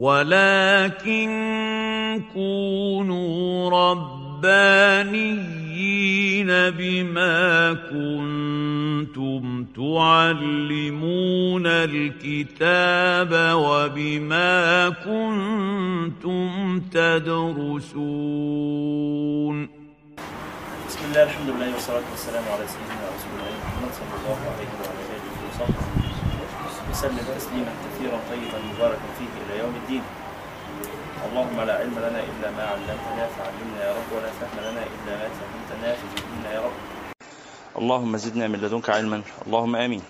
ولكن كونوا ربانيين بما كنتم تعلمون الكتاب وبما كنتم تدرسون. بسم الله الحمد لله والصلاة والسلام على سيدنا رسول الله محمد صلى الله عليه وصحبه وسلم تسليما كثيرا طيبا مباركا فيه إلى يوم الدين. اللهم لا علم لنا إلا ما علمتنا فعلمنا يا رب ولا فهم لنا إلا ما فهمتنا فزدنا يا رب. اللهم زدنا من لدنك علما اللهم آمين.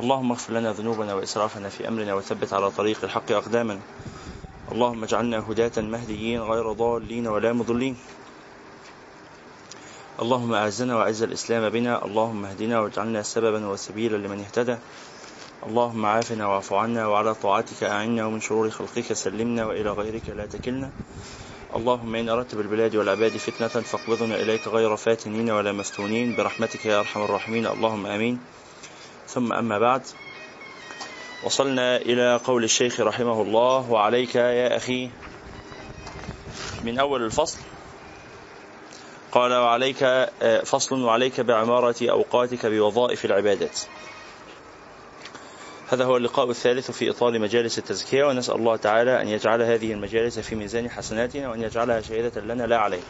اللهم اغفر لنا ذنوبنا وإسرافنا في أمرنا وثبت على طريق الحق أقدامنا. اللهم اجعلنا هداة مهديين غير ضالين ولا مضلين. اللهم أعزنا وأعز الإسلام بنا. اللهم اهدنا واجعلنا سببا وسبيلا لمن اهتدى. اللهم عافنا واعف عنا وعلى طاعتك أعنا ومن شرور خلقك سلمنا وإلى غيرك لا تكلنا. اللهم إن أردت بالبلاد والعباد فتنة فاقبضنا إليك غير فاتنين ولا مفتونين. برحمتك يا أرحم الراحمين. اللهم آمين. ثم أما بعد وصلنا إلى قول الشيخ رحمه الله وعليك يا أخي. من أول الفصل قال وعليك فصل وعليك بعمارة أوقاتك بوظائف العبادات. هذا هو اللقاء الثالث في إطار مجالس التزكية ونسأل الله تعالى أن يجعل هذه المجالس في ميزان حسناتنا وأن يجعلها شهيدة لنا لا علينا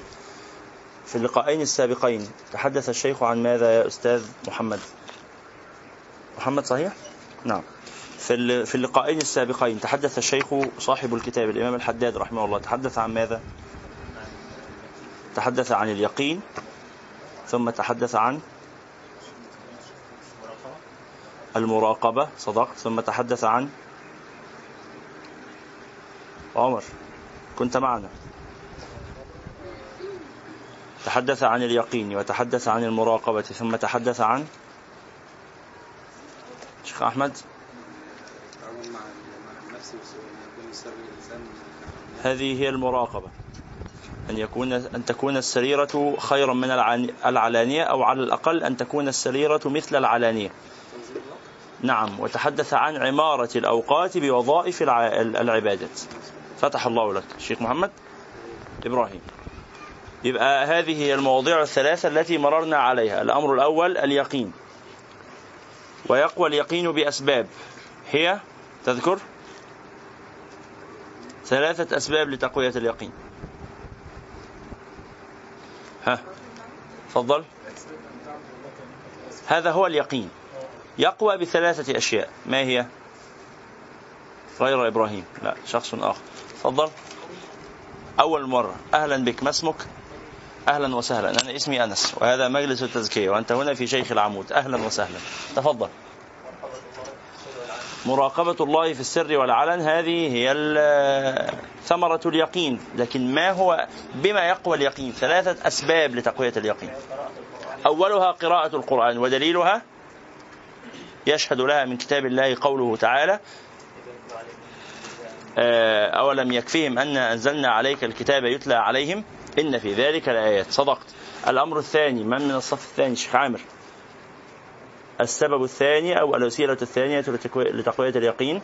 في اللقاءين السابقين تحدث الشيخ عن ماذا يا أستاذ محمد محمد صحيح؟ نعم في اللقاءين السابقين تحدث الشيخ صاحب الكتاب الإمام الحداد رحمه الله تحدث عن ماذا؟ تحدث عن اليقين ثم تحدث عن المراقبة. صدقت. ثم تحدث عن عمر. كنت معنا. تحدث عن اليقين وتحدث عن المراقبة. ثم تحدث عن شيخ أحمد. هذه هي المراقبة. أن يكون أن تكون السريرة خيرا من العلانية أو على الأقل أن تكون السريرة مثل العلانية. نعم وتحدث عن عمارة الأوقات بوظائف العبادات. فتح الله لك شيخ محمد إبراهيم. يبقى هذه هي المواضيع الثلاثة التي مررنا عليها. الأمر الأول اليقين. ويقوى اليقين بأسباب. هي تذكر؟ ثلاثة أسباب لتقوية اليقين. ها تفضل. هذا هو اليقين. يقوى بثلاثة أشياء. ما هي؟ غير إبراهيم. لا شخص آخر. تفضل. أول مرة. أهلا بك. ما اسمك؟ أهلا وسهلا. أنا اسمي أنس وهذا مجلس التزكية وأنت هنا في شيخ العمود. أهلا وسهلا. تفضل. مراقبة الله في السر والعلن هذه هي ثمرة اليقين. لكن ما هو بما يقوى اليقين؟ ثلاثة أسباب لتقوية اليقين. أولها قراءة القرآن ودليلها يشهد لها من كتاب الله قوله تعالى آه، أولم يكفيهم أن أنزلنا عليك الكتاب يتلى عليهم إن في ذلك لآيات. صدقت. الأمر الثاني من من الصف الثاني؟ شيخ عامر. السبب الثاني أو الوسيلة الثانية لتقوية اليقين؟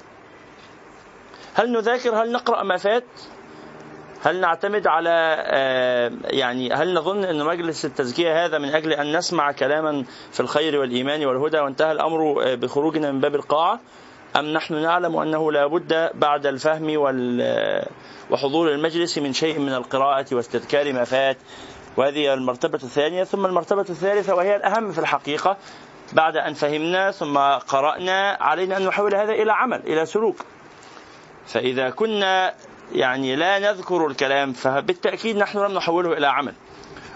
هل نذاكر؟ هل نقرأ ما فات؟ هل نعتمد على آه، يعني هل نظن أن مجلس التزكية هذا من أجل أن نسمع كلاما في الخير والإيمان والهدى وانتهى الأمر آه، بخروجنا من باب القاعة؟ أم نحن نعلم أنه لا بد بعد الفهم آه، وحضور المجلس من شيء من القراءة واستذكار ما فات؟ وهذه المرتبة الثانية. ثم المرتبة الثالثة وهي الأهم في الحقيقة بعد أن فهمنا ثم قرأنا علينا أن نحول هذا إلى عمل إلى سلوك. فإذا كنا يعني لا نذكر الكلام فبالتأكيد نحن لم نحوله إلى عمل.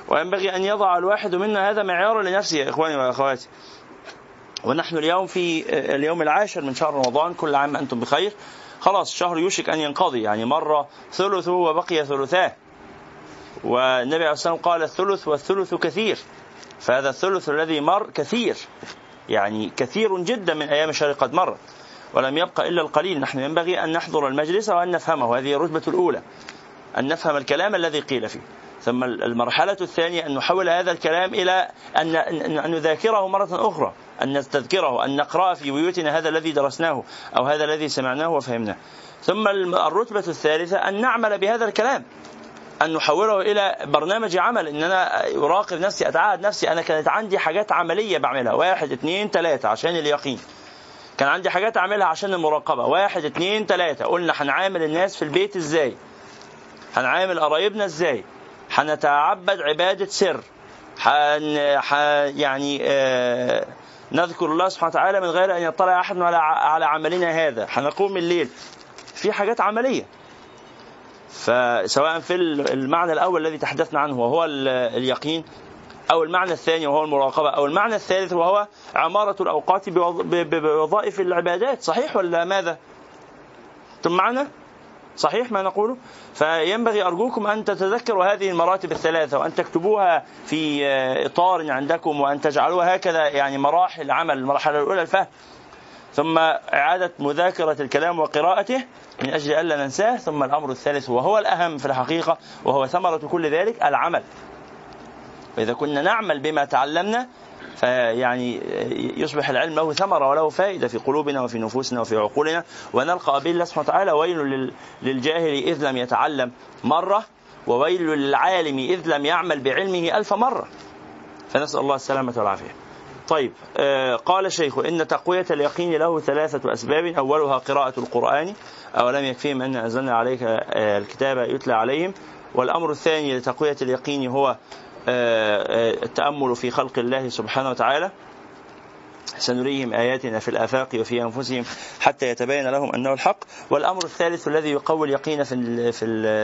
وينبغي أن يضع الواحد منا هذا معيارا لنفسه يا إخواني وأخواتي. ونحن اليوم في اليوم العاشر من شهر رمضان كل عام أنتم بخير. خلاص الشهر يوشك أن ينقضي يعني مر ثلثه وبقي ثلثاه. والنبي عليه الصلاة والسلام قال الثلث والثلث كثير. فهذا الثلث الذي مر كثير. يعني كثير جدا من أيام الشهر قد مرت. ولم يبقى إلا القليل. نحن ينبغي أن نحضر المجلس وأن نفهمه. هذه الرتبة الأولى. أن نفهم الكلام الذي قيل فيه. ثم المرحلة الثانية أن نحول هذا الكلام إلى أن نذاكره مرة أخرى. أن نستذكره. أن نقرأ في بيوتنا هذا الذي درسناه أو هذا الذي سمعناه وفهمناه. ثم الرتبة الثالثة أن نعمل بهذا الكلام. أن نحوله إلى برنامج عمل. إن أنا أراقب نفسي أتعهد نفسي. أنا كانت عندي حاجات عملية بعملها. واحد اثنين ثلاثة عشان اليقين. كان عندي حاجات أعملها عشان المراقبة. واحد اثنين ثلاثة قلنا هنعامل الناس في البيت إزاي؟ هنعامل قرايبنا إزاي؟ هنتعبد عبادة سر. حن ح... يعني آه نذكر الله سبحانه وتعالى من غير أن يطلع أحد على على عملنا هذا. هنقوم الليل. في حاجات عملية. فسواء في المعنى الأول الذي تحدثنا عنه وهو اليقين أو المعنى الثاني وهو المراقبة أو المعنى الثالث وهو عمارة الأوقات بوظائف العبادات. صحيح ولا ماذا؟ ثم معنا؟ صحيح ما نقوله؟ فينبغي أرجوكم أن تتذكروا هذه المراتب الثلاثة وأن تكتبوها في إطار عندكم وأن تجعلوها هكذا يعني مراحل عمل المرحلة الأولى الفهم. ثم إعادة مذاكرة الكلام وقراءته من أجل ألا ننساه. ثم الأمر الثالث وهو الأهم في الحقيقة وهو ثمرة كل ذلك العمل. فإذا كنا نعمل بما تعلمنا فيعني يصبح العلم له ثمرة وله فائدة في قلوبنا وفي نفوسنا وفي عقولنا ونلقى به الله سبحانه وتعالى ويل للجاهل إذ لم يتعلم مرة وويل للعالم إذ لم يعمل بعلمه ألف مرة. فنسأل الله السلامة والعافية. طيب آه قال الشيخ إن تقوية اليقين له ثلاثة أسباب. أولها قراءة القرآن. أولم يكفيهم أن أنزلنا عليك آه الكتاب يتلى عليهم. والأمر الثاني لتقوية اليقين هو التأمل في خلق الله سبحانه وتعالى. سنريهم آياتنا في الآفاق وفي أنفسهم حتى يتبين لهم أنه الحق. والأمر الثالث الذي يقوي اليقين في,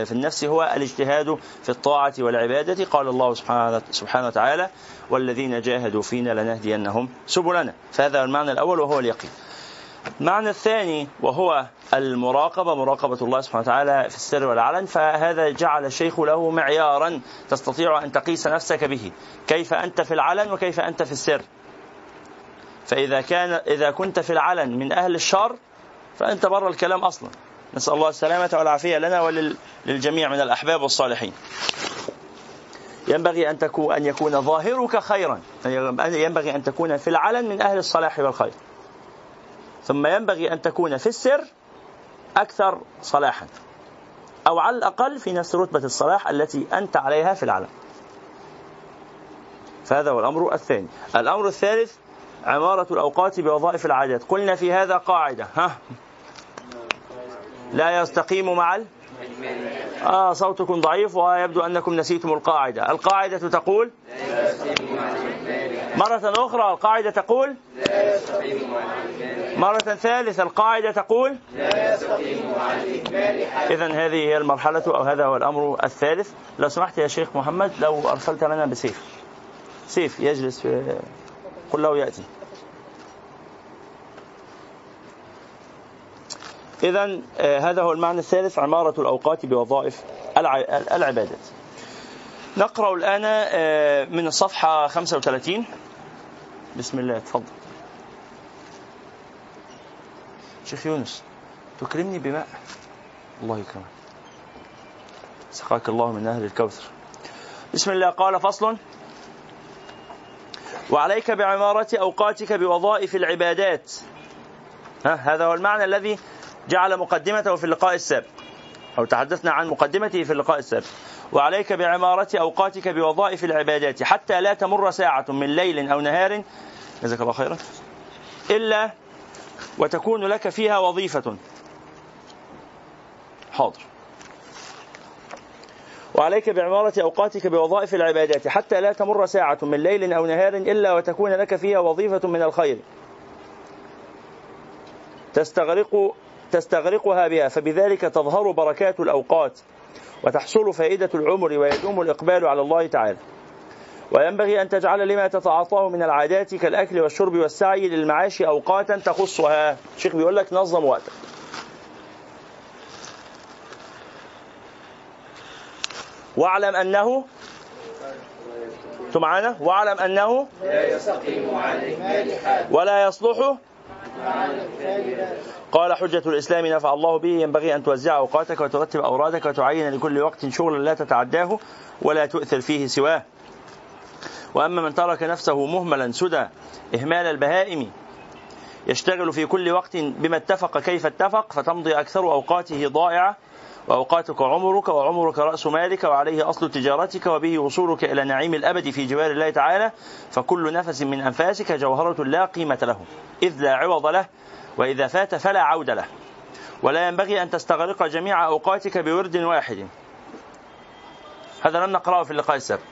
في, النفس هو الاجتهاد في الطاعة والعبادة. قال الله سبحانه, سبحانه وتعالى والذين جاهدوا فينا لنهدينهم سبلنا. فهذا المعنى الأول وهو اليقين. المعنى الثاني وهو المراقبة مراقبة الله سبحانه وتعالى في السر والعلن فهذا جعل الشيخ له معيارا تستطيع أن تقيس نفسك به. كيف أنت في العلن وكيف أنت في السر. فإذا كان إذا كنت في العلن من أهل الشر فأنت بر الكلام أصلا. نسأل الله السلامة والعافية لنا وللجميع من الأحباب والصالحين. ينبغي أن تكون أن يكون ظاهرك خيرا. ينبغي أن تكون في العلن من أهل الصلاح والخير. ثم ينبغي أن تكون في السر أكثر صلاحا أو على الأقل في نفس رتبة الصلاح التي أنت عليها في العلن فهذا هو الأمر الثاني. الأمر الثالث عمارة الأوقات بوظائف العادات. قلنا في هذا قاعدة. ها؟ لا يستقيم مع ال... آه صوتكم ضعيف ويبدو أنكم نسيتم القاعدة. القاعدة تقول مرة أخرى القاعدة تقول مرة ثالثة القاعدة تقول إذا هذه هي المرحلة أو هذا هو الأمر الثالث. لو سمحت يا شيخ محمد لو أرسلت لنا بسيف. سيف يجلس في قل له يأتي. إذا آه، هذا هو المعنى الثالث عمارة الأوقات بوظائف العبادات. نقرأ الآن آه، من الصفحة 35 بسم الله تفضل شيخ يونس تكرمني بماء الله يكرمك. سقاك الله من أهل الكوثر. بسم الله قال فصل. وعليك بعمارة أوقاتك بوظائف العبادات. ها هذا هو المعنى الذي جعل مقدمته في اللقاء السابق. أو تحدثنا عن مقدمته في اللقاء السابق. وعليك بعمارة أوقاتك بوظائف العبادات حتى لا تمر ساعة من ليل أو نهار. جزاك الله خيرا. إلا وتكون لك فيها وظيفة. حاضر. وعليك بعمارة أوقاتك بوظائف العبادات حتى لا تمر ساعة من ليل أو نهار إلا وتكون لك فيها وظيفة من الخير. تستغرق تستغرقها بها فبذلك تظهر بركات الأوقات وتحصل فائدة العمر ويدوم الإقبال على الله تعالى. وينبغي أن تجعل لما تتعاطاه من العادات كالأكل والشرب والسعي للمعاش أوقاتا تخصها. الشيخ بيقول لك نظم وقتك. واعلم أنه معنا واعلم أنه لا يستقيم عليه ولا يصلح قال حجة الإسلام نفع الله به ينبغي أن توزع أوقاتك وترتب أورادك وتعين لكل وقت شغلا لا تتعداه ولا تؤثر فيه سواه. وأما من ترك نفسه مهملا سدى إهمال البهائم يشتغل في كل وقت بما اتفق كيف اتفق فتمضي أكثر أوقاته ضائعة وأوقاتك عمرك وعمرك رأس مالك وعليه أصل تجارتك وبه وصولك إلى نعيم الأبد في جوار الله تعالى فكل نفس من أنفاسك جوهرة لا قيمة له إذ لا عوض له وإذا فات فلا عود له. ولا ينبغي أن تستغرق جميع أوقاتك بورد واحد. هذا لم نقرأه في اللقاء السابق.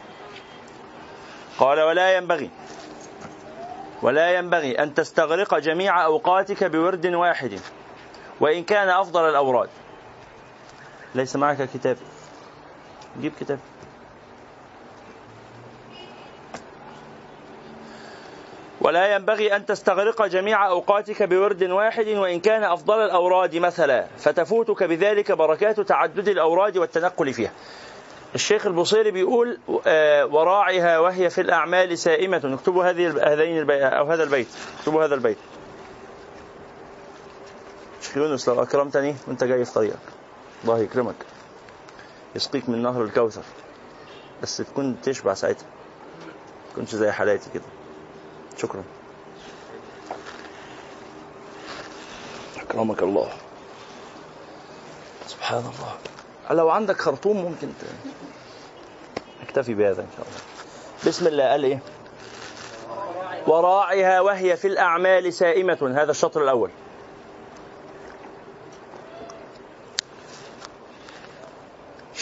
قال ولا ينبغي ولا ينبغي أن تستغرق جميع أوقاتك بورد واحد. وإن كان أفضل الأوراد. ليس معك كتاب. جيب كتاب. ولا ينبغي أن تستغرق جميع أوقاتك بورد واحد وإن كان أفضل الأوراد مثلا فتفوتك بذلك بركات تعدد الأوراد والتنقل فيها. الشيخ البصيري بيقول آه، وراعها وهي في الأعمال سائمة. اكتبوا هذه هذين أو هذا البيت. اكتبوا هذا البيت. شيخ يونس لو أكرمتني وأنت جاي في طريقك. الله يكرمك. يسقيك من نهر الكوثر. بس تكون تشبع ساعتها. تكونش زي حالاتي كده. شكرا. أكرمك الله. سبحان الله. لو عندك خرطوم ممكن ت... اكتفي بهذا إن شاء الله. بسم الله. قال إيه؟ وراعها وهي في الأعمال سائمة. هذا الشطر الأول.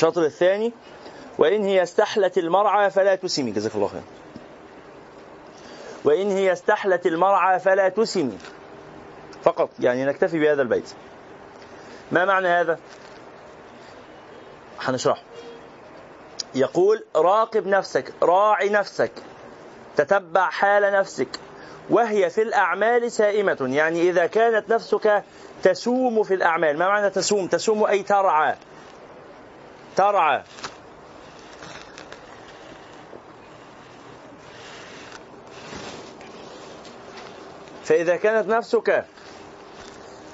الشطر الثاني وإن هي استحلت المرعى فلا تسمي. جزاك الله خير. وإن هي استحلت المرعى فلا تسمي. فقط يعني نكتفي بهذا البيت. ما معنى هذا؟ هنشرحه يقول راقب نفسك راعي نفسك تتبع حال نفسك وهي في الأعمال سائمة. يعني إذا كانت نفسك تسوم في الأعمال ما معنى تسوم؟ تسوم أي ترعى. ترعى. فإذا كانت نفسك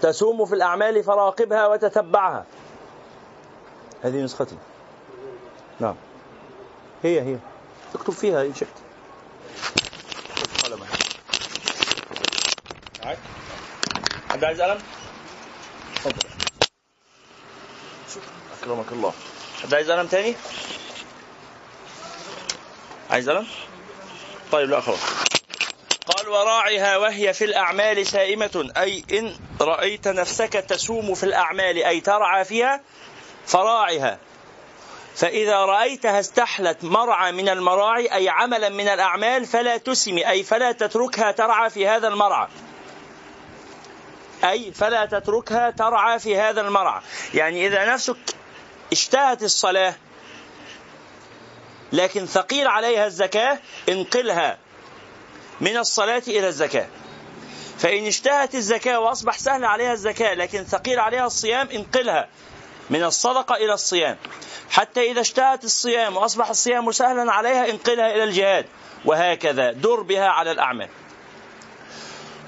تسوم في الأعمال فراقبها وتتبعها. هذه نسختي نعم. هي هي. اكتب فيها إن شئت. حد عايز قلم؟ تفضل. أكرمك الله. حد عايز قلم تاني؟ عايز قلم؟ طيب لا خلاص. قال وراعها وهي في الأعمال سائمة. أي إن رأيت نفسك تسوم في الأعمال أي ترعى فيها فراعها. فإذا رأيتها استحلت مرعى من المراعي أي عملا من الأعمال فلا تسمي أي فلا تتركها ترعى في هذا المرعى. أي فلا تتركها ترعى في هذا المرعى. يعني إذا نفسك اشتهت الصلاة لكن ثقيل عليها الزكاة انقلها من الصلاة إلى الزكاة. فإن اشتهت الزكاة وأصبح سهل عليها الزكاة لكن ثقيل عليها الصيام انقلها من الصدقة إلى الصيام. حتى إذا اشتهت الصيام وأصبح الصيام سهلا عليها انقلها إلى الجهاد. وهكذا در بها على الأعمال.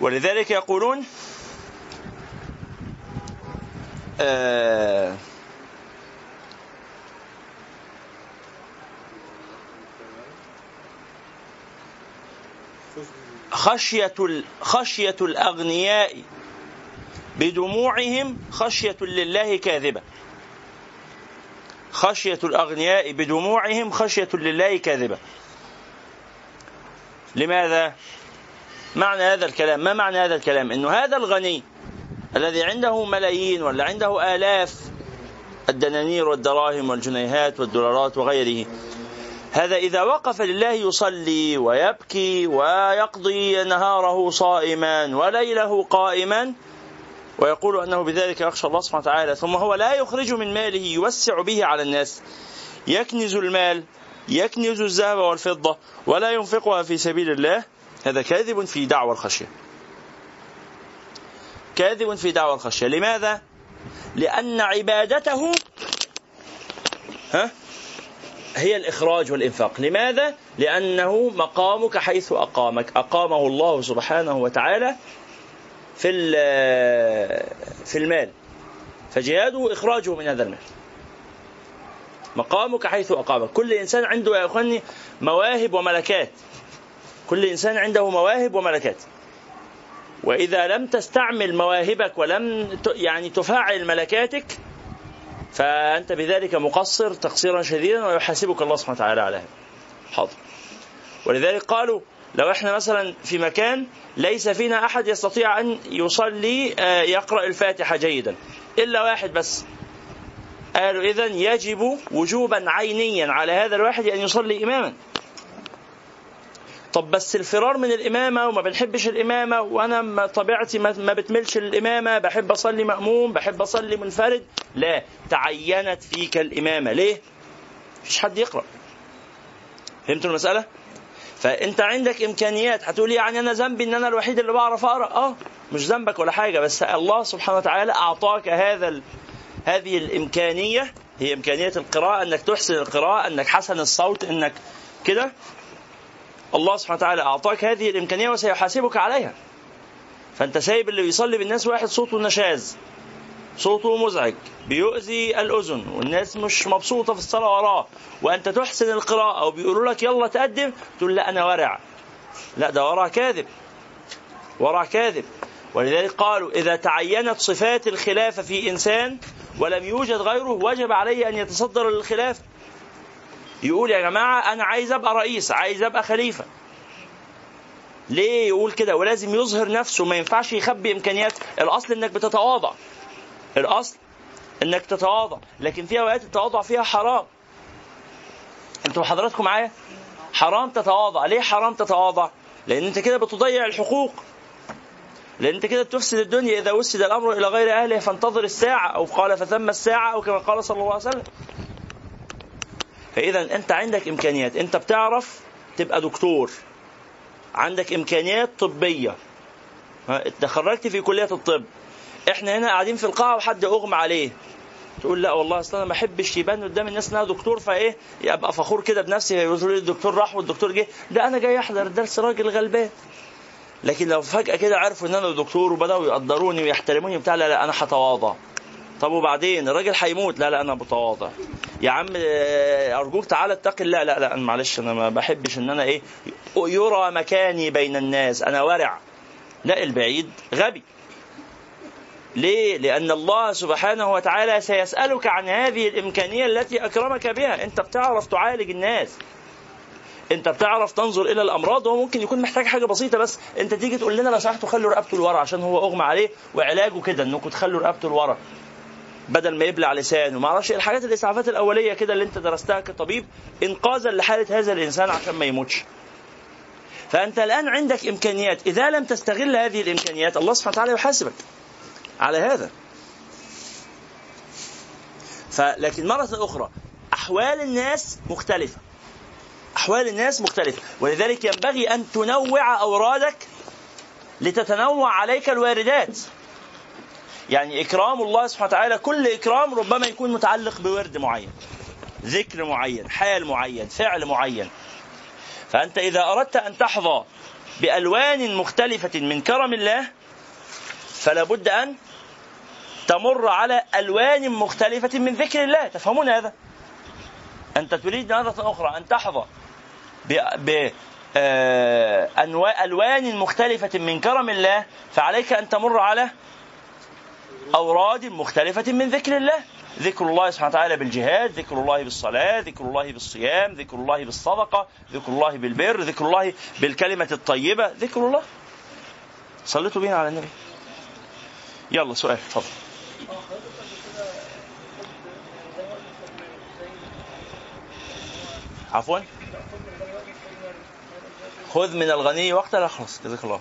ولذلك يقولون آه خشية خشية الأغنياء بدموعهم خشية لله كاذبة. خشية الأغنياء بدموعهم خشية لله كاذبة. لماذا؟ معنى هذا الكلام ما معنى هذا الكلام؟ إنه هذا الغني الذي عنده ملايين ولا عنده آلاف الدنانير والدراهم والجنيهات والدولارات وغيره هذا إذا وقف لله يصلي ويبكي ويقضي نهاره صائما وليله قائما ويقول أنه بذلك يخشى الله سبحانه وتعالى ثم هو لا يخرج من ماله يوسع به على الناس يكنز المال يكنز الذهب والفضة ولا ينفقها في سبيل الله هذا كاذب في دعوى الخشية. كاذب في دعوى الخشية. لماذا؟ لأن عبادته ها؟ هي الإخراج والإنفاق. لماذا؟ لأنه مقامك حيث أقامك. أقامه الله سبحانه وتعالى في في المال. فجهاده إخراجه من هذا المال. مقامك حيث أقامك. كل إنسان عنده يا أخواني مواهب وملكات. كل إنسان عنده مواهب وملكات. وإذا لم تستعمل مواهبك ولم يعني تفاعل ملكاتك فأنت بذلك مقصر تقصيرا شديدا ويحاسبك الله سبحانه وتعالى على هذا حاضر. ولذلك قالوا لو إحنا مثلا في مكان ليس فينا أحد يستطيع أن يصلي آه، يقرأ الفاتحة جيدا. إلا واحد بس. قالوا اذا يجب وجوبا عينيا على هذا الواحد أن يصلي اماما. طب بس الفرار من الإمامة وما بنحبش الإمامة وأنا طبيعتي ما بتملش الإمامة بحب أصلي مأموم بحب أصلي منفرد. لا تعينت فيك الإمامة. ليه؟ مفيش حد يقرأ. فهمتوا المسألة؟ فأنت عندك إمكانيات. هتقول يعني أنا ذنبي إن أنا الوحيد اللي بعرف أقرأ. أه مش ذنبك ولا حاجة بس الله سبحانه وتعالى أعطاك هذا ال... هذه الإمكانية. هي إمكانية القراءة أنك تحسن القراءة أنك حسن الصوت أنك كده. الله سبحانه وتعالى أعطاك هذه الإمكانية وسيحاسبك عليها. فأنت سايب اللي بيصلي بالناس واحد صوته نشاز صوته مزعج بيؤذي الأذن والناس مش مبسوطة في الصلاة وراه. وأنت تحسن القراءة وبيقولوا لك يلا تقدم تقول لا أنا ورع. لا ده ورع كاذب. ورع كاذب. ولذلك قالوا إذا تعينت صفات الخلافة في إنسان ولم يوجد غيره وجب عليه أن يتصدر للخلافة يقول يا جماعة أنا عايز أبقى رئيس عايز أبقى خليفة. ليه يقول كده؟ ولازم يظهر نفسه ما ينفعش يخبي إمكانيات. الأصل إنك بتتواضع. الأصل إنك تتواضع. لكن في أوقات التواضع فيها حرام. أنتوا حضراتكم معايا؟ حرام تتواضع. ليه حرام تتواضع؟ لأن أنت كده بتضيع الحقوق. لأن أنت كده بتفسد الدنيا. إذا وسد الأمر إلى غير أهله فانتظر الساعة أو قال فثم الساعة أو كما قال صلى الله عليه وسلم. فاذا أنت عندك إمكانيات. أنت بتعرف تبقى دكتور. عندك إمكانيات طبية. تخرجت في كلية الطب. إحنا هنا قاعدين في القاعة وحد اغمى عليه. تقول لا والله أصل أنا ما بحبش يبان قدام الناس ان أنا دكتور فإيه؟ أبقى فخور كده بنفسي. يقولوا لي الدكتور راح والدكتور جه. ده أنا جاي أحضر درس راجل غلبان. لكن لو فجأة كده عرفوا إن أنا دكتور وبدأوا يقدروني ويحترموني بتاع لا لا أنا هتواضع. طب وبعدين؟ الراجل هيموت. لا لا أنا متواضع. يا عم آه، أرجوك تعالى اتقي لا لا لا معلش أنا ما بحبش إن أنا إيه يرى مكاني بين الناس. أنا ورع. لا البعيد غبي. ليه؟ لأن الله سبحانه وتعالى سيسألك عن هذه الإمكانية التي أكرمك بها، أنت بتعرف تعالج الناس. أنت بتعرف تنظر إلى الأمراض. هو ممكن يكون محتاج حاجة بسيطة بس. أنت تيجي تقول لنا لو سمحتوا خلوا رقبته لورا عشان هو أغمى عليه. وعلاجه كده إنكم تخلوا رقبته لورا. بدل ما يبلع لسانه. ما أعرفش الحاجات الإسعافات الأولية كده اللي أنت درستها كطبيب إنقاذا لحالة هذا الإنسان عشان ما يموتش. فأنت الآن عندك إمكانيات. إذا لم تستغل هذه الإمكانيات الله سبحانه وتعالى يحاسبك على هذا. فلكن مرة أخرى أحوال الناس مختلفة. أحوال الناس مختلفة. ولذلك ينبغي أن تنوع أورادك لتتنوع عليك الواردات. يعني إكرام الله سبحانه وتعالى كل إكرام ربما يكون متعلق بورد معين ذكر معين حال معين فعل معين. فأنت إذا أردت أن تحظى بألوان مختلفة من كرم الله فلا بد أن تمر على ألوان مختلفة من ذكر الله. تفهمون هذا؟ أنت تريد مرة أخرى أن تحظى ب آه، ألوان مختلفة من كرم الله فعليك أن تمر على أوراد مختلفة من ذكر الله. ذكر الله سبحانه وتعالى بالجهاد ذكر الله بالصلاة ذكر الله بالصيام ذكر الله بالصدقة ذكر الله بالبر ذكر الله بالكلمة الطيبة. ذكر الله. صليتوا بينا على النبي. يلا سؤال. تفضل. عفوا. خذ من الغني وقتا لا خلاص جزاك الله.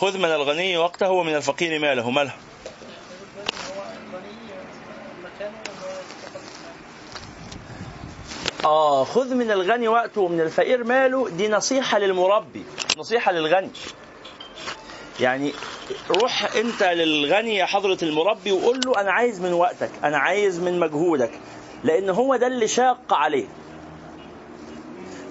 خذ من الغني وقته ومن الفقير ماله. ماله. آه خذ من الغني وقته ومن الفقير ماله. دي نصيحة للمربي نصيحة للغني. يعني روح أنت للغني يا حضرة المربي وقول له أنا عايز من وقتك أنا عايز من مجهودك لأن هو ده اللي شاق عليه.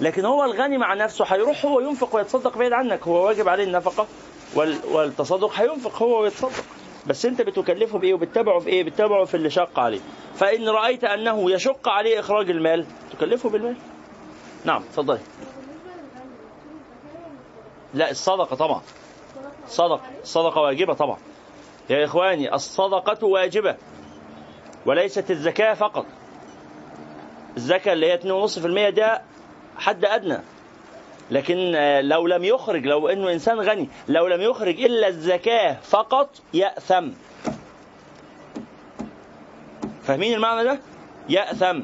لكن هو الغني مع نفسه هيروح هو ينفق ويتصدق بعيد عنك هو واجب عليه النفقة. والتصدق هينفق هو ويتصدق بس انت بتكلفه بايه وبتتابعه في إيه؟ بتتابعه في اللي شق عليه. فإن رأيت أنه يشق عليه إخراج المال تكلفه بالمال. نعم تفضلي لا الصدقة طبعا. صدقة الصدقة واجبة طبعا. يا إخواني الصدقة واجبة. وليست الزكاة فقط. الزكاة اللي هي 2.5% ده حد أدنى. لكن لو لم يخرج لو إنه إنسان غني لو لم يخرج إلا الزكاة فقط يأثم. فاهمين المعنى ده؟ يأثم.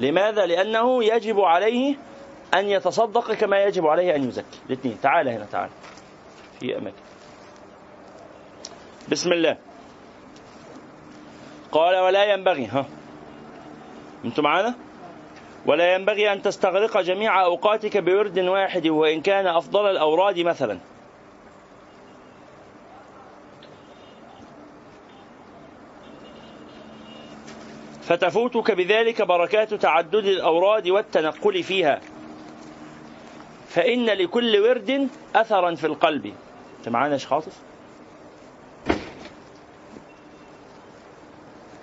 لماذا؟ لأنه يجب عليه أن يتصدق كما يجب عليه أن يزكي. الاثنين. تعال هنا تعال. في أماكن. بسم الله. قال ولا ينبغي. ها. أنتم معانا؟ ولا ينبغي أن تستغرق جميع أوقاتك بورد واحد وإن كان أفضل الأوراد مثلا. فتفوتك بذلك بركات تعدد الأوراد والتنقل فيها. فإن لكل ورد أثرا في القلب. أنت معانا خاطف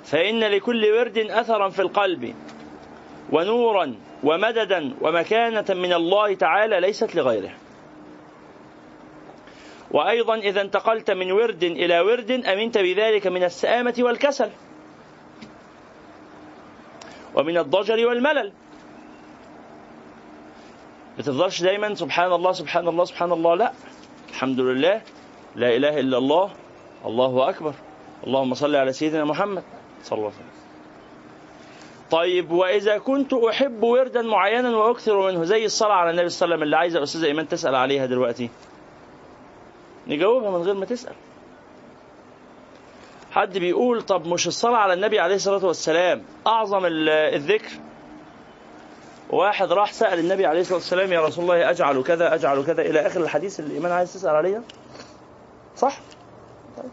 فإن لكل ورد أثرا في القلب. ونورا ومددا ومكانة من الله تعالى ليست لغيره. وأيضا إذا انتقلت من ورد إلى ورد أمنت بذلك من السآمة والكسل ومن الضجر والملل. بتفضلش دايما سبحان الله سبحان الله سبحان الله. لا الحمد لله. لا إله إلا الله. الله أكبر. اللهم صل على سيدنا محمد صلى الله عليه وسلم. طيب وإذا كنت أحب وردا معينا وأكثر منه زي الصلاة على النبي صلى الله عليه وسلم اللي عايزة أستاذة إيمان تسأل عليها دلوقتي. نجاوبها من غير ما تسأل. حد بيقول طب مش الصلاة على النبي عليه الصلاة والسلام أعظم الذكر؟ واحد راح سأل النبي عليه الصلاة والسلام يا رسول الله أجعل كذا أجعل كذا. إلى آخر الحديث اللي إيمان عايز تسأل عليها؟ صح؟ طيب.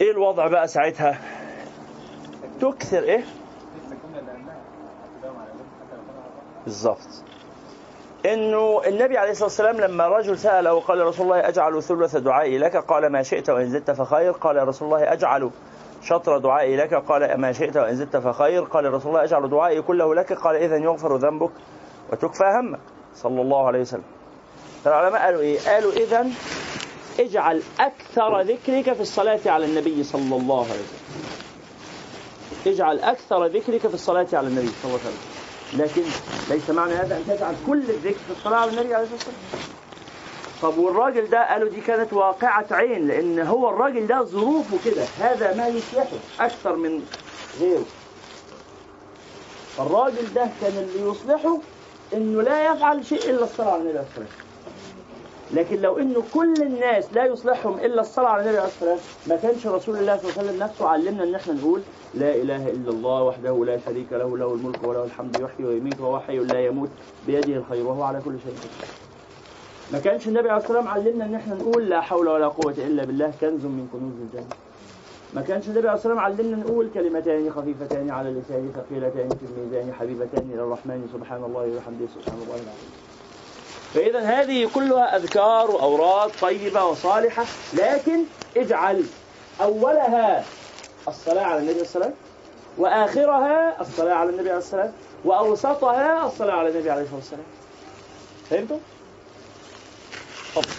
إيه الوضع بقى ساعتها؟ تكثر إيه؟ بالظبط إنه النبي عليه الصلاة والسلام لما رجل سال وقال رسول الله أجعل ثلث دعائي لك؟ قال ما شئت وإن زدت فخير. قال رسول الله أجعل شطر دعائي لك؟ قال ما شئت وإن زدت فخير. قال رسول الله أجعل دعائي كله لك؟ قال اذا يغفر ذنبك وتكفى همك. صلى الله عليه وسلم. العلماء قالوا إيه؟ قالوا اذا اجعل أكثر ذكرك في الصلاة على النبي صلى الله عليه وسلم. اجعل أكثر ذكرك في الصلاة على النبي صلى الله عليه وسلم. لكن ليس معنى هذا أن تجعل كل الذكر في الصلاة على النبي عليه الصلاة والسلام طب والراجل ده قالوا دي كانت واقعة عين لأن هو الراجل ده ظروفه كده. هذا ما يصلحه أكثر من غيره. فالراجل ده كان اللي يصلحه إنه لا يفعل شيء إلا الصلاة على النبي عليه الصلاة والسلام لكن لو إنه كل الناس لا يصلحهم إلا الصلاة على النبي عليه الصلاة والسلام ما كانش رسول الله صلى الله عليه وسلم نفسه علمنا إن إحنا نقول لا إله إلا الله وحده لا شريك له له الملك وله الحمد يحيي ويميت وهو حي لا يموت بيده الخير وهو على كل شيء قدير. ما كانش النبي عليه الصلاة والسلام علمنا إن إحنا نقول لا حول ولا قوة إلا بالله كنز من كنوز الجنه. ما كانش النبي عليه الصلاة والسلام علمنا نقول كلمتان خفيفتان على اللسان ثقيلتان في الميزان حبيبتان إلى الرحمن سبحان الله وبحمده سبحان الله العظيم. فإذا هذه كلها أذكار وأوراد طيبة وصالحة لكن اجعل أولها الصلاة على النبي عليه وسلم وآخرها الصلاة على النبي عليه الصلاة وأوسطها الصلاة على النبي عليه الصلاة والسلام فهمتم؟ تفضل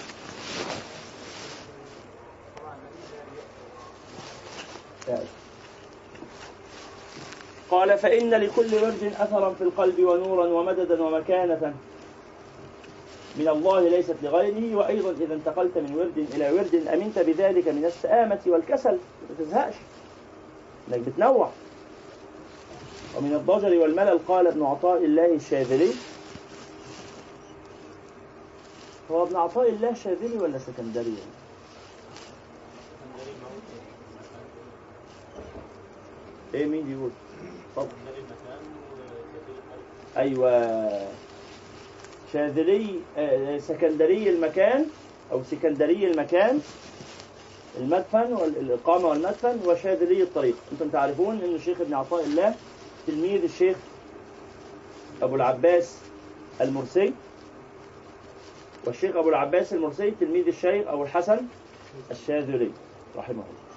قال فإن لكل ورد أثرا في القلب ونورا ومددا ومكانة من الله ليست لغيره وأيضا إذا انتقلت من ورد إلى ورد أمنت بذلك من السآمة والكسل. ما تزهقش. إنك بتنوع. ومن الضجر والملل قال ابن عطاء الله الشاذلي. هو ابن عطاء الله شاذلي ولا سكندري؟ إيه مين بيقول؟ اتفضل أيوه. شاذلي آه، سكندري المكان أو سكندري المكان المدفن والإقامة والمدفن وشاذلي الطريق. أنتم تعرفون أن الشيخ ابن عطاء الله تلميذ الشيخ أبو العباس المرسي. والشيخ أبو العباس المرسي تلميذ الشيخ أبو الحسن الشاذلي رحمه الله.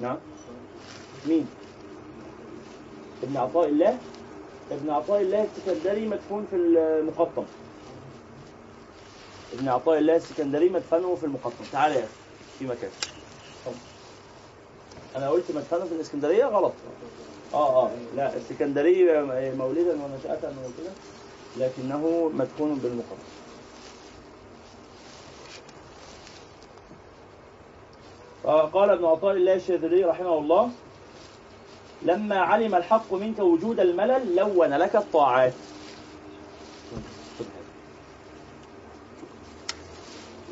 نعم. مين؟ ابن عطاء الله؟ ابن عطاء الله السكندري مدفون في المقطم ابن عطاء الله السكندري مدفنه في المقطم تعال يا في مكان. أنا قلت مدفنه في الإسكندرية؟ غلط. آه آه. لا السكندري مولدا ونشأة وكده لكنه مدفون بالمقطم قال ابن عطاء الله الشاذلي رحمه الله لما علم الحق منك وجود الملل لون لك الطاعات.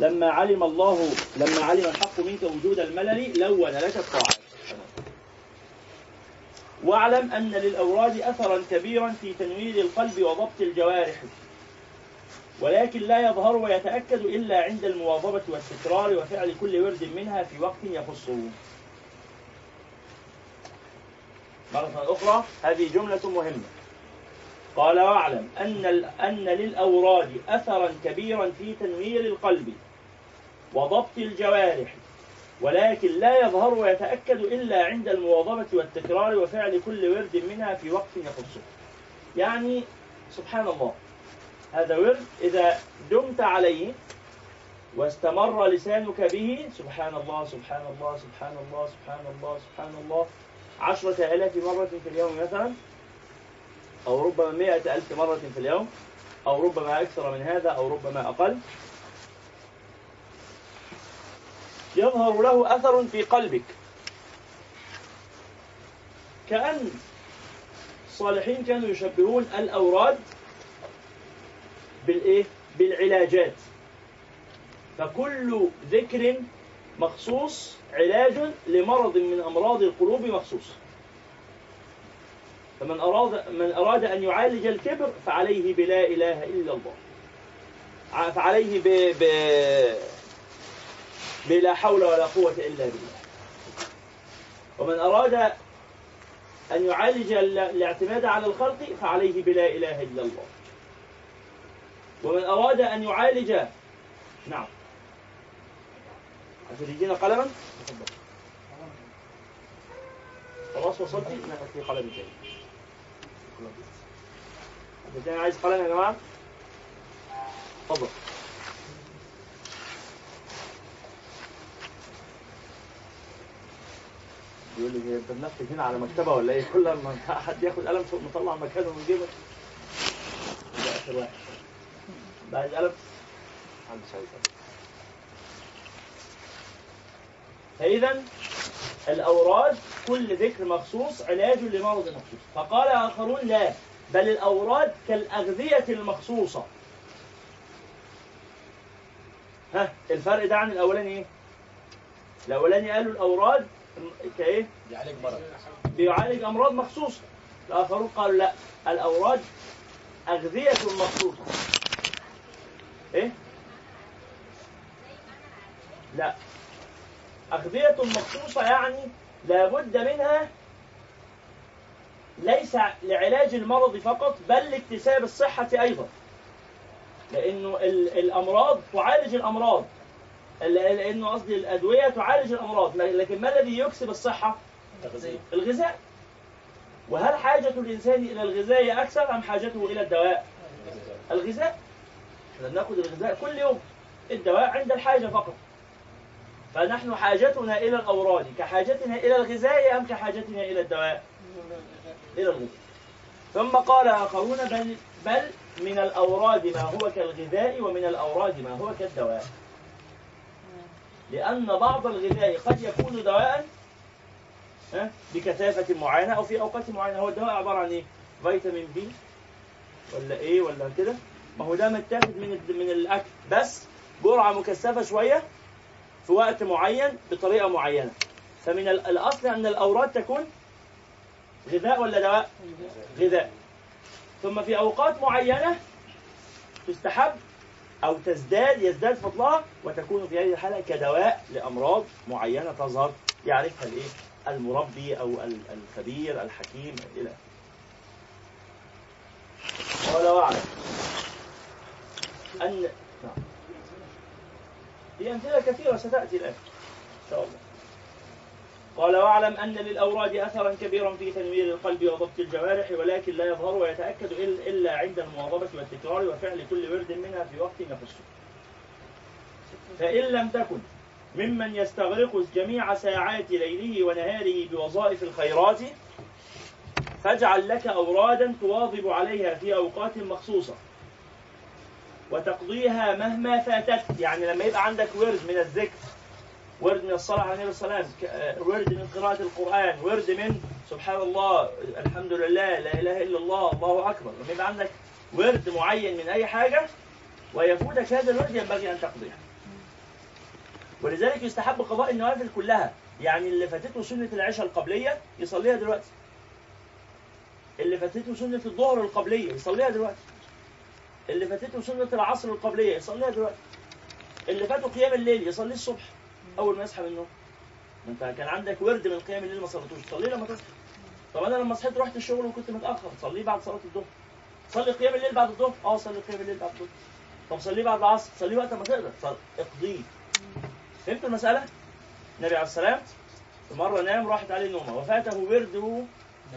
لما علم الله لما علم الحق منك وجود الملل لون لك الطاعات. واعلم أن للأوراد أثرا كبيرا في تنوير القلب وضبط الجوارح ولكن لا يظهر ويتأكد إلا عند المواظبة والتكرار وفعل كل ورد منها في وقت يخصه. مرة أخرى هذه جملة مهمة. قال واعلم أن أن للأوراد أثرا كبيرا في تنوير القلب وضبط الجوارح ولكن لا يظهر ويتأكد إلا عند المواظبة والتكرار وفعل كل ورد منها في وقت يخصه. يعني سبحان الله هذا ورد إذا دمت عليه واستمر لسانك به سبحان الله سبحان الله سبحان الله سبحان الله سبحان الله عشرة آلاف مرة في اليوم مثلا أو ربما مئة ألف مرة في اليوم أو ربما أكثر من هذا أو ربما أقل. يظهر له أثر في قلبك. كأن الصالحين كانوا يشبهون الأوراد بالإيه؟ بالعلاجات. فكل ذكر مخصوص علاج لمرض من أمراض القلوب مخصوص فمن أراد من أراد أن يعالج الكبر فعليه بلا إله إلا الله. فعليه ب... ب... بلا حول ولا قوة إلا بالله. ومن أراد أن يعالج الاعتماد على الخلق فعليه بلا إله إلا الله. ومن أراد أن يعالج نعم. هتدينا قلما؟ خلاص وصلت؟ لا في قلم تاني حد عايز قلم يا جماعة؟ اتفضل يقول لي انت بنفسك هنا على مكتبة ولا إيه؟ كل ما حد ياخد قلم مطلع مكانه من جيبه ده آخر واحد بعد قلم عندي شايفه فإذا الأوراد كل ذكر مخصوص علاج لمرض مخصوص فقال آخرون لا بل الأوراد كالأغذية المخصوصة ها الفرق ده عن الأولاني إيه؟ الأولاني قالوا الأوراد كإيه؟ بيعالج مرض بيعالج أمراض مخصوصة الآخرون قالوا لا الأوراد أغذية مخصوصة إيه؟ لا أغذية مخصوصة يعني لابد منها ليس لعلاج المرض فقط بل لاكتساب الصحة أيضا. لأنه الأمراض تعالج الأمراض. لأنه قصدي الأدوية تعالج الأمراض. لكن ما الذي يكسب الصحة؟ الغذاء. وهل حاجة الإنسان إلى الغذاء أكثر أم حاجته إلى الدواء؟ الغذاء. إحنا بناخد الغذاء كل يوم الدواء عند الحاجة فقط. فنحن حاجتنا إلى الأوراد كحاجتنا إلى الغذاء أم كحاجتنا إلى الدواء؟ إلى الغذاء ثم قال آخرون بل, بل من الأوراد ما هو كالغذاء ومن الأوراد ما هو كالدواء لأن بعض الغذاء قد يكون دواء بكثافة معينة أو في أوقات معينة هو الدواء عبارة عن إيه؟ فيتامين بي ولا إيه ولا كده ما هو ده متاخد من من الأكل بس جرعة مكثفة شوية في وقت معين بطريقة معينة فمن الأصل أن الأوراد تكون غذاء ولا دواء؟ غذاء ثم في أوقات معينة تستحب أو تزداد يزداد فضلها وتكون في هذه الحالة كدواء لأمراض معينة تظهر يعرفها الإيه؟ المربي أو الخبير الحكيم إلى قال واعلم أن نعم في أمثلة كثيرة ستأتي الآن. إن شاء الله. قال واعلم أن للأوراد أثرا كبيرا في تنوير القلب وضبط الجوارح ولكن لا يظهر ويتأكد إلا عند المواظبة والتكرار وفعل كل ورد منها في وقت يخصه فإن لم تكن ممن يستغرق جميع ساعات ليله ونهاره بوظائف الخيرات فاجعل لك أورادا تواظب عليها في أوقات مخصوصة. وتقضيها مهما فاتت يعني لما يبقى عندك ورد من الذكر ورد من الصلاة على النبي عليه وسلم ورد من قراءة القرآن ورد من سبحان الله الحمد لله لا إله إلا الله الله أكبر. لما يبقى عندك ورد معين من أي حاجة ويفوتك هذا الورد ينبغي أن تقضيها. ولذلك يستحب قضاء النوافل كلها. يعني اللي فاتته سنة العشاء القبلية يصليها دلوقتي. اللي فاتته سنة الظهر القبلية يصليها دلوقتي. اللي فاتته سنة العصر القبلية. يصليها دلوقتي. اللي فاته قيام الليل يصلي الصبح أول ما يصحى من النوم. أنت كان عندك ورد من قيام الليل ما صليتوش. صليه لما تصحى. طب أنا لما صحيت رحت الشغل وكنت متأخر صليه بعد صلاة الظهر. صلي قيام الليل بعد الظهر؟ آه صلي قيام الليل بعد الظهر. طب صليه بعد العصر؟ صليه وقت ما تقدر. اقضيه فهمت المسألة؟ النبي عليه السلام مرة نام راحت عليه النومة وفاته ورده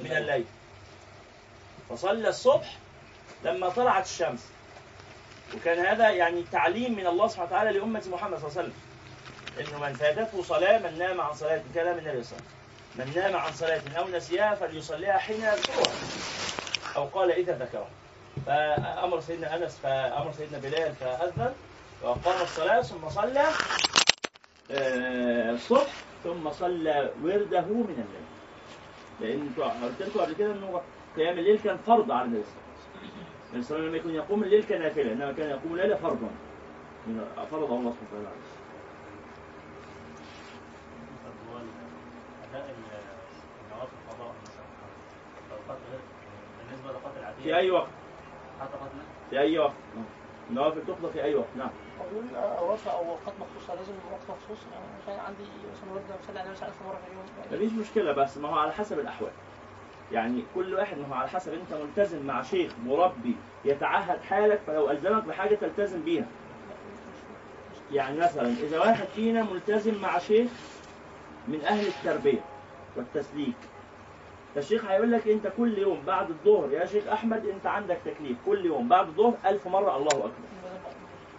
من الليل. فصلى الصبح لما طلعت الشمس. وكان هذا يعني تعليم من الله سبحانه وتعالى لأمة محمد صلى الله عليه وسلم. إنه من فاتته صلاة من نام عن صلاة كلام النبي صلى الله عليه وسلم. من نام عن صلاة أو نسيها فليصليها حين يذكرها أو قال إذا ذكرها فأمر سيدنا أنس فأمر سيدنا بلال فأذن وأقام الصلاة ثم صلى آه، الصبح ثم صلى ورده من الليل. لأن قلت لكم قبل كده إنه قيام الليل كان فرض على النبي صلى الله عليه وسلم. لما يكون يقوم الليل كنافلة إنما كان يقوم الليل فرضا. فرضه الله سبحانه وتعالى. في أي وقت؟ في أي وقت؟ النوافل تقضى في أي وقت؟ نعم. أقول أوراق أو أوقات مخصوصة لازم وقت مخصوص. يعني عندي مثلا ورد مثلا أنا مثلا مرة في اليوم. مفيش مشكلة بس ما هو على حسب الأحوال. يعني كل واحد ما هو على حسب انت ملتزم مع شيخ مربي يتعهد حالك فلو ألزمك بحاجة تلتزم بيها. يعني مثلا إذا واحد فينا ملتزم مع شيخ من أهل التربية والتسليك فالشيخ هيقول لك أنت كل يوم بعد الظهر يا شيخ أحمد أنت عندك تكليف كل يوم بعد الظهر ألف مرة الله أكبر.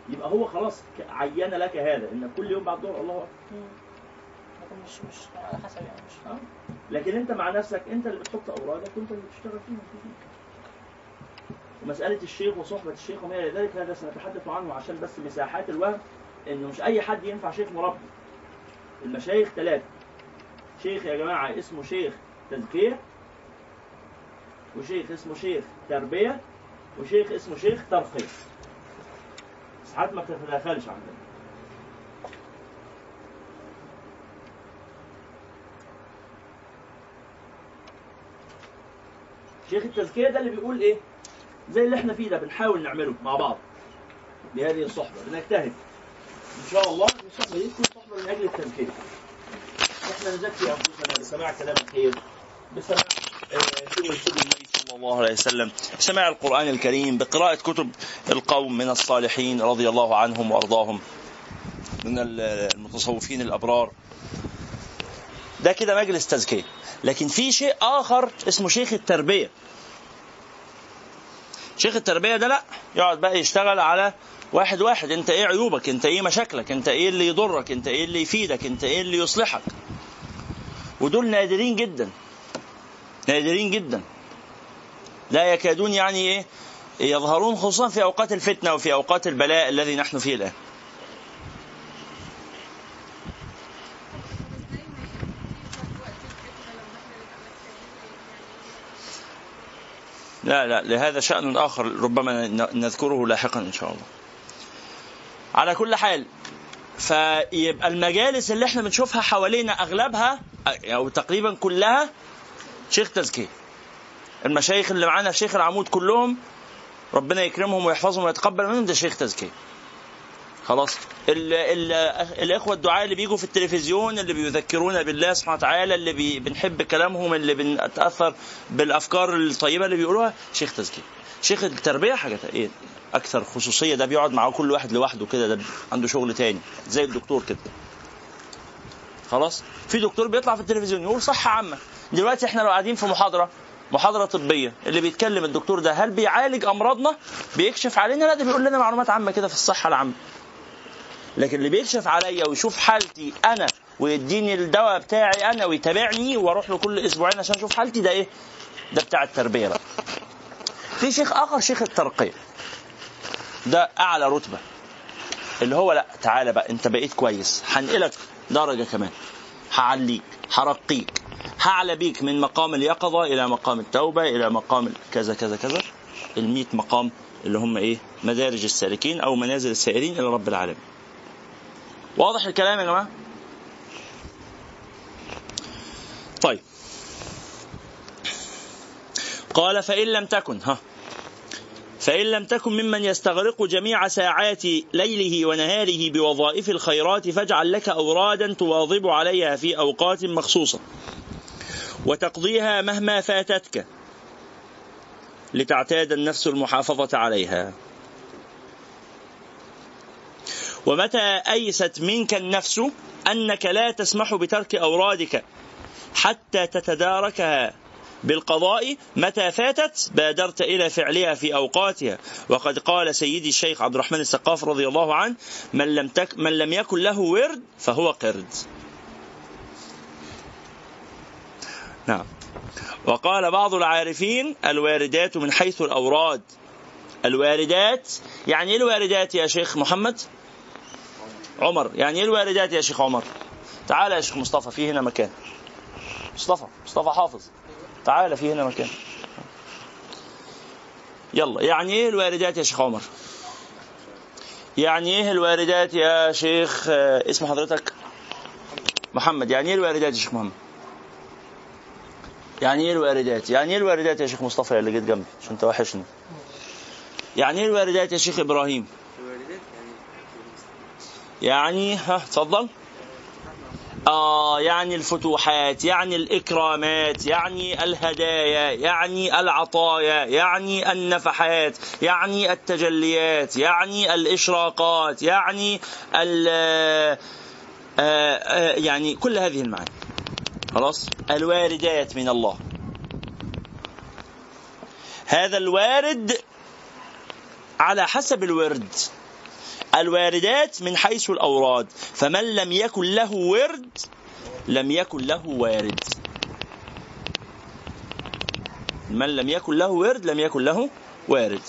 يبقى هو خلاص عين لك هذا إن كل يوم بعد الظهر الله أكبر. مش مش على حسب يعني مش آه. لكن انت مع نفسك انت اللي بتحط أوراقك وانت اللي بتشتغل فيها. ومسألة الشيخ وصحبة الشيخ وما إلى ذلك هذا سنتحدث عنه عشان بس مساحات الوهم إنه مش أي حد ينفع شيخ مربي. المشايخ ثلاثة شيخ يا جماعة اسمه شيخ تزكية وشيخ اسمه شيخ تربية وشيخ اسمه شيخ ترقية. ساعات ما تتداخلش عندنا شيخ التزكية ده اللي بيقول إيه؟ زي اللي إحنا فيه ده بنحاول نعمله مع بعض. بهذه الصحبة بنجتهد. إن شاء الله الصحبة دي تكون صحبة من أجل التزكية إحنا نزكي أنفسنا بسماع كلام الخير بسماع سنة النبي صلى الله عليه وسلم سماع القرآن الكريم بقراءة كتب القوم من الصالحين رضي الله عنهم وأرضاهم من المتصوفين الأبرار. ده كده مجلس تزكية. لكن في شيء آخر اسمه شيخ التربية. شيخ التربية ده لا يقعد بقى يشتغل على واحد واحد انت إيه عيوبك؟ انت إيه مشاكلك؟ انت إيه اللي يضرك؟ انت إيه اللي يفيدك؟ انت إيه اللي يصلحك؟ ودول نادرين جدا نادرين جدا. لا يكادون يعني إيه يظهرون خصوصا في أوقات الفتنة وفي أوقات البلاء الذي نحن فيه الآن. لا لا لهذا شأن آخر ربما نذكره لاحقا إن شاء الله. على كل حال فيبقى المجالس اللي إحنا بنشوفها حوالينا أغلبها أو تقريبا كلها شيخ تزكية. المشايخ اللي معانا شيخ العمود كلهم ربنا يكرمهم ويحفظهم ويتقبل منهم ده شيخ تزكية. خلاص. ال ال الإخوة الدعاء اللي بيجوا في التلفزيون اللي بيذكرونا بالله سبحانه وتعالى اللي بي بنحب كلامهم اللي بنتأثر بالأفكار الطيبة اللي بيقولوها شيخ تزكية. شيخ التربية حاجة إيه؟ أكثر خصوصية. ده بيقعد مع كل واحد لوحده كده ده عنده شغل تاني. زي الدكتور كده. خلاص؟ في دكتور بيطلع في التلفزيون يقول صحة عامة. دلوقتي إحنا لو قاعدين في محاضرة محاضرة طبية اللي بيتكلم الدكتور ده هل بيعالج أمراضنا؟ بيكشف علينا؟ لا ده بيقول لنا معلومات عامة كده في الصحة العامة. لكن اللي بيكشف عليا ويشوف حالتي أنا ويديني الدواء بتاعي أنا ويتابعني وأروح له كل أسبوعين عشان أشوف حالتي ده إيه؟ ده بتاع التربية بقى. في شيخ آخر شيخ الترقية. ده أعلى رتبة. اللي هو لا تعالى بقى أنت بقيت كويس. هنقلك درجة كمان. هعليك هرقيك هعلى بيك من مقام اليقظة إلى مقام التوبة إلى مقام كذا كذا كذا. ال مقام اللي هم إيه؟ مدارج السالكين أو منازل السائرين إلى رب العالمين. واضح الكلام يا جماعة؟ طيب. قال فإن لم تكن ها. فإن لم تكن ممن يستغرق جميع ساعات ليله ونهاره بوظائف الخيرات فاجعل لك أورادا تواظب عليها في أوقات مخصوصة وتقضيها مهما فاتتك لتعتاد النفس المحافظة عليها. ومتى أيست منك النفس أنك لا تسمح بترك أورادك حتى تتداركها بالقضاء؟ متى فاتت؟ بادرت إلى فعلها في أوقاتها. وقد قال سيدي الشيخ عبد الرحمن السقاف رضي الله عنه من لم, تك من لم يكن له ورد فهو قرد. نعم. وقال بعض العارفين الواردات من حيث الأوراد. الواردات يعني إيه الواردات يا شيخ محمد؟ عمر. يعني إيه الواردات يا شيخ عمر؟ تعال يا شيخ مصطفى في هنا مكان. مصطفى مصطفى حافظ. تعال في هنا مكان. يلا يعني إيه الواردات يا شيخ عمر؟ يعني إيه الواردات يا شيخ آه، اسم حضرتك؟ محمد. يعني إيه الواردات يا شيخ محمد؟ يعني إيه الواردات يعني إيه الواردات يا شيخ مصطفى اللي جيت جنبي؟ عشان توحشني. يعني إيه الواردات يا شيخ إبراهيم؟ يعني ها تفضل. آه يعني الفتوحات يعني الإكرامات يعني الهدايا يعني العطايا يعني النفحات يعني التجليات يعني الإشراقات يعني ال آه، آه، يعني كل هذه المعاني. خلاص؟ الواردات من الله. هذا الوارد على حسب الورد. الواردات من حيث الأوراد. فمن لم يكن له ورد لم يكن له وارد. من لم يكن له ورد لم يكن له وارد.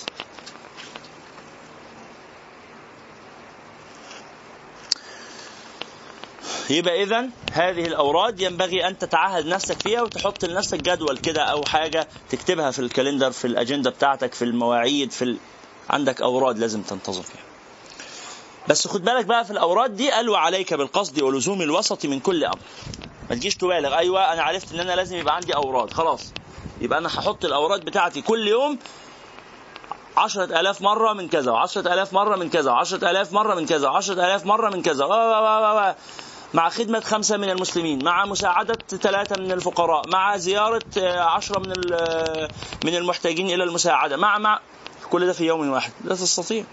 يبقى اذا هذه الأوراد ينبغي أن تتعهد نفسك فيها وتحط لنفسك جدول كده أو حاجة تكتبها في الكالندر في الأجندة بتاعتك في المواعيد في ال... عندك أوراد لازم تنتظم فيها. بس خد بالك بقى في الأوراد دي قال وعليك بالقصد ولزوم الوسط من كل أمر. ما تجيش تبالغ. أيوه أنا عرفت إن أنا لازم يبقى عندي أوراد. خلاص. يبقى أنا هحط الأوراد بتاعتي كل يوم عشرة آلاف مرة من كذا وعشرة آلاف مرة من كذا وعشرة آلاف مرة من كذا وعشرة آلاف مرة من كذا. مع خدمة خمسة من المسلمين مع مساعدة ثلاثة من الفقراء مع زيارة عشرة من من المحتاجين إلى المساعدة مع مع. كل ده في يوم واحد. لا تستطيع.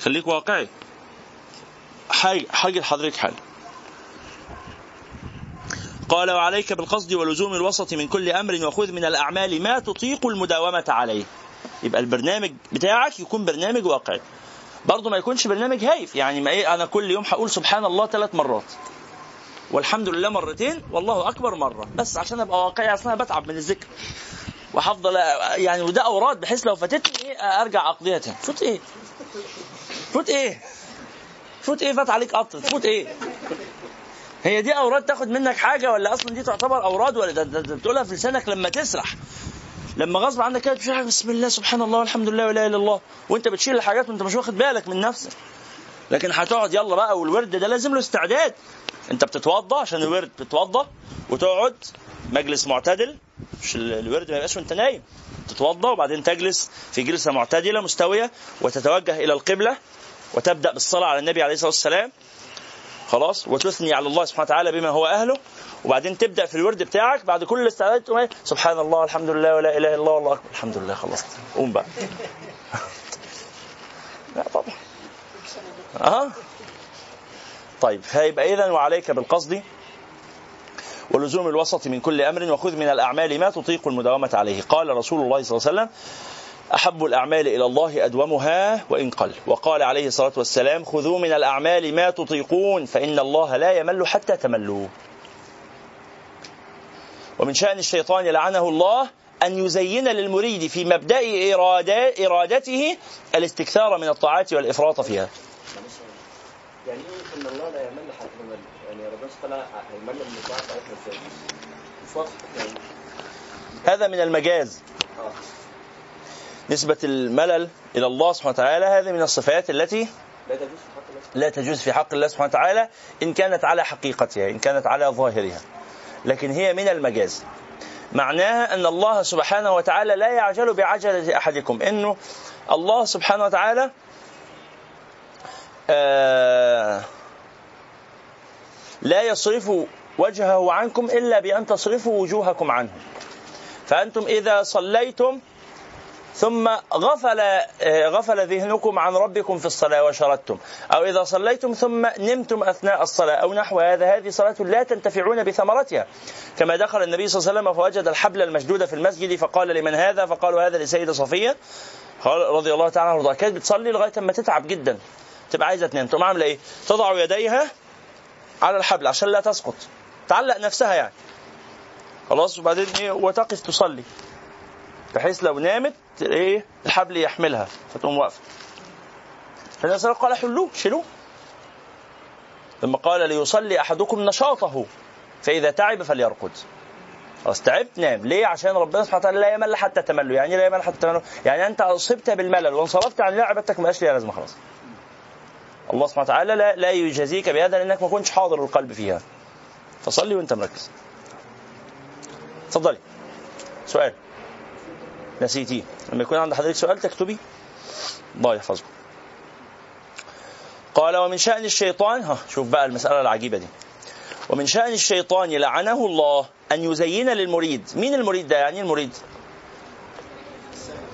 خليك واقعي. حاجة لحضرتك حاجة قال وعليك بالقصد ولزوم الوسط من كل أمر وخذ من الأعمال ما تطيق المداومة عليه. يبقى البرنامج بتاعك يكون برنامج واقعي. برضه ما يكونش برنامج هايف. يعني ما إيه أنا كل يوم هقول سبحان الله ثلاث مرات. والحمد لله مرتين والله أكبر مرة. بس عشان أبقى واقعي أصلا بتعب من الذكر. وهفضل يعني وده أوراد بحيث لو فاتتني إيه أرجع أقضيها تاني. فوت إيه؟ فوت إيه؟ فوت إيه فات عليك قطر فوت إيه؟ هي دي أوراد تاخد منك حاجة ولا أصلا دي تعتبر أوراد ولا ده, ده, ده بتقولها في لسانك لما تسرح؟ لما غصب عنك كده بتشيل بسم الله سبحان الله والحمد لله ولا إله إلا الله وأنت بتشيل الحاجات وأنت مش واخد بالك من نفسك. لكن هتقعد يلا بقى والورد ده لازم له استعداد. أنت بتتوضى عشان الورد بتتوضى وتقعد مجلس معتدل مش الورد ما يبقاش وأنت نايم. تتوضا وبعدين تجلس في جلسة معتدلة مستوية وتتوجه إلى القبلة. وتبدأ بالصلاة على النبي عليه الصلاة والسلام. خلاص؟ وتثني على الله سبحانه وتعالى بما هو أهله. وبعدين تبدأ في الورد بتاعك بعد كل الاستعداد إيه؟ سبحان الله الحمد لله ولا إله إلا الله والله اكبر الحمد لله خلصت قوم بقى. لا طبعا. آه طيب فيبقى إذا وعليك بالقصد ولزوم الوسط من كل أمر وخذ من الأعمال ما تطيق المداومة عليه. قال رسول الله صلى الله عليه وسلم أحب الأعمال إلى الله أدومها وإن قل. وقال عليه الصلاة والسلام خذوا من الأعمال ما تطيقون فإن الله لا يمل حتى تملوا ومن شأن الشيطان لعنه الله أن يزين للمريد في مبدأ إرادته الاستكثار من الطاعات والإفراط فيها. يعني إن الله لا يمل حتى يمل يعني ربنا سبحانه هيمل من الطاعات هذا من المجاز. آه. نسبة الملل إلى الله سبحانه وتعالى هذه من الصفات التي لا تجوز في حق الله. سبحانه وتعالى إن كانت على حقيقتها إن كانت على ظاهرها. لكن هي من المجاز. معناها أن الله سبحانه وتعالى لا يعجل بعجلة أحدكم إنه الله سبحانه وتعالى آه لا يصرف وجهه عنكم إلا بأن تصرفوا وجوهكم عنه. فأنتم إذا صليتم ثم غفل آه، غفل ذهنكم عن ربكم في الصلاة وشردتم. أو إذا صليتم ثم نمتم أثناء الصلاة أو نحو هذا هذه صلاة لا تنتفعون بثمرتها. كما دخل النبي صلى الله عليه وسلم فوجد الحبل المشدود في المسجد فقال لمن هذا؟ فقالوا هذا لسيدة صفية. قال رضي الله تعالى عنها. كانت بتصلي لغاية ما تتعب جدا. تبقى عايزة تنام. تقوم عاملة إيه؟ تضع يديها على الحبل عشان لا تسقط. تعلق نفسها يعني. خلاص وبعدين إيه؟ وتقف تصلي. بحيث لو نامت إيه الحبل يحملها فتقوم واقفة. فالنبي صلى الله عليه وسلم قال حلوة شيلوه. لما قال ليصلي أحدكم نشاطه فإذا تعب فليرقد خلاص تعبت نام. ليه؟ عشان ربنا سبحانه وتعالى لا يمل حتى تملوا يعني لا يمل حتى تملوا يعني أنت أصبت بالملل وانصرفت عن الله عبادتك ما ليها لازمة خلاص. الله سبحانه وتعالى لا, لا يجازيك بهذا لأنك ما كنتش حاضر القلب فيها. فصلي وأنت مركز. تفضلي. سؤال. نسيتيه. لما يكون عند حضرتك سؤال تكتبي. الله يحفظكم قال ومن شأن الشيطان ها شوف بقى المسألة العجيبة دي. ومن شأن الشيطان لعنه الله أن يزين للمريد. مين المريد ده؟ يعني المريد؟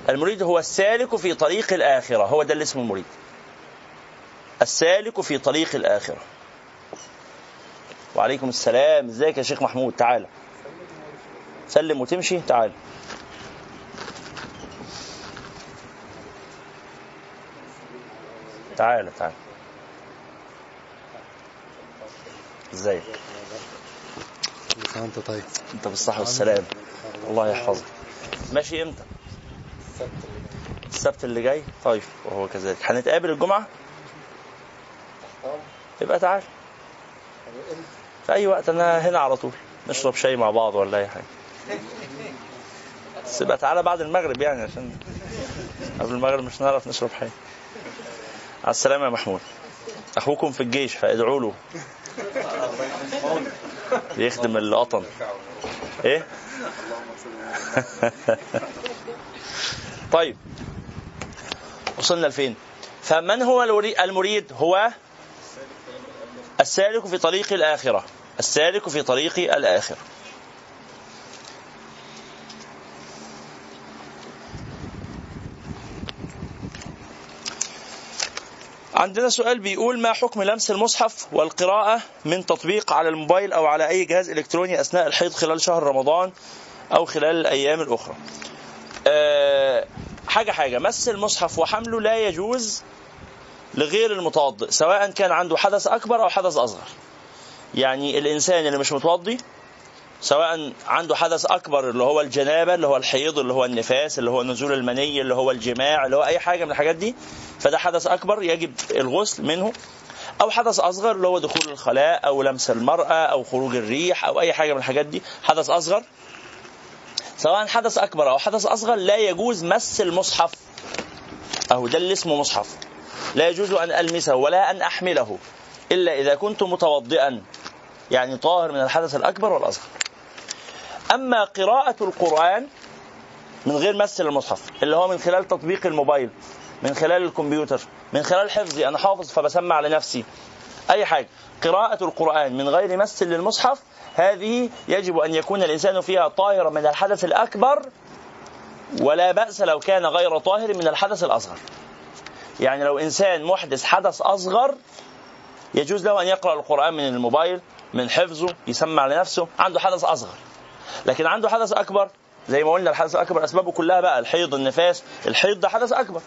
المريد هو السالك في طريق الآخرة. هو ده اللي اسمه المريد. السالك في طريق الآخرة. وعليكم السلام. إزيك يا شيخ محمود؟ تعالى سلم وتمشي. تعال. تعال تعال ازيك أنت طيب. أنت بالصحة والسلام الله يحفظك. ماشي إمتى؟ السبت اللي جاي؟ طيب وهو كذلك. هنتقابل الجمعة؟ يبقى تعال. في أي وقت أنا هنا على طول. نشرب شاي مع بعض ولا أي حاجة. بس يبقى تعالى بعد المغرب يعني عشان قبل المغرب مش هنعرف نشرب حاجة. على السلامه يا محمود. أخوكم في الجيش فادعوا له. يخدم القطن. إيه؟ طيب. وصلنا لفين؟ فمن هو المريد؟ هو السالك في طريق الآخرة. السالك في طريق الآخرة. عندنا سؤال بيقول ما حكم لمس المصحف والقراءة من تطبيق على الموبايل أو على أي جهاز إلكتروني أثناء الحيض خلال شهر رمضان أو خلال الأيام الأخرى؟ أه حاجة حاجة مس المصحف وحمله لا يجوز لغير المتوضئ سواء كان عنده حدث أكبر أو حدث أصغر. يعني الإنسان اللي مش متوضي سواء عنده حدث أكبر اللي هو الجنابة اللي هو الحيض اللي هو النفاس اللي هو نزول المني اللي هو الجماع اللي هو أي حاجة من الحاجات دي فده حدث أكبر يجب الغسل منه. أو حدث أصغر اللي هو دخول الخلاء أو لمس المرأة أو خروج الريح أو أي حاجة من الحاجات دي. حدث أصغر سواء حدث أكبر أو حدث أصغر لا يجوز مس المصحف. أهو ده اللي اسمه مصحف. لا يجوز أن ألمسه ولا أن أحمله إلا إذا كنت متوضئا يعني طاهر من الحدث الأكبر والأصغر. أما قراءة القرآن من غير مس المصحف اللي هو من خلال تطبيق الموبايل من خلال الكمبيوتر من خلال حفظي أنا حافظ فبسمع لنفسي أي حاجة. قراءة القرآن من غير مس للمصحف هذه يجب أن يكون الإنسان فيها طاهرا من الحدث الأكبر ولا بأس لو كان غير طاهر من الحدث الأصغر. يعني لو إنسان محدث حدث أصغر يجوز له أن يقرأ القرآن من الموبايل من حفظه يسمع لنفسه عنده حدث أصغر. لكن عنده حدث أكبر. زي ما قلنا الحدث الأكبر أسبابه كلها بقى الحيض النفاس. الحيض ده حدث أكبر.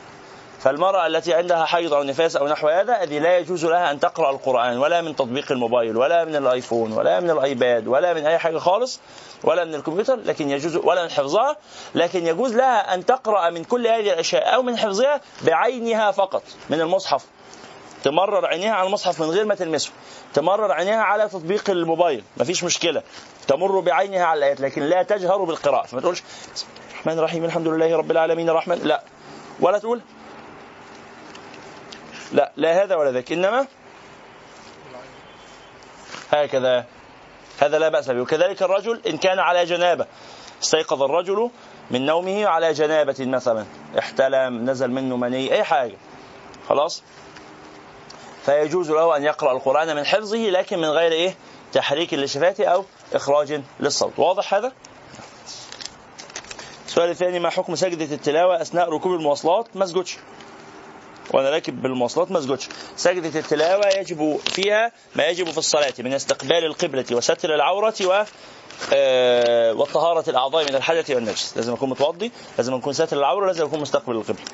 فالمرأة التي عندها حيض أو نفاس أو نحو هذا هذه لا يجوز لها أن تقرأ القرآن ولا من تطبيق الموبايل ولا من الآيفون ولا من الآيباد ولا من أي حاجة خالص ولا من الكمبيوتر. لكن يجوز ولا من حفظها. لكن يجوز لها أن تقرأ من كل هذه الأشياء أو من حفظها بعينها فقط من المصحف. تمرر عينيها على المصحف من غير ما تلمسه. تمرر عينيها على تطبيق الموبايل. مفيش مشكلة. تمر بعينها على الآيات لكن لا تجهر بالقراءة. فما تقولش الرحمن الرحيم الحمد لله رب العالمين الرحمن لا. ولا تقول لا لا هذا ولا ذاك إنما هكذا. هذا لا بأس به. وكذلك الرجل إن كان على جنابة استيقظ الرجل من نومه على جنابة مثلا احتلم نزل منه مني أي حاجة. خلاص؟ فيجوز له أن يقرأ القرآن من حفظه لكن من غير إيه؟ تحريك للشفاة أو إخراج للصوت. واضح هذا؟ السؤال الثاني ما حكم سجدة التلاوة أثناء ركوب المواصلات؟ ما اسجدش وأنا راكب بالمواصلات ما اسجدش سجدة التلاوة يجب فيها ما يجب في الصلاة من استقبال القبلة وستر العورة و آه، وطهارة الأعضاء من الحدث والنجس. لازم أكون متوضي لازم أكون ساتر العورة لازم أكون مستقبل القبلة.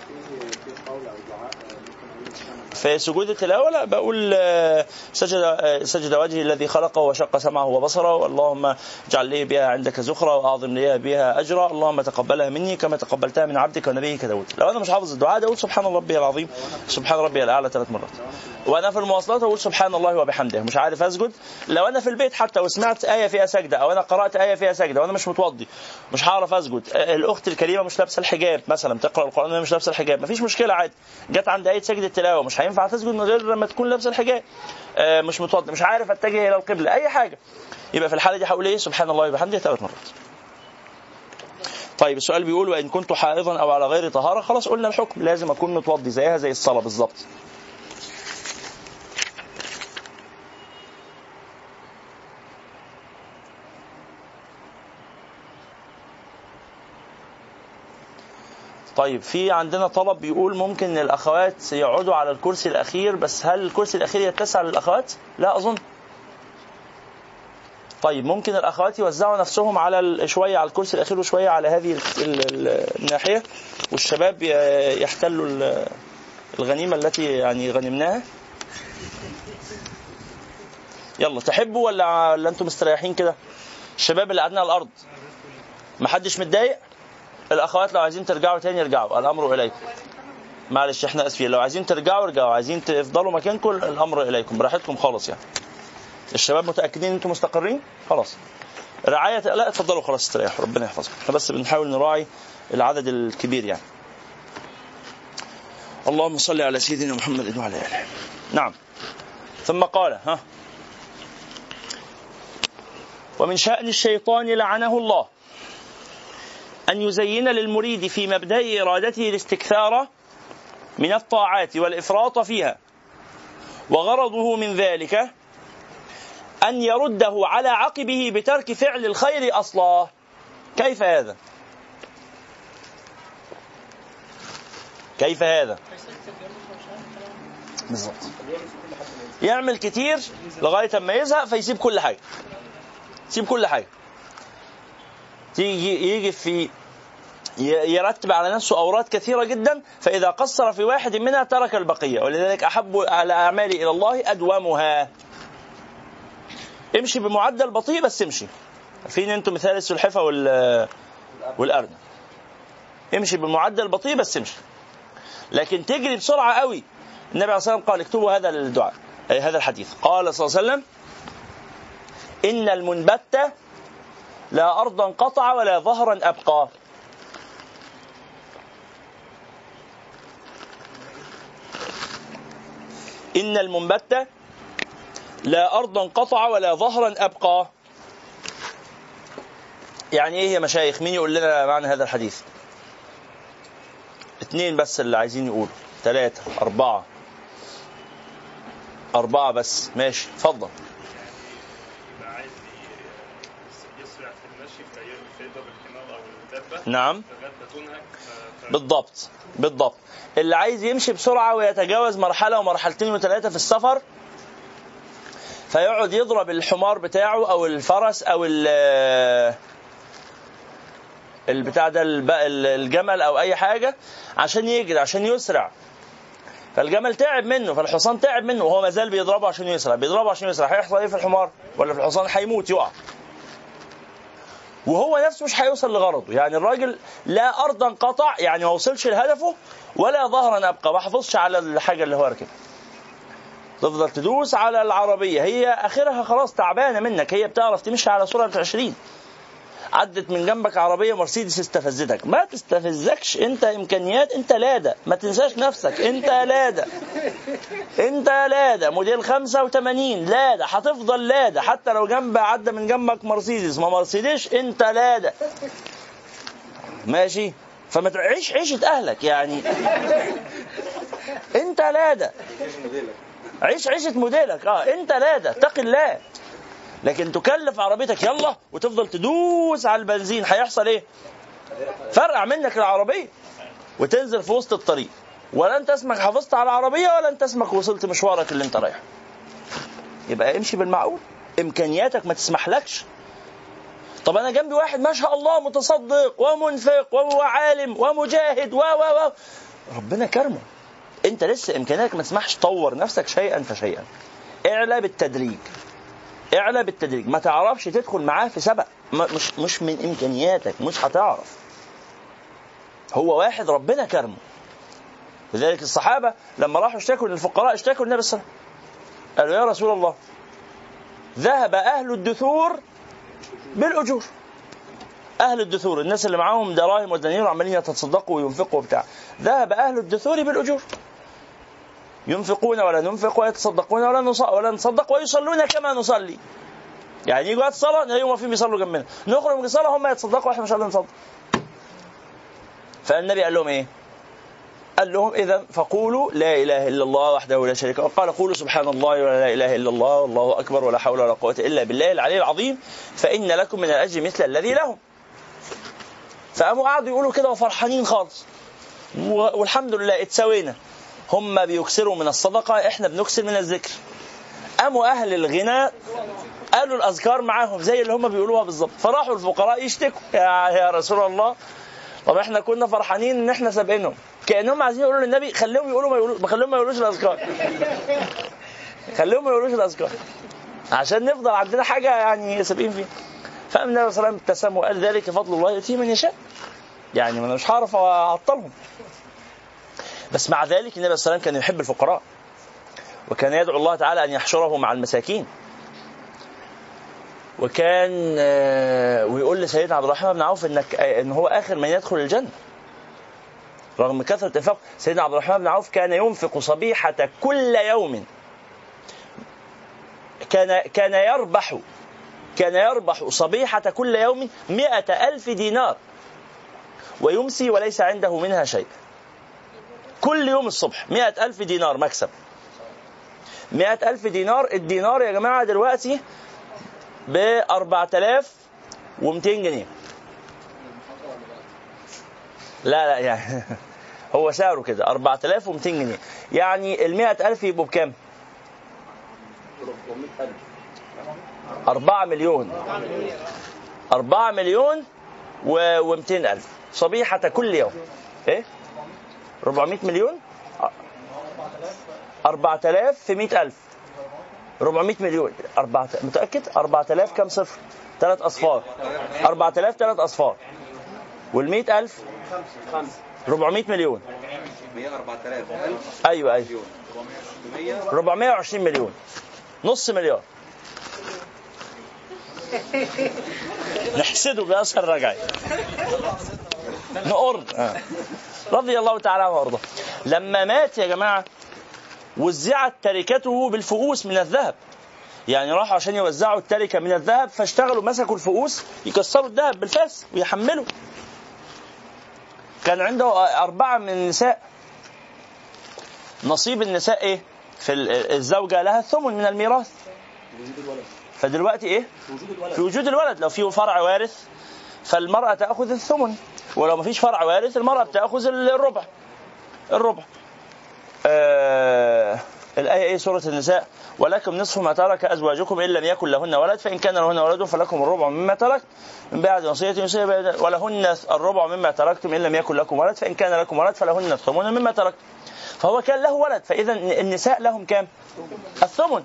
في سجود التلاوة لا بقول آه، سجد آه، سجد وجهي الذي خلقه وشق سمعه وبصره اللهم اجعل لي بها عندك زخرة وأعظم لي بها أجرا اللهم تقبلها مني كما تقبلتها من عبدك ونبيك داود. لو أنا مش حافظ الدعاء ده أقول سبحان ربي العظيم سبحان ربي الأعلى ثلاث مرات. وأنا في المواصلات أقول سبحان الله وبحمده مش عارف أسجد؟ لو أنا في البيت حتى وسمعت آية فيها سجدة أو أنا قرأت آية فيها سجدة وأنا مش متوضي مش هعرف أسجد. آه، الأخت الكريمة مش لابسة الحجاب مثلا بتقرأ القرآن وهي مش لابسة الحجاب مفيش مشكلة عادي. جت عند آية سجدة التلاوة مش هينفع تسجد من غير لما تكون لابسة الحجاب. آه، مش متوضي مش عارف أتجه إلى القبلة. أي حاجة. يبقى في الحالة دي هقول إيه؟ سبحان الله وبحمده ثلاث مرات. طيب السؤال بيقول وإن كنت حائضا أو على غير طهارة خلاص قلنا الحكم. لازم أكون متوضي زيها زي الصلاة بالظبط. طيب في عندنا طلب بيقول ممكن الأخوات يقعدوا على الكرسي الأخير بس هل الكرسي الأخير يتسع للأخوات؟ لا أظن. طيب ممكن الأخوات يوزعوا نفسهم على شوية على الكرسي الأخير وشوية على هذه ال- ال- الناحية والشباب يحتلوا ال- الغنيمة التي يعني غنمناها. يلا تحبوا ولا ولا أنتم مستريحين كده؟ الشباب اللي قاعدين على الأرض محدش متضايق؟ الأخوات لو عايزين ترجعوا تاني ارجعوا الأمر إليكم. معلش إحنا آسفين. لو عايزين ترجعوا ارجعوا عايزين تفضلوا مكانكم الأمر إليكم. براحتكم خالص يعني. الشباب متأكدين ان أنتم مستقرين؟ خلاص. رعاية لا اتفضلوا خلاص استريحوا. ربنا يحفظكم. إحنا بس بنحاول نراعي العدد الكبير يعني. اللهم صل على سيدنا محمد وعلى آله. نعم. ثم قال ها. ومن شأن الشيطان لعنه الله. أن يزين للمريد في مبدأ إرادته الاستكثار من الطاعات والإفراط فيها. وغرضه من ذلك أن يرده على عقبه بترك فعل الخير أصلا. كيف هذا؟ كيف هذا؟ بالضبط. يعمل كتير لغاية ما يزهق فيسيب كل حاجة. يسيب كل حاجة. تيجي يجي في يرتب على نفسه أوراد كثيرة جدا فإذا قصر في واحد منها ترك البقية. ولذلك أحب الأعمال إلى الله أدومها. امشي بمعدل بطيء بس امشي. فين أنتم مثال السلحفة وال والأرنب امشي بمعدل بطيء بس امشي. لكن تجري بسرعة قوي. النبي عليه الصلاة والسلام قال اكتبوا هذا الدعاء أي هذا الحديث. قال صلى الله عليه وسلم إن المنبت لا أرضا قطع ولا ظهرا أبقى. إن المنبت لا أرضا قطع ولا ظهرا أبقى. يعني إيه يا مشايخ؟ مين يقول لنا معنى هذا الحديث؟ اثنين بس اللي عايزين يقولوا. ثلاثة أربعة. أربعة بس. ماشي اتفضل عايز يسرع في المشي فيضرب الحمار أو الدابه نعم. بالضبط بالضبط. اللي عايز يمشي بسرعة ويتجاوز مرحلة ومرحلتين وثلاثة في السفر فيقعد يضرب الحمار بتاعه أو الفرس أو ال البتاع ده الجمل أو أي حاجة عشان يجري عشان يسرع. فالجمل تعب منه فالحصان تعب منه وهو ما زال بيضربه عشان يسرع. بيضربه عشان يسرع. هيحصل إيه في الحمار؟ ولا في الحصان هيموت يقع. وهو نفسه مش هيوصل لغرضه. يعني الراجل لا أرضا قطع يعني ما وصلش لهدفه ولا ظهرا أبقى. ما حافظش على الحاجة اللي هو راكبها تفضل تدوس على العربية. هي آخرها خلاص تعبانة منك. هي بتعرف تمشي على سرعة 20 عدت من جنبك عربية مرسيدس استفزتك. ما تستفزكش. انت إمكانيات انت لادة. ما تنساش نفسك. انت لادة. انت لادة. موديل 85 لادة. هتفضل لادة. حتى لو جنب عدى من جنبك مرسيدس. ما مرسيدس انت لادة. ماشي؟ فما تعيش عيشه أهلك. يعني انت لادة. عيش عيشه موديلك. آه انت لادة. اتق الله. لكن تكلف عربيتك يلا وتفضل تدوس على البنزين هيحصل إيه؟ فرقع منك العربية وتنزل في وسط الطريق. ولا انت اسمك حافظت على العربية ولا انت اسمك وصلت مشوارك اللي انت رايحه. يبقى امشي بالمعقول. إمكانياتك ما تسمحلكش. طب أنا جنبي واحد ما شاء الله متصدق ومنفق وهو عالم ومجاهد و و و. ربنا كرمه. انت لسه إمكانياتك ما تسمحش طور نفسك شيئا فشيئا. اعلى بالتدريج. اعلى بالتدريج. ما تعرفش تدخل معاه في سبق. مش مش من إمكانياتك مش هتعرف. هو واحد ربنا كرمه. لذلك الصحابة لما راحوا اشتكوا للفقراء اشتكوا للنبي صلى الله عليه وسلم. قالوا يا رسول الله ذهب أهل الدثور بالأجور. أهل الدثور الناس اللي معاهم دراهم ودنانير وعمالين يتصدقوا وينفقوا وبتاع. ذهب أهل الدثور بالأجور. ينفقون ولا ننفق ويتصدقون ولا ولا نصدق ويصلون كما نصلي. يعني يجوا وقت الصلاه نلاقيهم واقفين بيصلوا جنبنا. نخرج من الصلاه هم يتصدقوا وإحنا مش قادرين نصدق فالنبي قال لهم إيه؟ قال لهم اذا فقولوا لا إله إلا الله وحده لا شريك له. قال قولوا سبحان الله ولا لا إله إلا الله والله أكبر ولا حول ولا قوة إلا بالله العلي العظيم. فإن لكم من الأجر مثل الذي لهم. فقاموا قعدوا يقولوا كده وفرحانين خالص. والحمد لله اتسوينا هم بيكسروا من الصدقة إحنا بنكسر من الذكر. قاموا أهل الغنى قالوا الأذكار معاهم زي اللي هم بيقولوها بالظبط. فراحوا الفقراء يشتكوا. يا, يا رسول الله. طب إحنا كنا فرحانين إن إحنا سابقينهم. كأنهم عايزين يقولوا للنبي خليهم يقولوا ما يقولوا خليهم ما يقولوش الأذكار. خليهم ما يقولوش الأذكار. عشان نفضل عندنا حاجة يعني سابقين فيها. النبي صلى الله عليه وسلم ابتسم وقال ذلك فضل الله يؤتيه من يشاء. يعني أنا مش هعرف اعطلهم بس مع ذلك النبي عليه وسلم كان يحب الفقراء وكان يدعو الله تعالى أن يحشره مع المساكين. وكان آه، ويقول لسيدنا عبد الرحمن بن عوف إنك آه، إن هو آخر من يدخل الجنة. رغم كثرة الإنفاق سيدنا عبد الرحمن بن عوف كان ينفق صبيحة كل يوم. كان كان يربح كان يربح صبيحة كل يوم مئة ألف دينار. ويمسي وليس عنده منها شيء. كل يوم الصبح مئة ألف دينار مكسب. مئة ألف دينار الدينار يا جماعة دلوقتي ب 4200 جنيه. لا لا يعني هو سعره كده 4200 جنيه. يعني ال 100000 يبقوا بكام؟ 4 مليون. 4 مليون و 200 ألف. صبيحة كل يوم. إيه؟ 400 مليون؟ 4000 في 100 ألف. 400 مليون. 4 متأكد؟ 4000 كم صفر؟ ثلاث أصفار. 4000 ثلاث أصفار. وال 100 ألف؟ 400 مليون. 100 4000 1000 أيوه أيوه. مليون 100 420 مليون. نص مليار. نحسده بأسهل رجعي. نقر. آه. رضي الله تعالى عنه وأرضاه. لما مات يا جماعة وزعت تركته بالفؤوس من الذهب. يعني راحوا عشان يوزعوا التركة من الذهب فاشتغلوا مسكوا الفؤوس يكسروا الذهب بالفاس ويحملوا. كان عنده أربعة من النساء. نصيب النساء إيه؟ في ال- الزوجة لها الثمن من الميراث. فدلوقتي إيه؟ في وجود الولد. لو في فرع وارث فالمرأة تأخذ الثمن. ولو ما فيش فرع وارث المرأة بتأخذ الربع. الربع. آه الآية إيه؟ سورة النساء. ولكم نصف ما ترك أزواجكم إن لم يكن لهن ولد فإن كان لهن ولد فلكم الربع مما ترك من بعد وصية يوصي ولهن الربع مما تركتم إن لم يكن لكم ولد فإن كان لكم ولد فلهن الثمن مما تركتم فهو كان له ولد فإذا النساء لهم كام؟ الثمن.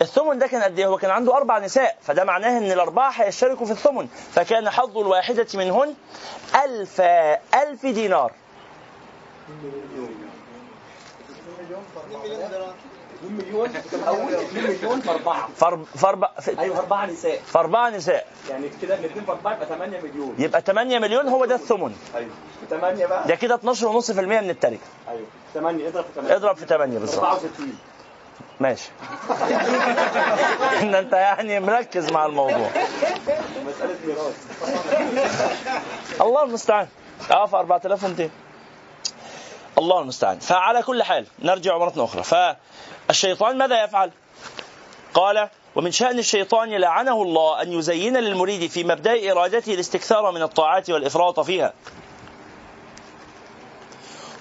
الثمن ده كان قد إيه؟ هو كان عنده أربع نساء فده معناه إن الاربعه هيشتركوا في الثمن. فكان حظ الواحدة منهن ألف ألف دينار. 2 مليون في الأول 2 مليون في أربعة فارب فاربع في أيوه أربعة نساء. فاربعه نساء يعني كده الاثنين في أربعة يبقى 8 مليون. يبقى 8 مليون هو ده الثمن. أيوه. 8 بقى؟ ده كده 12.5% من التركة. أيوه. 8 اضرب في 8 اضرب في 8 بالظبط. 64 ماشي. إن أنت يعني مركز مع الموضوع. مساله ميراث الله المستعان. آه في 4200 الله المستعان. فعلى كل حال نرجع مرة أخرى. فالشيطان ماذا يفعل؟ قال ومن شأن الشيطان لعنه الله أن يزين للمريد في مبدأ إرادته الاستكثار من الطاعات والإفراط فيها.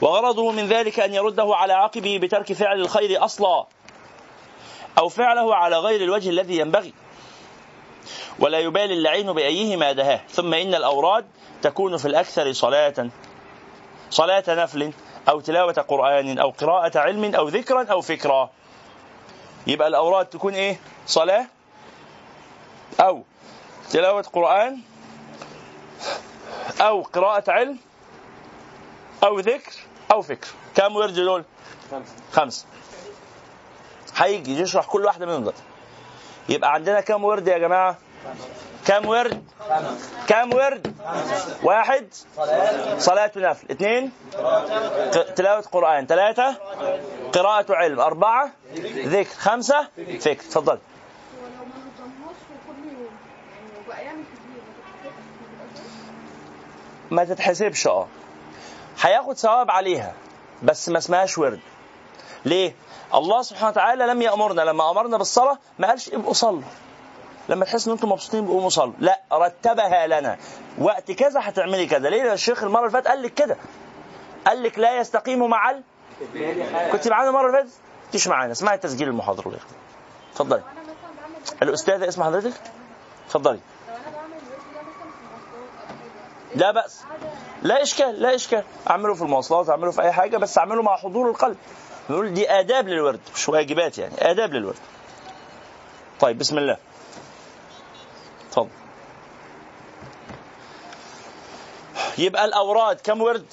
وغرضه من ذلك أن يرده على عقبه بترك فعل الخير أصلا. أو فعله على غير الوجه الذي ينبغي. ولا يبالي اللعين بأيهما دهاه. ثم إن الأوراد تكون في الأكثر صلاة. صلاة نفل أو تلاوة قرآن أو قراءة علم أو ذكرا أو فكرا. يبقى الأوراد تكون إيه؟ صلاة أو تلاوة قرآن أو قراءة علم أو ذكر أو فكر. كم ورد دول خمسة. خمسة. هيجي يشرح كل واحدة منهم دلوقتي. يبقى عندنا كم ورد يا جماعة؟ كم ورد؟ كم ورد؟ واحد. صلاة نفل اثنين. تلاوة قرآن. ثلاثة قراءة علم. أربعة. ذكر. خمسة. فكر. تفضل. ما تتحسبش آه. هياخد ثواب عليها بس ما اسمهاش ورد. ليه؟ الله سبحانه وتعالى لم يأمرنا لما أمرنا بالصلاة ما قالش ابقوا صلوا. لما تحس إن أنتم مبسوطين بقوموا صلوا. لا رتبها لنا. وقت كذا هتعملي كذا. ليه؟ الشيخ المرة اللي فاتت قال لك كده. قال لك لا يستقيم مع ال... كنت معانا المرة اللي فاتت؟ كنتش معانا. اسمعي تسجيل المحاضرة والإخوة. اتفضلي. الأستاذة اسم حضرتك؟ اتفضلي. لا بأس. لا إشكال لا إشكال. اعمله في المواصلات اعمله في أي حاجة بس اعمله مع حضور القلب. نقول دي آداب للورد مش واجبات يعني آداب للورد. طيب بسم الله. اتفضل يبقى الأوراد كم ورد؟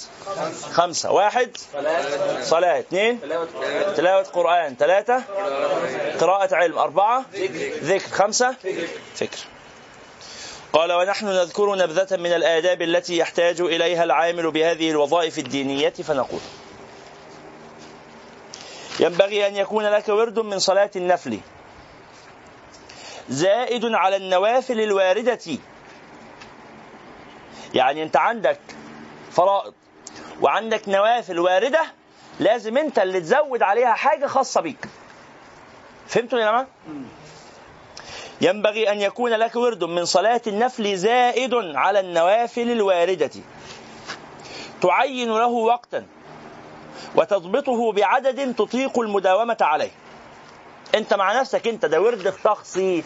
خمسة. واحد؟ صلاة. اثنين؟ تلاوة قرآن. ثلاثة قراءة علم. أربعة؟ ذكر. خمسة؟ فكر. قال ونحن نذكر نبذة من الآداب التي يحتاج إليها العامل بهذه الوظائف الدينية فنقول ينبغي أن يكون لك ورد من صلاة النفل. زائد على النوافل الواردة. يعني أنت عندك فرائض وعندك نوافل واردة لازم أنت اللي تزود عليها حاجة خاصة بيك. فهمتوا يا جماعة؟ ينبغي أن يكون لك ورد من صلاة النفل زائد على النوافل الواردة. تعين له وقتا. وتضبطه بعدد تطيق المداومة عليه. انت مع نفسك انت ده ورد شخصي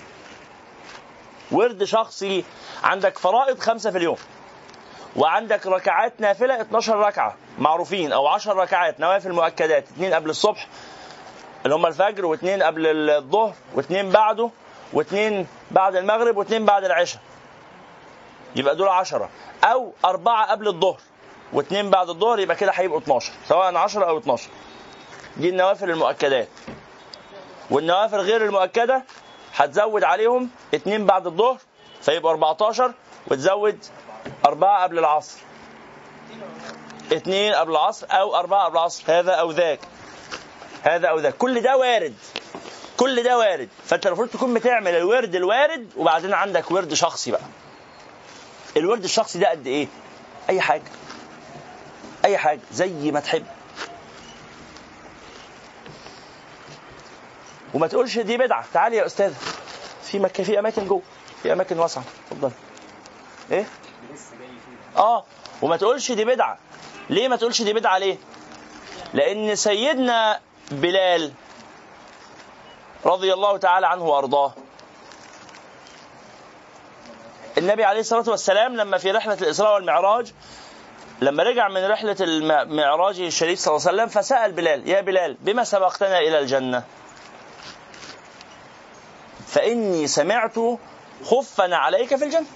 ورد شخصي. عندك فرائض خمسة في اليوم وعندك ركعات نافلة 12 ركعة معروفين أو 10 ركعات نوافل مؤكدات اثنين قبل الصبح اللي هم الفجر واثنين قبل الظهر واثنين بعده واثنين بعد المغرب واثنين بعد العشاء. يبقى دول عشرة أو أربعة قبل الظهر. واثنين بعد الظهر يبقى كده هيبقوا 12 سواء 10 أو 12 دي النوافل المؤكدات. والنوافل غير المؤكدة هتزود عليهم اثنين بعد الظهر فيبقوا 14 وتزود أربعة قبل العصر. اثنين قبل العصر أو أربعة قبل العصر هذا أو ذاك. هذا أو ذاك. كل ده وارد. كل ده وارد. فأنت المفروض تكون بتعمل الورد الوارد وبعدين عندك ورد شخصي بقى. الورد الشخصي ده قد إيه؟ أي حاجة. أي حاجة زي ما تحب. وما تقولش دي بدعة. تعالي يا أستاذ في مكان في أماكن جوه. في أماكن واسعة. اتفضل. إيه؟ آه. وما تقولش دي بدعة. ليه ما تقولش دي بدعة ليه؟ لأن سيدنا بلال رضي الله تعالى عنه وأرضاه. النبي عليه الصلاة والسلام لما في رحلة الإسراء والمعراج لما رجع من رحلة المعراج الشريف صلى الله عليه وسلم فسأل بلال يا بلال بما سبقتنا إلى الجنة؟ فإني سمعت خفا عليك في الجنة.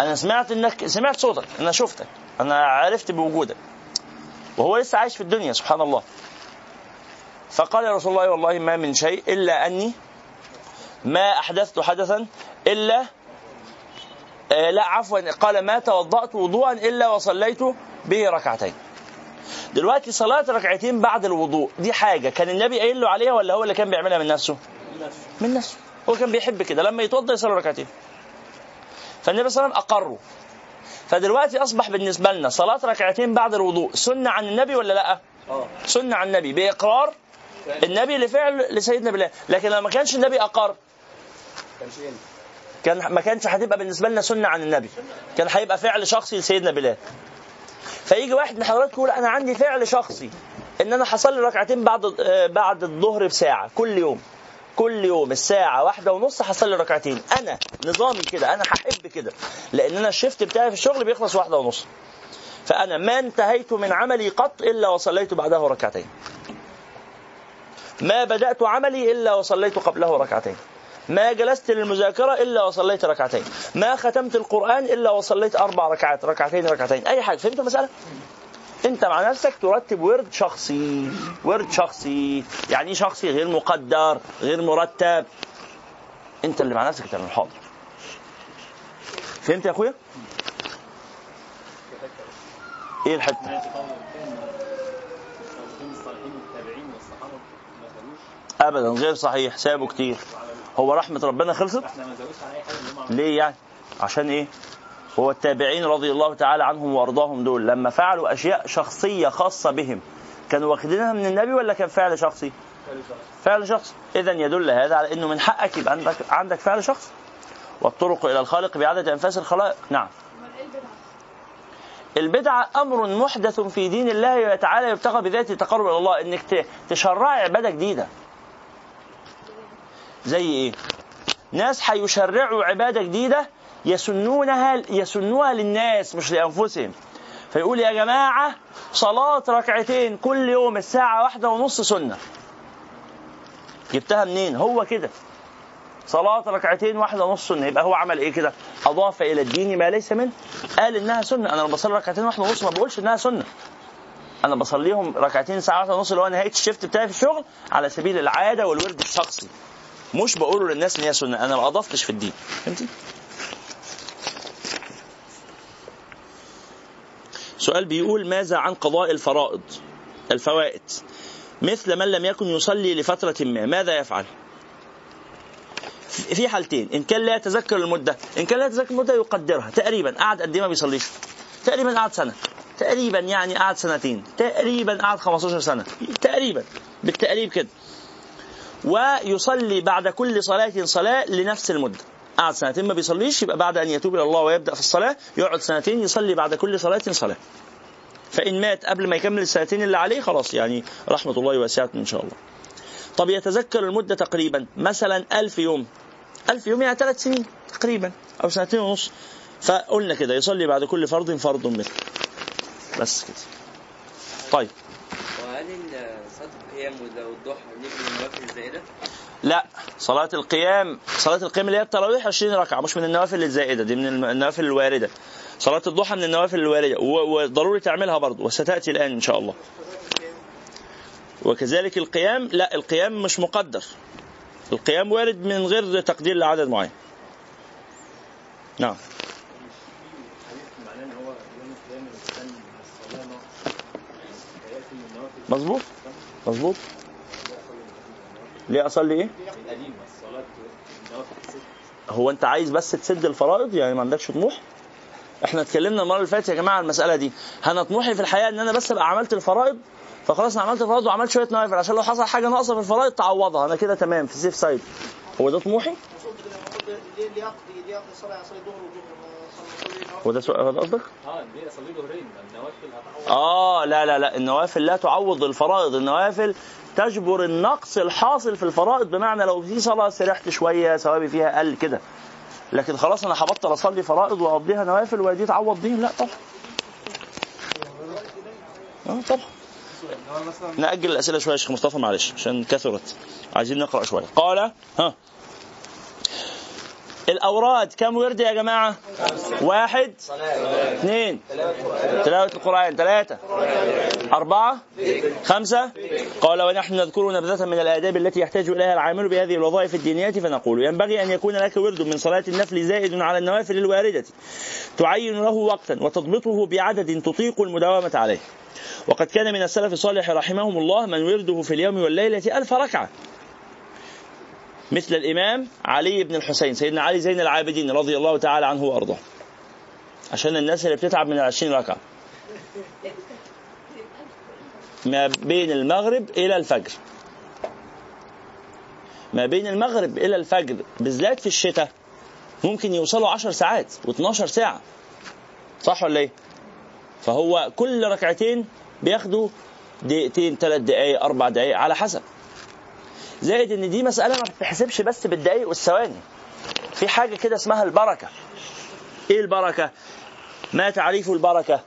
أنا سمعت انك سمعت صوتك أنا شفتك أنا عرفت بوجودك وهو لسه عايش في الدنيا سبحان الله. فقال يا رسول الله والله ما من شيء إلا أني ما أحدثت حدثا آه لا عفوا قال ما توضأت وضوءا إلا وصليت به ركعتين. دلوقتي صلاة ركعتين بعد الوضوء دي حاجة. كان النبي قايل له عليها ولا هو اللي كان بيعملها من نفسه؟ من نفسه. هو كان بيحب كده. لما يتوضأ يصلي ركعتين. فالنبي صلى الله عليه وسلم أقره. فدلوقتي أصبح بالنسبة لنا صلاة ركعتين بعد الوضوء سنة عن النبي ولا لأ؟ آه. سنة عن النبي. بإقرار النبي لفعل لسيدنا بلال. لكن لو ما كانش النبي أقر. كان شيء كان ما كانش هتبقى بالنسبة لنا سنة عن النبي كان هيبقى فعل شخصي لسيدنا بلال فيجي واحد من حضراتكم يقول أنا عندي فعل شخصي إن أنا هصلي ركعتين بعد آه، بعد الظهر بساعة كل يوم كل يوم الساعة واحدة ونص هصلي ركعتين، أنا نظامي كده، أنا هحب كده، لأن أنا الشيفت بتاعي في الشغل بيخلص واحدة ونص. فأنا ما انتهيت من عملي قط إلا وصليت بعده ركعتين. ما بدأت عملي إلا وصليت قبله ركعتين. ما جلست للمذاكرة إلا وصليت ركعتين. ما ختمت القرآن إلا وصليت أربع ركعات ركعتين ركعتين. أي حاجة. فهمت المسألة؟ أنت مع نفسك ترتب ورد شخصي ورد شخصي. يعني إيه شخصي؟ غير مقدر غير مرتب. أنت اللي مع نفسك تعمل حاضر. فهمت يا أخويا؟ إيه الحتة؟ ابدا غير صحيح. سابوا كتير. هو رحمة ربنا خلصت؟ ليه يعني؟ عشان إيه؟ هو التابعين رضي الله تعالى عنهم وأرضاهم دول لما فعلوا أشياء شخصية خاصة بهم كانوا واخدينها من النبي ولا كان فعل شخصي؟ فعل شخصي. اذا يدل هذا على إنه من حقك يبقى عندك عندك فعل شخصي والطرق إلى الخالق بعدد أنفاس الخلائق. نعم؟ البدعة. أمر محدث في دين الله تعالى يبتغى بذاته التقرب إلى الله إنك تشرعي عبادة جديدة. زي إيه؟ ناس هيشرعوا عبادة جديدة يسنونها يسنوها للناس مش لأنفسهم. فيقول يا جماعة صلاة ركعتين كل يوم الساعة واحدة ونص سنة. جبتها منين؟ هو كده. صلاة ركعتين واحدة ونص سنة. يبقى هو عمل إيه كده؟ أضاف إلى الدين ما ليس منه قال إنها سنة. أنا لما بصلي ركعتين واحدة ونص ما بقولش إنها سنة. أنا بصليهم ركعتين ساعة واحدة ونص اللي هو نهاية الشيفت بتاعي في الشغل على سبيل العادة والورد الشخصي. مش بقوله للناس إن هي سنة. أنا ما أضفتش في الدين. فهمتي؟ سؤال بيقول ماذا عن قضاء الفرائض؟ الفوائد. مثل من لم يكن يصلي لفترة ما ماذا يفعل؟ في حالتين. إن كان لا يتذكر المدة إن كان لا يتذكر المدة يقدرها. تقريبا قعد قد إيه ما بيصليش؟ تقريبا قعد سنة. تقريبا يعني قعد سنتين. تقريبا قعد 15 سنة. تقريبا. بالتقريب كده. ويصلي بعد كل صلاة صلاة لنفس المدة. قعد سنتين ما بيصليش يبقى بعد أن يتوب إلى الله ويبدأ في الصلاة يقعد سنتين يصلي بعد كل صلاة صلاة. فإن مات قبل ما يكمل السنتين اللي عليه خلاص يعني رحمة الله واسعة إن شاء الله. طب يتذكر المدة تقريبا؟ مثلا ألف يوم. ألف يوم يعني ثلاث سنين تقريبا أو سنتين ونص. فقلنا كده يصلي بعد كل فرض فرض مثل بس كده. طيب. وهل ال- صلاة القيام والضحى لا صلاة القيام صلاة القيام اللي هي التراويح 20 ركعة مش من النوافل الزائدة دي من النوافل الواردة. صلاة الضحى من النوافل الواردة وضروري تعملها برضه وستأتي الآن إن شاء الله. وكذلك القيام لا القيام مش مقدر. القيام وارد من غير تقدير لعدد معين. نعم. مظبوط؟ مظبوط؟ ليه أصلي إيه؟ هو أنت عايز بس تسد الفرائض؟ يعني ما عندكش طموح؟ إحنا اتكلمنا المرة اللي فاتت يا جماعة عن المسألة دي. أنا طموحي في الحياة إن أنا بس أبقى عملت الفرائض. فخلاص أنا عملت الفرائض وعملت شوية نوافل. عشان لو حصل حاجة ناقصة في الفرائض تعوضها. أنا كده تمام في سيف سايد هو ده طموحي؟ ليه ليه ليه هو ده سؤال هذا قصدك؟ آه دي اصلي ظهرين النوافل هتعوض آه لا لا لا. النوافل لا تعوض الفرائض. النوافل تجبر النقص الحاصل في الفرائض بمعنى لو في صلاة سرحت شوية ثوابي فيها قل كده. لكن خلاص أنا هبطل أصلي فرائض وأقضيها نوافل ودي تعوض دي لا طبعا. آه طبعا. نأجل الأسئلة شوية يا شيخ مصطفى معلش عشان كثرت. عايزين نقرأ شوية. قال ها الأوراد كم ورد يا جماعة؟ واحد اثنين تلاوة القرآن ثلاثة أربعة خمسة. قال ونحن نذكر نبذة من الآداب التي يحتاج إليها العامل بهذه الوظائف الدينية فنقول ينبغي أن يكون لك ورد من صلاة النفل زائد على النوافل الواردة. تعين له وقتا وتضبطه بعدد تطيق المداومة عليه. وقد كان من السلف الصالح رحمهم الله من ورده في اليوم والليلة ألف ركعة. مثل الإمام علي بن الحسين سيدنا علي زين العابدين رضي الله تعالى عنه وأرضاه. عشان الناس اللي بتتعب من العشرين ركعة. ما بين المغرب إلى الفجر. ما بين المغرب إلى الفجر بالذات في الشتاء ممكن يوصلوا عشر ساعات و12 ساعة. صح ولا إيه؟ فهو كل ركعتين بياخدوا دقيقتين ثلاث دقائق أربع دقائق على حسب. زائد إن دي مسألة ما بتتحسبش بس بالدقائق والثواني. في حاجة كده اسمها البركة. إيه البركة؟ ما تعريف البركة؟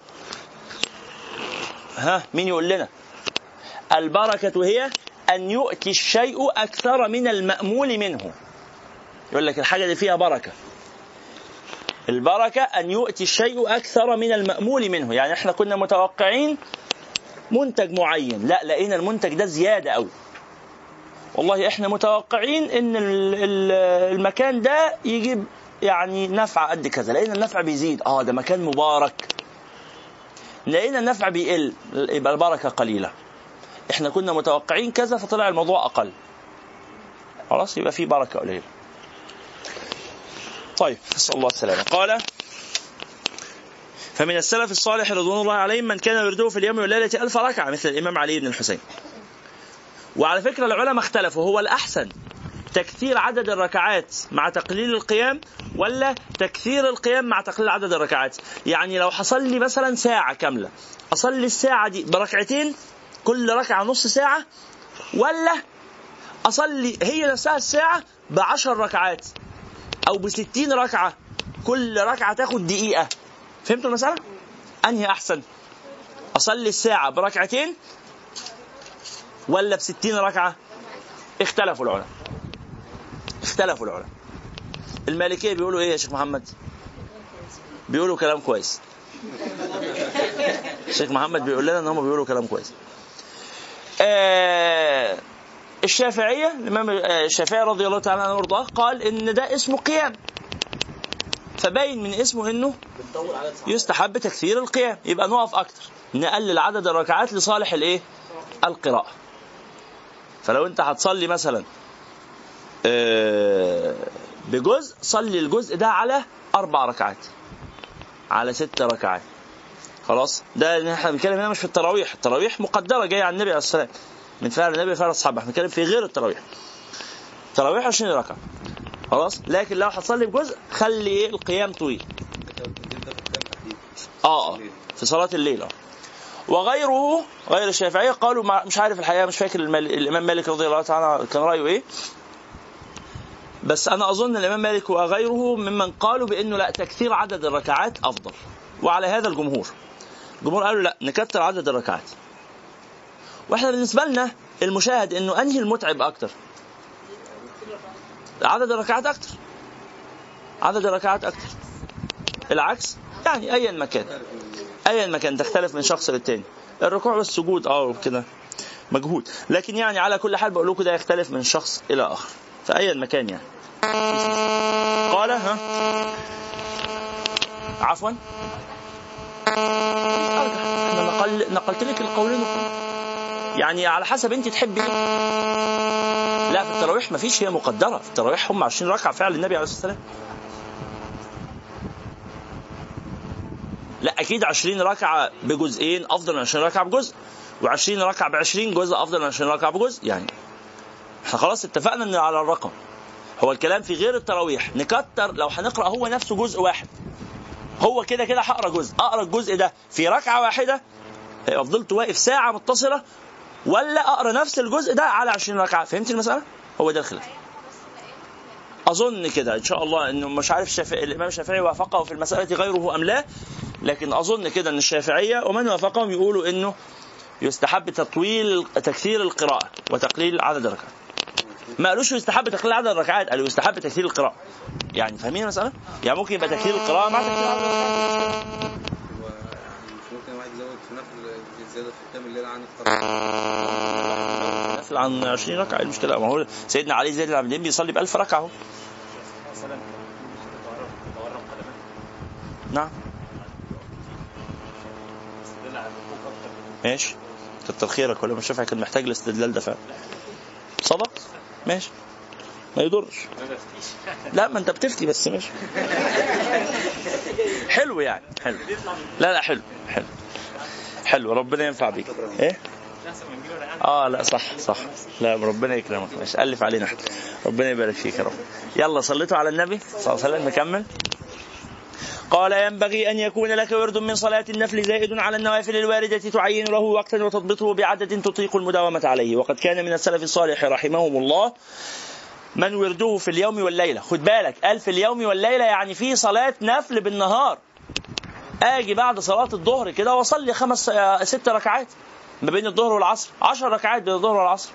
ها مين يقول لنا؟ البركة هي أن يؤتي الشيء أكثر من المأمول منه. يقول لك الحاجة دي فيها بركة. البركة أن يؤتي الشيء أكثر من المأمول منه. يعني إحنا كنا متوقعين منتج معين. لا لقينا المنتج ده زيادة أوي. والله إحنا متوقعين إن ال- ال- المكان ده يجيب يعني نفع قد كذا. لقينا النفع بيزيد. آه ده مكان مبارك. لقينا النفع بيقل. يبقى البركة قليلة. إحنا كنا متوقعين كذا فطلع الموضوع أقل. خلاص يبقى في بركة قليلة. طيب نسأل الله السلامة. قال فمن السلف الصالح رضوان الله عليهم من كان يرده في اليوم والليلة ألف ركعة مثل الإمام علي بن الحسين. وعلى فكرة العلماء اختلفوا هو الأحسن تكثير عدد الركعات مع تقليل القيام ولا تكثير القيام مع تقليل عدد الركعات؟ يعني لو حصل لي مثلا ساعة كاملة أصلي الساعة دي بركعتين كل ركعة نص ساعة ولا أصلي هي نفسها الساعة بعشر ركعات أو ب 60 ركعة كل ركعة تاخد دقيقة؟ فهمتوا المسألة؟ أنهي أحسن؟ أصلي الساعة بركعتين ولا ب 60 ركعة؟ اختلفوا العلماء. اختلفوا العلماء. المالكية بيقولوا إيه يا شيخ محمد؟ بيقولوا كلام كويس. الشيخ محمد بيقول لنا إن هم بيقولوا كلام كويس. آه الشافعية الإمام الشافعي رضي الله تعالى عنه وأرضاه قال إن ده اسمه قيام. فباين من اسمه ساعات يستحب تكثير القيام. يبقى نقف أكتر. نقلل عدد الركعات لصالح الإيه؟ القراءة. فلو أنت هتصلي مثلا آه، بجزء صلي الجزء ده على أربع ركعات على ست ركعات. خلاص؟ ده إحنا بنتكلم هنا مش في التراويح. التراويح مقدرة جاية عن النبي عليه الصلاة والسلام. من فعل النبي فعل اصحابه إحنا بنتكلم في غير التراويح. التراويح 20 ركعة. خلاص؟ لكن لو هتصلي بجزء خلي إيه؟ القيام طويل. آه آه. في صلاة الليل آه. وغيره غير الشافعيه قالوا مش عارف الحقيقة مش فاكر. الإمام مالك رضي الله تعالى كان رأيه إيه. بس أنا أظن الإمام مالك وغيره ممن قالوا بأنه لا تكثير عدد الركعات أفضل. وعلى هذا الجمهور. الجمهور قالوا لا نكتر عدد الركعات. وإحنا بالنسبة لنا المشاهد إنه أنهي المتعب أكتر؟ عدد الركعات أكتر. عدد الركعات أكتر. العكس يعني ايا مكان ايا مكان تختلف من شخص للتاني. الركوع والسجود آه كده مجهود. لكن يعني على كل حال بقول لكم ده يختلف من شخص إلى آخر. في اي مكان يعني. قال ها؟ عفوا. أرجح أنا نقل نقلت لك القولين يعني على حسب أنت تحبي. إيه لا في التراويح ما فيش هي مقدرة. في التراويح هم 20 ركعة فعل النبي عليه الصلاة والسلام. لا أكيد 20 ركعة بجزئين أفضل من 20 ركعة بجزء و20 ركعة ب 20 جزء أفضل من 20 ركعة بجزء يعني إحنا خلاص اتفقنا إن على الرقم. هو الكلام في غير التراويح. نكتر لو هنقرأ هو نفسه جزء واحد هو كده كده هقرأ جزء. أقرأ الجزء ده في ركعة واحدة يبقى فضلت واقف ساعة متصلة ولا أقرأ نفس الجزء ده على 20 ركعة. فهمت المسألة؟ هو ده الخلاف. أظن كده إن شاء الله إنه مش عارف الشافعي الإمام الشافعي وافقه في المسألة غيره أم لا. لكن أظن كده إن الشافعية ومن وافقهم يقولوا إنه يستحب تطويل تكثير القراءة وتقليل عدد الركعات. ما قالوش يستحب تقليل عدد الركعات قالوا يستحب تكثير القراءة. يعني فاهمين المسألة؟ يعني ممكن يبقى تكثير القراءة مع تكثير عدد الركعات. ممكن يزود في نفل زيادة في الليل عن نفل عن 20 ركعة إيه المشكلة؟ ما هو سيدنا علي زين العابدين بيصلي ب 1000 ركعة أهو. نعم تستدل على الحقوق أكتر ماشي. كتر خيرك ولا مش كان محتاج الاستدلال ده فعلا صدق ماشي. ما يضرش. لا ما أنت بتفتي بس ماشي. حلو يعني حلو. لا لا حلو حلو. حلو ربنا ينفع بيك. إيه؟ آه لا صح صح. لا ربنا يكرمك ماشي. ألف علينا. إحنا ربنا يبارك فيك يا رب. يلا صليتوا على النبي صلى الله عليه وسلم نكمل. قال ينبغي أن يكون لك ورد من صلاة النفل زائد على النوافل الواردة تعين له وقتا وتضبطه بعدد تطيق المداومة عليه. وقد كان من السلف الصالح رحمهم الله من ورده في اليوم والليلة. خد بالك قال في اليوم والليلة يعني في صلاة نفل بالنهار. آجي بعد صلاة الظهر كده وأصلي خمس ست ركعات ما بين الظهر والعصر. عشر ركعات بين الظهر والعصر.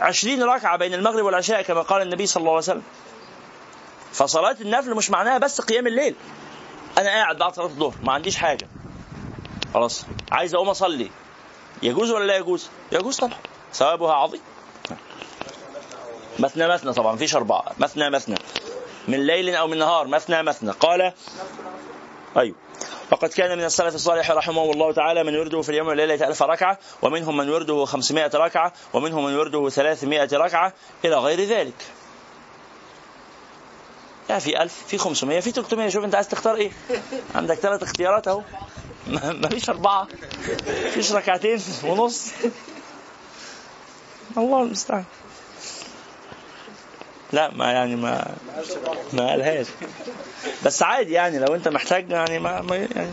عشرين ركعة بين المغرب والعشاء كما قال النبي صلى الله عليه وسلم. فصلاة النفل مش معناها بس قيام الليل. أنا قاعد بعد صلاة الظهر ما عنديش حاجة. خلاص عايز أقوم أصلي. يجوز ولا لا يجوز؟ يجوز طبعا. ثوابها عظيم. مثنى مثنى طبعا مفيش أربعة. مثنى مثنى. من ليل أو من نهار مثنى مثنى. قال أيوه. وقد كان من السلف الصالح رحمه الله تعالى من يرده في اليوم والليلة ألف ركعة ومنهم من يرده خمسمائة ركعة ومنهم من يرده ثلاثمائة ركعة إلى غير ذلك. يعني في ألف في 500 في 300 شوف أنت عايز تختار إيه؟ عندك ثلاث اختيارات أهو. ما ما فيش أربعة. فيش ركعتين ونص. الله المستعان. لا ما يعني ما ما قالهاش. بس عادي يعني لو أنت محتاج يعني ما, ما يعني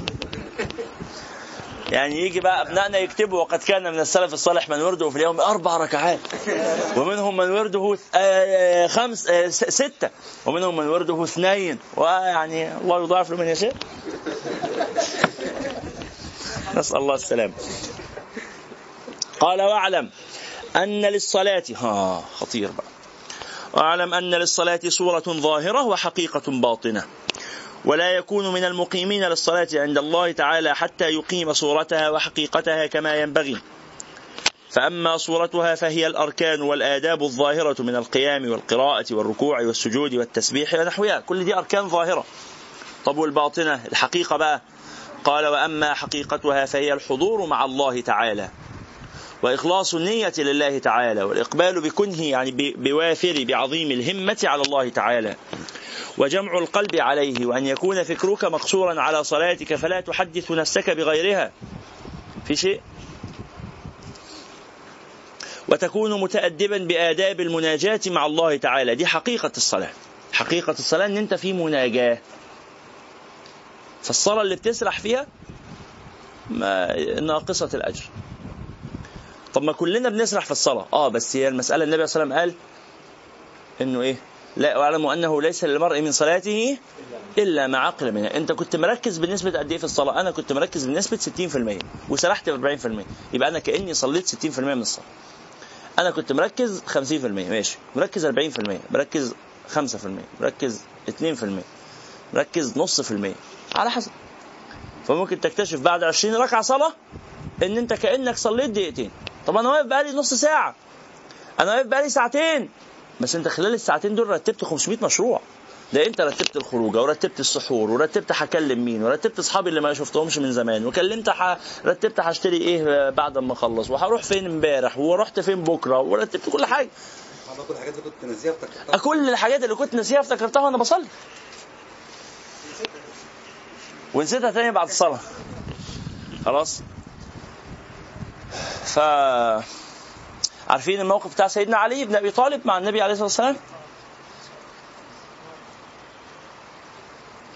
يعني يجي بقى أبنائنا يكتبوا وقد كان من السلف الصالح من ورده في اليوم أربع ركعات. ومنهم من ورده آه، خمس آه، ستة. ومنهم من ورده اثنين. ويعني الله يضاعف لمن يشاء. نسأل الله السلامه قال واعلم أن للصلاه ها خطير بقى. واعلم أن للصلاة صورة ظاهرة وحقيقة باطنة. ولا يكون من المقيمين للصلاة عند الله تعالى حتى يقيم صورتها وحقيقتها كما ينبغي. فأما صورتها فهي الأركان والآداب الظاهرة من القيام والقراءة والركوع والسجود والتسبيح ونحوها. كل دي أركان ظاهرة. طب والباطنة؟ الحقيقة بقى. قال وأما حقيقتها فهي الحضور مع الله تعالى. وإخلاص النية لله تعالى والإقبال بكنه يعني بوافر بعظيم الهمة على الله تعالى. وجمع القلب عليه وأن يكون فكرك مقصورا على صلاتك فلا تحدث نفسك بغيرها. في شيء؟ وتكون متأدبا بآداب المناجاة مع الله تعالى. دي حقيقة الصلاة. حقيقة الصلاة أن أنت في مناجاة. فالصلاة اللي بتسرح فيها ما ناقصة الأجر. طب ما كلنا بنسرح في الصلاة. آه بس هي المسألة النبي صلى الله عليه وسلم قال إنه إيه؟ لا واعلموا أنه ليس للمرء من صلاته إلا ما عقل منها. أنت كنت مركز بنسبة قد إيه في الصلاة؟ أنا كنت مركز بنسبة 60% وسرحت ب 40% يبقى أنا كأني صليت 60% من الصلاة. أنا كنت مركز 50% ماشي. مركز 40% مركز 5% مركز 2% مركز نص في المية. على حسب. فممكن تكتشف بعد 20 ركعة صلاة إن أنت كأنك صليت دقيقتين. طب أنا واقف بقالي نص ساعة. أنا واقف بقالي ساعتين. بس أنت خلال الساعتين دول رتبت 500 مشروع. ده انت رتبت الخروجه ورتبت السحور؟ ورتبت هكلم مين؟ ورتبت أصحابي اللي ما شفتهمش من زمان؟ وكلمت ح... رتبت هشتري إيه بعد ما أخلص؟ وهروح فين إمبارح؟ ورحت فين بكرة؟ ورتبت كل حاجة. كل الحاجات اللي كنت ناسيها افتكرتها. كل الحاجات اللي كنت ناسيها افتكرتها وأنا بصلي. ونسيتها تاني بعد الصلاة. خلاص؟ ف عارفين الموقف بتاع سيدنا علي بن أبي طالب مع النبي عليه الصلاة والسلام؟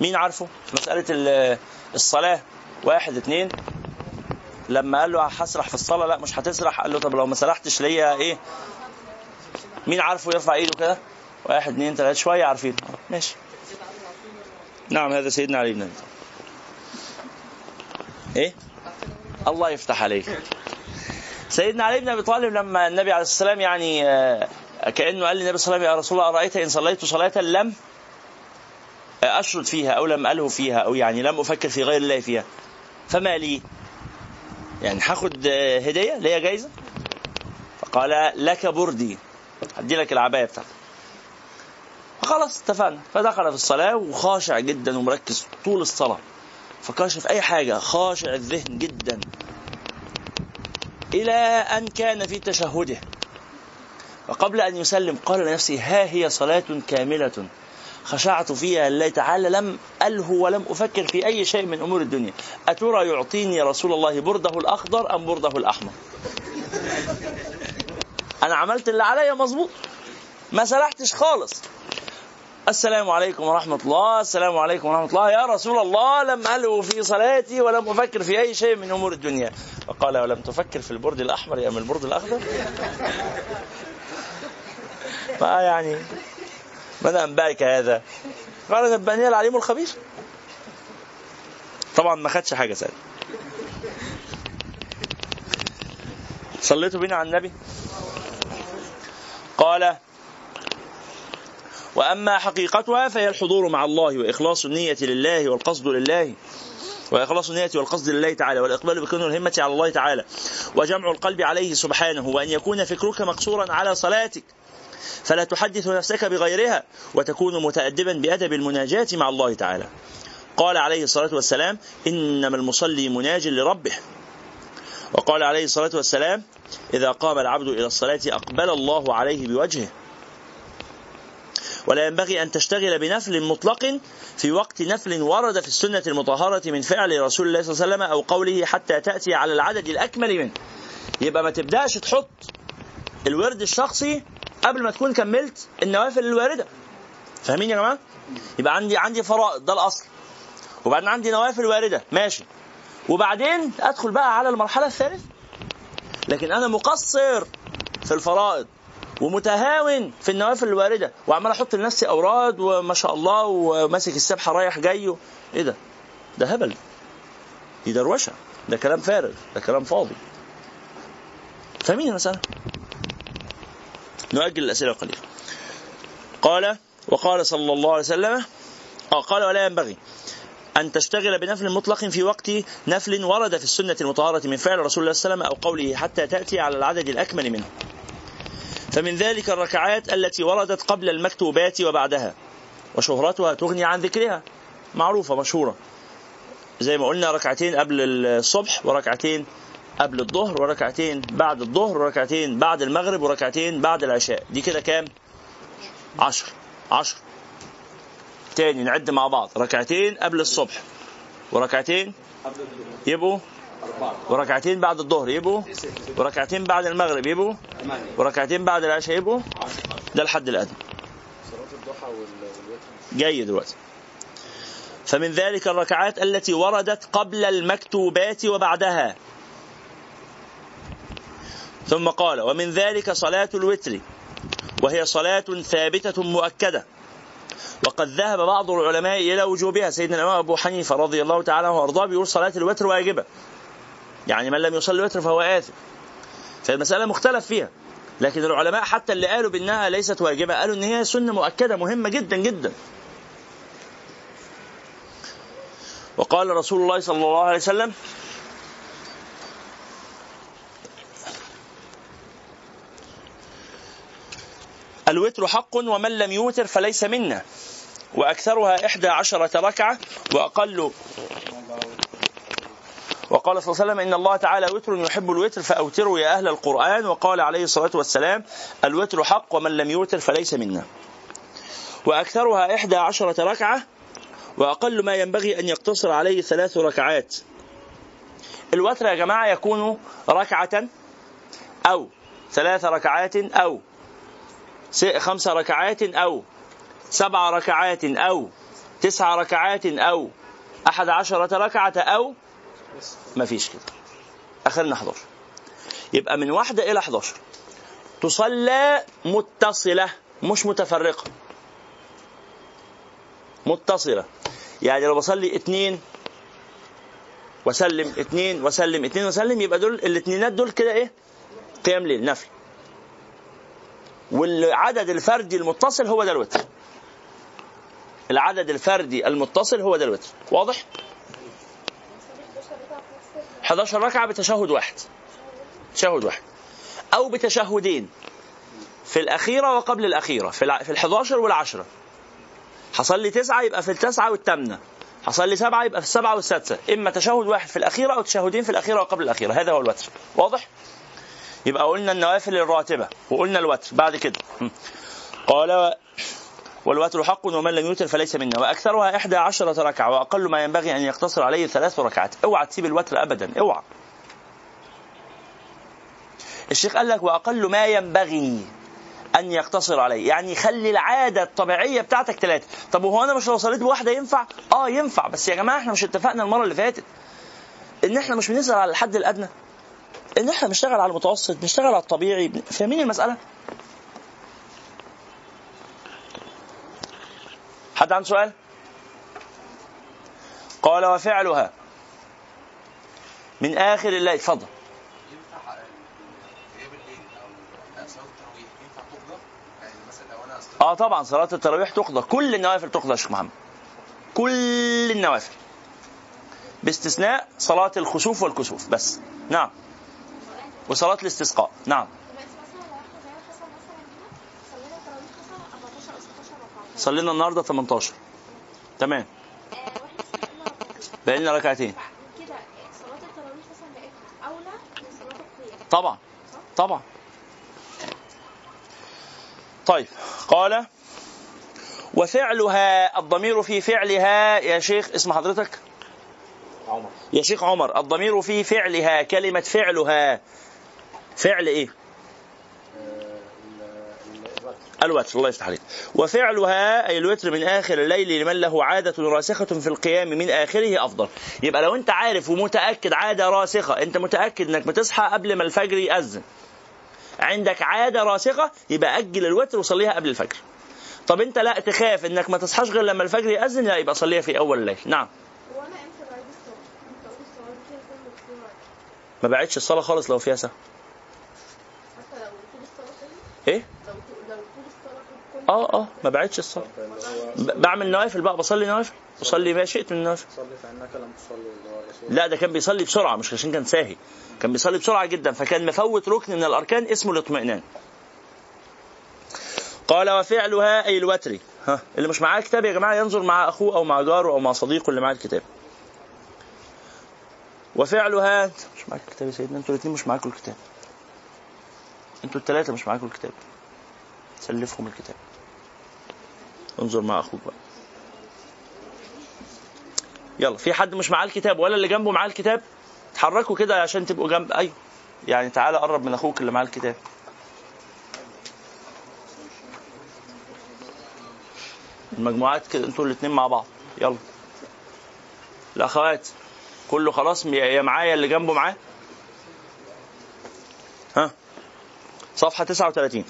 مين عارفه؟ مسألة ال- الصلاة. واحد اتنين. لما قال له هسرح في الصلاة؟ لا مش هتسرح. قال له طب لو ما سرحتش ليا إيه؟ مين عارفه يرفع إيده كده؟ واحد اتنين تلاتة. شوية عارفين. ماشي. نعم هذا سيدنا علي بن أبي طالب. إيه؟ الله يفتح عليك. سيدنا علي بن أبي طالب لما النبي عليه والسلام يعني آه، كأنه قال للنبي صلى الله عليه وسلم يا رسول الله أرأيت إن صليت صلاة لم أشرد فيها أو لم الهو فيها أو يعني لم أفكر في غير الله فيها فما لي؟ يعني هاخد آه، هدية؟ ليا جايزة؟ فقال لك بردي. هدي لك العباية بتاعتك. خلاص اتفقنا. فدخل في الصلاة وخاشع جدا ومركز طول الصلاة. فكاشف أي حاجة خاشع الذهن جدا. إلى أن كان في تشهده. وقبل أن يسلم قال لنفسه ها هي صلاة كاملة خشعت فيها لله تعالى لم ألهو ولم أفكر في أي شيء من أمور الدنيا. أترى يعطيني رسول الله برده الأخضر أم برده الأحمر؟ أنا عملت اللي عليا مظبوط ما سرحتش خالص. السلام عليكم ورحمة الله. السلام عليكم ورحمة الله. يا رسول الله لم ألهو في صلاتي ولم أفكر في أي شيء من أمور الدنيا. فقال ولم تفكر في البرد الأحمر أم البرد الأخضر؟ فيعني من أنبأك هذا؟ قال نبأني العليم الخبير. طبعا ما خدش حاجة سهل صليتوا بينا على النبي؟ قال وأما حقيقتها فهي الحضور مع الله وإخلاص النية لله والقصد لله. وإخلاص النية والقصد لله تعالى والإقبال بكون الهمة على الله تعالى. وجمع القلب عليه سبحانه وأن يكون فكرك مقصورا على صلاتك. فلا تحدث نفسك بغيرها وتكون متأدبا بأدب المناجاة مع الله تعالى. قال عليه الصلاة والسلام إنما المصلي مناج لربه. وقال عليه الصلاة والسلام إذا قام العبد إلى الصلاة أقبل الله عليه بوجهه. ولا ينبغي أن تشتغل بنفل مطلق في وقت نفل ورد في السنة المطهرة من فعل رسول الله صلى الله عليه وسلم أو قوله حتى تأتي على العدد الأكمل منه. يبقى ما تبدأش تحط الورد الشخصي قبل ما تكون كملت النوافل الواردة. فاهمين يا جماعة؟ يبقى عندي عندي فرائض ده الأصل. وبعدين عندي نوافل واردة. ماشي. وبعدين أدخل بقى على المرحلة الثالثة. لكن أنا مقصر في الفرائض. ومتهاون في النوافل الواردة وعمال أحط لنفسي أوراد وما شاء الله وماسك السبحة رايح جاي إيه ده؟ ده هبل. دي دروشة. ده كلام فارغ. ده كلام فاضي. فاهمين المساله؟ نؤجل الأسئلة قليلا قال وقال صلى الله عليه وسلم آه قال ولا ينبغي أن تشتغل بنفل مطلق في وقت نفل ورد في السنة المطهرة من فعل رسول الله صلى الله عليه وسلم أو قوله حتى تأتي على العدد الأكمل منه. فمن ذلك الركعات التي وردت قبل المكتوبات وبعدها. وشهرتها تغني عن ذكرها. معروفة مشهورة. زي ما قلنا ركعتين قبل الصبح وركعتين قبل الظهر وركعتين بعد الظهر وركعتين بعد المغرب وركعتين بعد العشاء. دي كده كام؟ عشر. عشر. تاني نعد مع بعض. ركعتين قبل الصبح وركعتين يبقوا وركعتين بعد الظهر يبقوا وركعتين بعد المغرب يبقوا وركعتين بعد العشاء يبقوا ده الحد الأدنى. جاي دلوقتي فمن ذلك الركعات التي وردت قبل المكتوبات وبعدها. ثم قال ومن ذلك صلاة الوتر وهي صلاة ثابتة مؤكدة. وقد ذهب بعض العلماء إلى وجوبها. سيدنا الإمام أبو حنيفة رضي الله تعالى عنه وأرضاه بيقول صلاة الوتر واجبة. يعني من لم يصلي الوتر فهو آثم. فالمسألة مختلف فيها. لكن العلماء حتى اللي قالوا بأنها ليست واجبة قالوا أن هي سنة مؤكدة مهمة جدا جدا. وقال رسول الله صلى الله عليه وسلم الوتر حق ومن لم يوتر فليس منا. وأكثرها إحدى عشرة ركعة وأقل وقال صلى الله عليه وسلم إن الله تعالى وتر يحب الوتر فأوتروا يا أهل القرآن. وقال عليه الصلاة والسلام الوتر حق ومن لم يوتر فليس منا. وأكثرها إحدى عشرة ركعة وأقل ما ينبغي أن يقتصر عليه ثلاث ركعات. الوتر يا جماعة يكون ركعة أو ثلاث ركعات أو خمس ركعات أو سبع ركعات أو تسع ركعات أو أحد عشرة ركعة أو ما فيش كده. آخرنا 11 يبقى من واحدة إلى 11 تصلى متصلة مش متفرقة. متصلة. يعني لو بصلي اتنين وسلم اتنين وسلم اتنين وسلم يبقى دول الاتنينات دول كده إيه؟ قيام ليل نفل. والعدد الفردي المتصل هو ده الوتر. العدد الفردي المتصل هو ده الوتر. واضح؟ 11 ركعة بتشهد واحد. تشهد واحد. أو بتشهدين. في الأخيرة وقبل الأخيرة. في الع- في الحداشر والعشرة. حصل لي تسعة يبقى في التسعة والثامنة. حصل لي سبعة يبقى في السبعة والسادسة إما تشهد واحد في الأخيرة أو تشهدين في الأخيرة وقبل الأخيرة. هذا هو الوتر. واضح؟ يبقى قلنا النوافل الراتبة وقلنا الوتر. بعد كده. قال والوتر حق ومن لم يوتر فليس منا. وأكثرها إحدى عشرة ركعة وأقل ما ينبغي أن يقتصر عليه ثلاث ركعات. اوعى تسيب الوتر أبدا. اوعى. الشيخ قال لك وأقل ما ينبغي أن يقتصر عليه. يعني خلي العادة الطبيعية بتاعتك ثلاثة. طب وهو أنا مش لو صليت بواحدة ينفع؟ آه ينفع. بس يا جماعة إحنا مش اتفقنا المرة اللي فاتت إن إحنا مش بنسأل على الحد الأدنى. إن إحنا بنشتغل على المتوسط بنشتغل على الطبيعي. فاهمين المسألة؟ حد عنده سؤال؟ قال وفعلها. من آخر الليل صلاه أصلا آه طبعا صلاة التراويح تقضى. كل النوافل تقضى يا شيخ محمد. كل النوافل. باستثناء صلاة الخسوف والكسوف بس. نعم. وصلاة الاستسقاء. نعم دلوقتي مثلا لو إحنا زي ما حصل مثلا هنا صلينا تراويح مثلا 14 أو 16 ركعه صلينا النهارده 18 تمام. بقى لنا ركعتين. طبعا. طبعا. طيب. قال وفعلها الضمير في فعلها يا شيخ اسم حضرتك؟ عمر. يا شيخ عمر الضمير في فعلها كلمة فعلها. فعل إيه؟ الوتر. الله يفتح عليك. وفعلها أي الوتر من آخر الليل لمن له عادة راسخة في القيام من آخره أفضل. يبقى لو أنت عارف ومتأكد عادة راسخة أنت متأكد أنك بتصحى قبل ما الفجر يأذن. عندك عادة راسخة يبقى أجل الوتر وصليها قبل الفجر. طب أنت لا تخاف أنك ما تصحاش غير لما الفجر يأذن لا يبقى صليها في أول الليل. نعم. ما بعدش الصلاة خالص لو فيها سهو حتى لو طول الصلاه كله إيه لو طول- لو طول الصلاه كله آه آه ما بعدش الصلاة. ب- بعمل نوافل بقى بصلي نوافل؟ بصلي ما شئت من النوافل لا ده كان بيصلي بسرعة مش عشان كان ساهي. كان بيصلي بسرعة جدا فكان مفوت ركن من الأركان اسمه الاطمئنان. قال وفعلها اي الوتر. ها اللي مش معاه كتاب يا جماعة ينظر مع أخوه أو مع جاره أو مع صديقه اللي معاه الكتاب. وفعلها مش معاك الكتاب يا سيدنا أنتوا الاثنين مش معاكم الكتاب. أنتوا الثلاثه مش معاكم الكتاب. سلفهم الكتاب. انظر مع أخوك بقى. يلا في حد مش معاه الكتاب؟ ولا اللي جنبه معاه الكتاب؟ اتحركوا كده عشان تبقوا جنب أيوه. يعني تعالى قرب من أخوك اللي معاه الكتاب. المجموعات كده أنتوا الاثنين مع بعض. يلا. الاخوات كله خلاص؟ يا معايا اللي جنبه معاه؟ ها؟ صفحة 39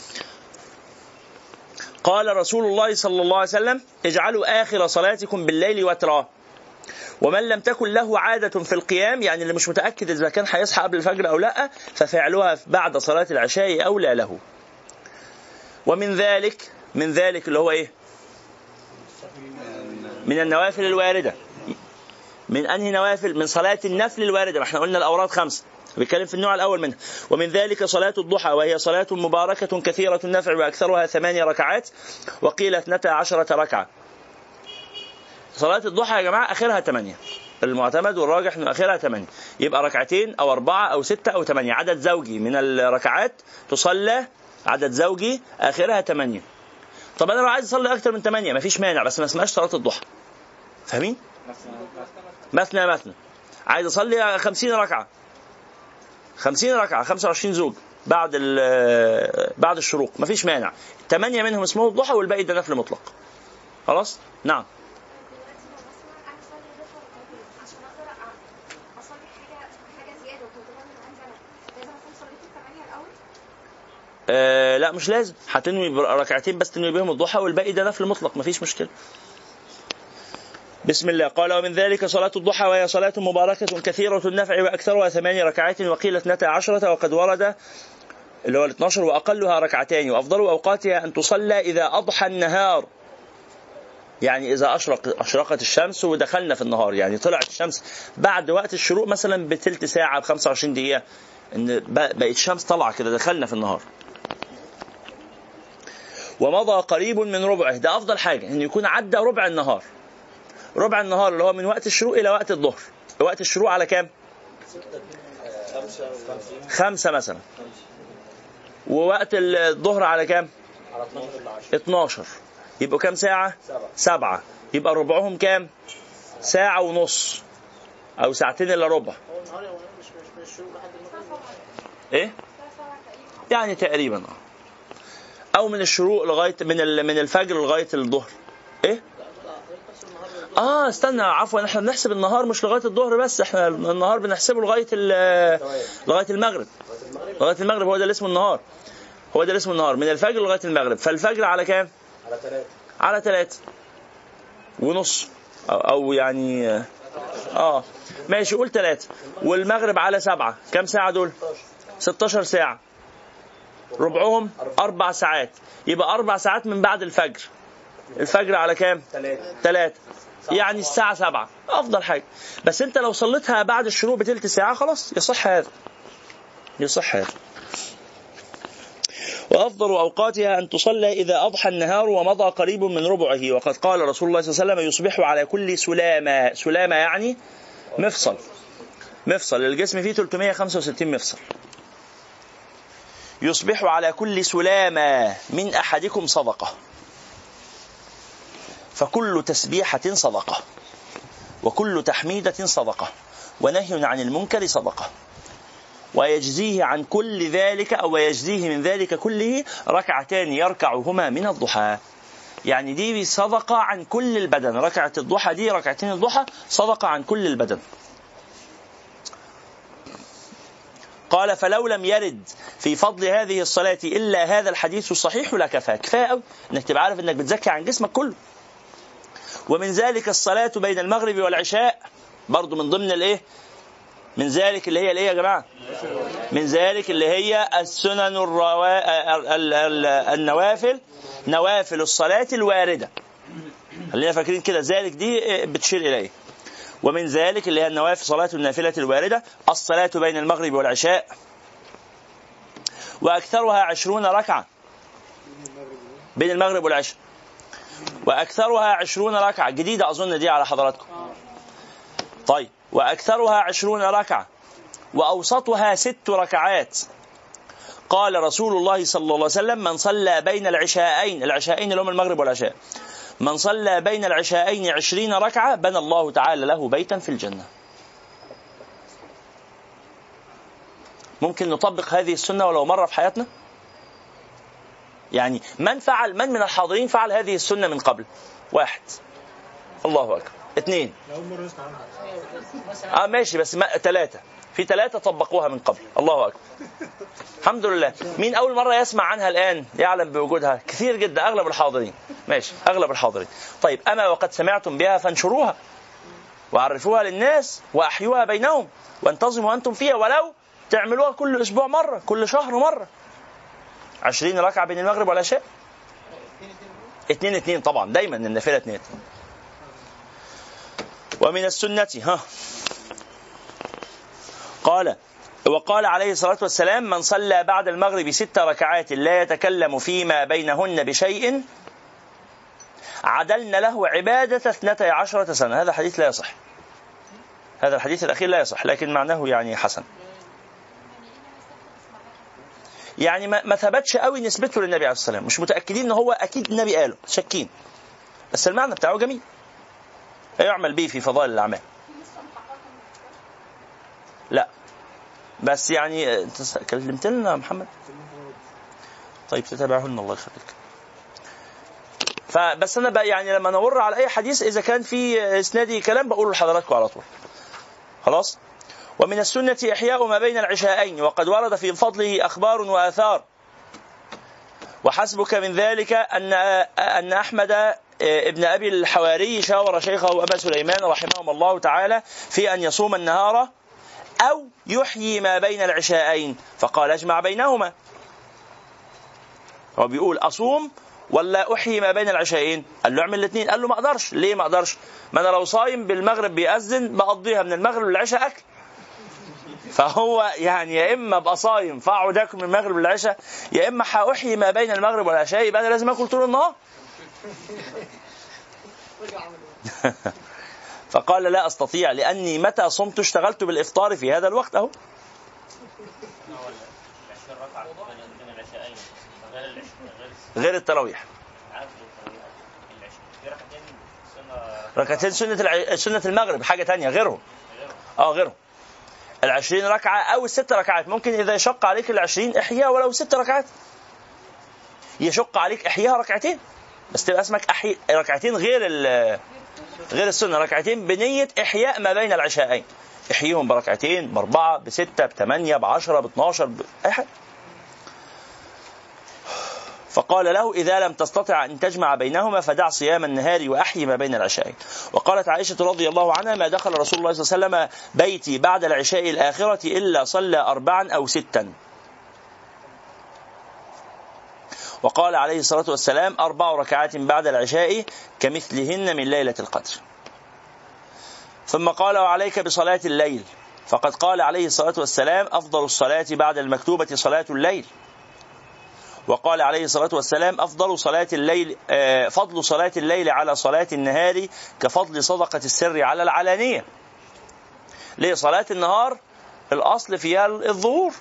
قال رسول الله صلى الله عليه وسلم اجعلوا آخر صلاتكم بالليل وترا. ومن لم تكن له عادة في القيام يعني اللي مش متأكد إذا كان هيصحى قبل الفجر أو لأ ففعلها بعد صلاة العشاء أولى له. ومن ذلك من ذلك اللي هو إيه؟ من النوافل الواردة. من أنهي نوافل؟ من صلاة النفل الواردة. ما إحنا قلنا الأوراد خمسة بيتكلم في النوع الأول منها. ومن ذلك صلاة الضحى وهي صلاة مباركة كثيرة النفع وأكثرها ثمانية ركعات وقيل اثنتا عشرة ركعة. صلاة الضحى يا جماعة آخرها ثمانية. المعتمد والراجح إنه آخرها ثمانية. يبقى ركعتين أو أربعة أو ستة أو ثمانية. عدد زوجي من الركعات تصلى عدد زوجي آخرها ثمانية. طب أنا لو عايز أصلي أكتر من ثمانية مفيش مانع بس ما اسمهاش صلاة الضحى. فاهمين؟ مثنى مثنى. عايز أصلي 50 ركعة. 50 ركعة 25 زوج بعد آه، بعد الشروق مفيش مانع. ثمانيه منهم اسمهم الضحى والباقي ده نفل مطلق. خلاص؟ نعم. آه لا مش لازم. هتنوي ركعتين بس تنوي بيهم الضحى والباقي ده نفل مطلق مفيش مشكلة. بسم الله. قال ومن ذلك صلاة الضحى وهي صلاة مباركة كثيرة النفع وأكثرها ثمان ركعات وقيل اثنتا عشرة وقد ورد اللي هو ال 12 وأقلها ركعتان وأفضل أوقاتها أن تصلى إذا أضحى النهار. يعني إذا أشرق أشرقت الشمس ودخلنا في النهار. يعني طلعت الشمس بعد وقت الشروق مثلا بتلت ساعة ب 25 دقيقة. إن بقت الشمس طالعة كده دخلنا في النهار. ومضى قريب من ربعه. ده أفضل حاجة إن يكون عدى ربع النهار. ربع النهار اللي هو من وقت الشروق إلى وقت الظهر وقت الشروق على كام؟ خمسة مثلا ووقت الظهر على كام؟ 12 يبقوا كام ساعة؟ سبعة يبقى ربعهم كام؟ ساعة ونص أو ساعتين إلا ربع إيه؟ يعني تقريبا أو من الشروق لغاية من من الفجر لغاية الظهر إيه؟ آه استنى عفوا إحنا بنحسب النهار مش لغاية الظهر بس إحنا النهار بنحسبه لغاية لغاية المغرب. لغاية المغرب هو ده اللي اسمه النهار. هو ده اللي اسمه النهار. من الفجر لغاية المغرب. فالفجر على كام؟ على ثلاثة على ثلاثة ونص. أو, أو يعني آه. ماشي قول ثلاثة والمغرب على سبعة. كم ساعة دول؟ 16 ساعة. ربعهم أربع ساعات. يبقى أربع ساعات من بعد الفجر. الفجر على كام؟ ثلاثة يعني الساعة سبعة. أفضل حاجة. بس أنت لو صليتها بعد الشروق بتلت ساعة خلاص يصح هذا. يصح هذا. وأفضل أوقاتها أن تصلى إذا أضحى النهار ومضى قريب من ربعه. وقد قال رسول الله صلى الله عليه وسلم يصبح على كل سلامة. سلامة يعني مفصل. مفصل. الجسم فيه 365 مفصل. يصبح على كل سلامة من أحدكم صدقة. فكل تسبيحة صدقة وكل تحميدة صدقة ونهي عن المنكر صدقة. ويجزيه عن كل ذلك أو يجزيه من ذلك كله ركعتان يركعهما من الضحى. يعني دي صدقة عن كل البدن. ركعة الضحى دي ركعتين الضحى صدقة عن كل البدن. قال فلو لم يرد في فضل هذه الصلاة إلا هذا الحديث الصحيح لكفى. كفاية أوي إنك تبقى عارف إنك بتزكي عن جسمك كله. ومن ذلك الصلاة بين المغرب والعشاء برضو من ضمن الإيه من ذلك اللي هي الايه يا جماعة؟ من ذلك اللي هي السنن الروا... ال... ال... النوافل نوافل الصلاة الواردة. خلينا فاكرين كده ذلك دي بتشير إليه. ومن ذلك اللي هي النوافل صلاة النافلة الواردة الصلاة بين المغرب والعشاء وأكثرها عشرون ركعة بين المغرب والعشاء وأكثرها عشرون ركعة. جديدة أظن دي على حضراتكم. طيب وأكثرها عشرون ركعة. وأوسطها ست ركعات. قال رسول الله صلى الله عليه وسلم من صلى بين العشاءين. العشاءين اللي هم المغرب والعشاء. من صلى بين العشاءين عشرين ركعة بنى الله تعالى له بيتا في الجنة. ممكن نطبق هذه السنة ولو مرة في حياتنا؟ يعني من فعل من من الحاضرين فعل هذه السنة من قبل؟ واحد. الله أكبر. اثنين. آه ماشي بس ما ثلاثة في ثلاثة طبقوها من قبل. الله أكبر. الحمد لله. مين أول مرة يسمع عنها الآن؟ يعلم بوجودها كثير جدا. أغلب الحاضرين. ماشي أغلب الحاضرين. طيب أما وقد سمعتم بها فانشروها. وعرفوها للناس وأحيوها بينهم. وانتظموا أنتم فيها ولو تعملوها كل أسبوع مرة كل شهر مرة. عشرين ركعة بين المغرب والعشاء اتنين اتنين طبعا دايما النافلة اتنين. ومن السنة ها. قال وقال عليه الصلاة والسلام من صلى بعد المغرب ست ركعات لا يتكلم فيما بينهن بشيء عدلن له عبادة اثنتي عشرة سنة. هذا حديث لا يصح. هذا الحديث الأخير لا يصح لكن معناه يعني حسن. يعني ما ثبتش قوي نسبته للنبي عليه الصلاة والسلام. مش متأكدين إن هو أكيد النبي قاله. شاكين. بس المعنى بتاعه جميل. يعمل به في فضائل الأعمال. لا. بس يعني انت كلمت لنا محمد؟ طيب تتابعهن الله يخليك. فبس أنا بقى يعني لما نمر على أي حديث إذا كان في إسنادي كلام بقوله لحضراتكم على طول. خلاص؟ ومن السنة إحياء ما بين العشاءين وقد ورد في فضله أخبار وآثار. وحسبك من ذلك أن أن أحمد آه، ابن أبي الحواري شاور شيخه أبا سليمان رحمهم الله تعالى في أن يصوم النهار أو يحيي ما بين العشاءين. فقال اجمع بينهما. هو بيقول أصوم ولا أحيي ما بين العشاءين؟ قال له اعمل الاثنين. قال له ما أقدرش. ليه ما أقدرش؟ ما أنا لو صايم بالمغرب بيأذن بقضيها من المغرب للعشاء أكل. فهو يعني يا إما ابقى صايم فأقعد آكل من المغرب للعشاء يا إما هاحيي ما بين المغرب والعشاء يبقى أنا لازم آكل طول النهار. فقال لا أستطيع لأني متى صمت اشتغلت بالإفطار في هذا الوقت أهو. غير التراويح. ركعتين سنة. سنة المغرب حاجة تانية غيرهم. آه غيرهم. العشرين ركعة أو الست ركعات. ممكن إذا يشق عليك العشرين إحياء ولو ست ركعات. يشق عليك إحياء ركعتين. بس تبقى اسمك أحي... ركعتين غير ال... غير السنة. ركعتين بنية إحياء ما بين العشاءين. إحييهم بركعتين بأربعة بستة بثمانية بعشرة باثناشر ب... أي حاجة. فقال له إذا لم تستطع أن تجمع بينهما فدع صيام النهار وأحيي ما بين العشاءين. وقالت عائشة رضي الله عنها ما دخل رسول الله صلى الله عليه وسلم بيتي بعد العشاء الآخرة إلا صلى أربعا أو ستا. وقال عليه الصلاة والسلام أربع ركعات بعد العشاء كمثلهن من ليلة القدر. ثم قال وعليك بصلاة الليل. فقد قال عليه الصلاة والسلام أفضل الصلاة بعد المكتوبة صلاة الليل. وقال عليه الصلاة والسلام أفضل صلاة الليل آه، فضل صلاة الليل على صلاة النهار كفضل صدقة السر على العلانية. ليه صلاة النهار الأصل فيها الظهور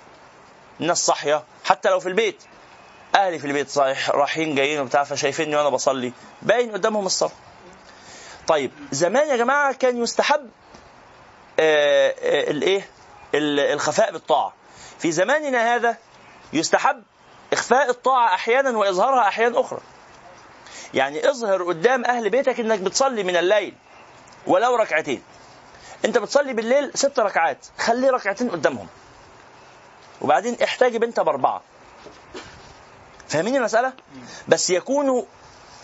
الناس صاحية حتى لو في البيت. أهلي في البيت صحيح رايحين جايين وبتاع فشايفيني وأنا بصلي. باين قدامهم الصلاة. طيب زمان يا جماعة كان يستحب آه، آه، الايه الخفاء بالطاعة. في زماننا هذا يستحب إخفاء الطاعة أحيانا وإظهارها أحيانا أخرى. يعني اظهر قدام أهل بيتك إنك بتصلي من الليل ولو ركعتين. أنت بتصلي بالليل ست ركعات خلي ركعتين قدامهم. وبعدين احتاج أنت بأربعة. فاهمين المسألة؟ بس يكون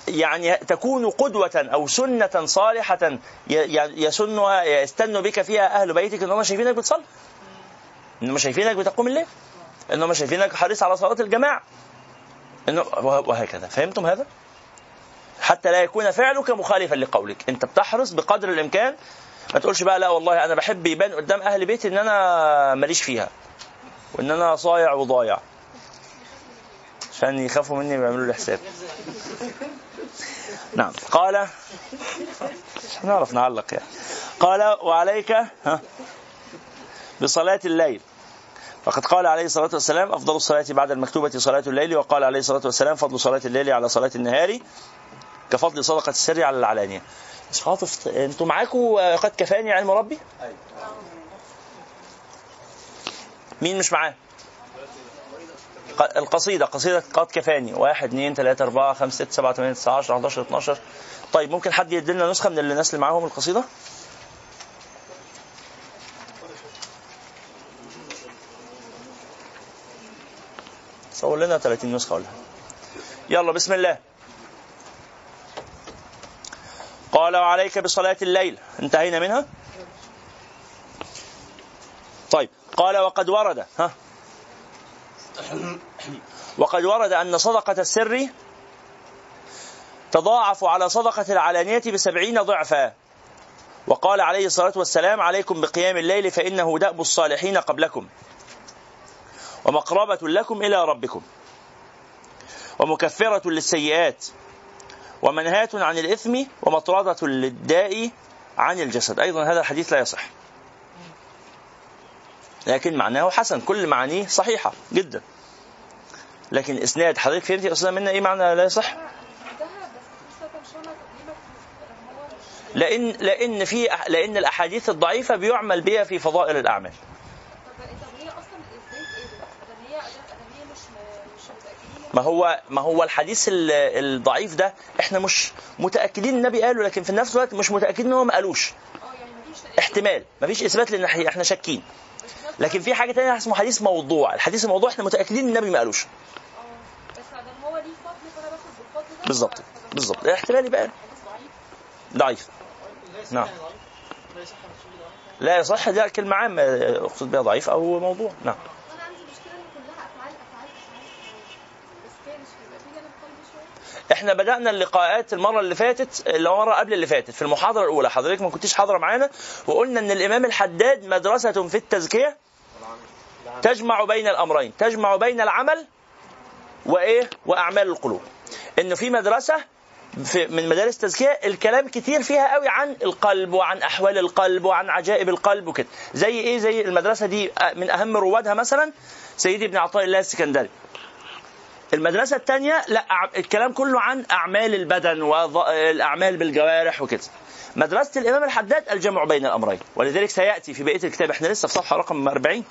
يعني تكون قدوة أو سنة صالحة يسنها يستن بك فيها أهل بيتك إن هم شايفينك بتصلي. إن هم شايفينك بتقوم الليل. انهم شايفينك حريص على صلاة الجماعة. إنه وهكذا. فهمتم هذا؟ حتى لا يكون فعلك مخالفا لقولك. أنت بتحرص بقدر الإمكان. ما تقولش بقى لا والله أنا بحب يبان قدام أهل بيتي إن أنا ماليش فيها. وإن أنا صايع وضايع. عشان يخافوا مني ويعملوا لي حساب. نعم. قال نعرف نعلق يعني. قال وعليك ها بصلاة الليل. فقد قال عليه الصلاة والسلام أفضل الصلاة بعد المكتوبة صلاة الليل وقال عليه الصلاة والسلام فضل صلاة الليل على صلاة النهار كفضل صدقة السر على العلانية. مش خاطف أنتوا معاكم قد كفاني علم ربي؟ مين مش معاه؟ القصيدة قصيدة قد كفاني. واحد اثنين ثلاثة أربعة خمسة ستة سبعة ثمانية تسعة عشرة 11 12 طيب ممكن حد يدلنا نسخة من الناس اللي معاهم القصيدة؟ صور لنا 30 نسخة ولا يلا بسم الله. قال وعليك بصلاة الليل. انتهينا منها؟ طيب. قال وقد ورد. ها؟ وقد ورد أن صدقة السر تضاعف على صدقة العلانية بسبعين ضعفا. وقال عليه الصلاة والسلام عليكم بقيام الليل فإنه دأب الصالحين قبلكم. ومقربة لكم إلى ربكم. ومكفرة للسيئات. ومنهاة عن الإثم ومطردة للداء عن الجسد. أيضا هذا الحديث لا يصح. لكن معناه حسن. كل معانيه صحيحة جدا. لكن إسناد حضرتك فهمت يا أستاذ منا إيه معنى لا يصح؟ لأن لأن في لأن الأحاديث الضعيفة بيعمل بها في فضائل الأعمال. ما هو ما هو الحديث الضعيف ده إحنا مش متأكدين النبي قاله لكن في نفس الوقت مش متأكدين إن هو ما قالوش. احتمال. ما فيش إثبات لإن إحنا شاكين. لكن في حاجة ثانية اسمه حديث موضوع. الحديث الموضوع إحنا متأكدين النبي ما قالوش. بالظبط بالظبط احتمالي بقى ضعيف. نعم. لا يصح ده كلمة عامة أقصد بها ضعيف أو موضوع. نعم أنا عندي مشكله ان كلها افعال افعال افعال بس كده مش هيبقى في جانب قلبي شوية إحنا بدأنا اللقاءات المرة اللي فاتت اللي مرة قبل اللي فاتت في المحاضرة الأولى. حضرتك ما كنتيش حاضرة معانا وقلنا إن الإمام الحداد مدرسة في التزكية تجمع بين الأمرين تجمع بين العمل وإيه؟ وأعمال القلوب. إنه في مدرسة في من مدارس التزكية الكلام كتير فيها قوي عن القلب وعن أحوال القلب وعن عجائب القلب وكده. زي إيه؟ زي المدرسة دي من أهم روادها مثلا سيدي ابن عطاء الله السكندري. المدرسة الثانية لا الكلام كله عن أعمال البدن والأعمال بالجوارح وكده. مدرسة الإمام الحداد الجمع بين الأمرين ولذلك سيأتي في بقية الكتاب إحنا لسه في صفحة رقم 40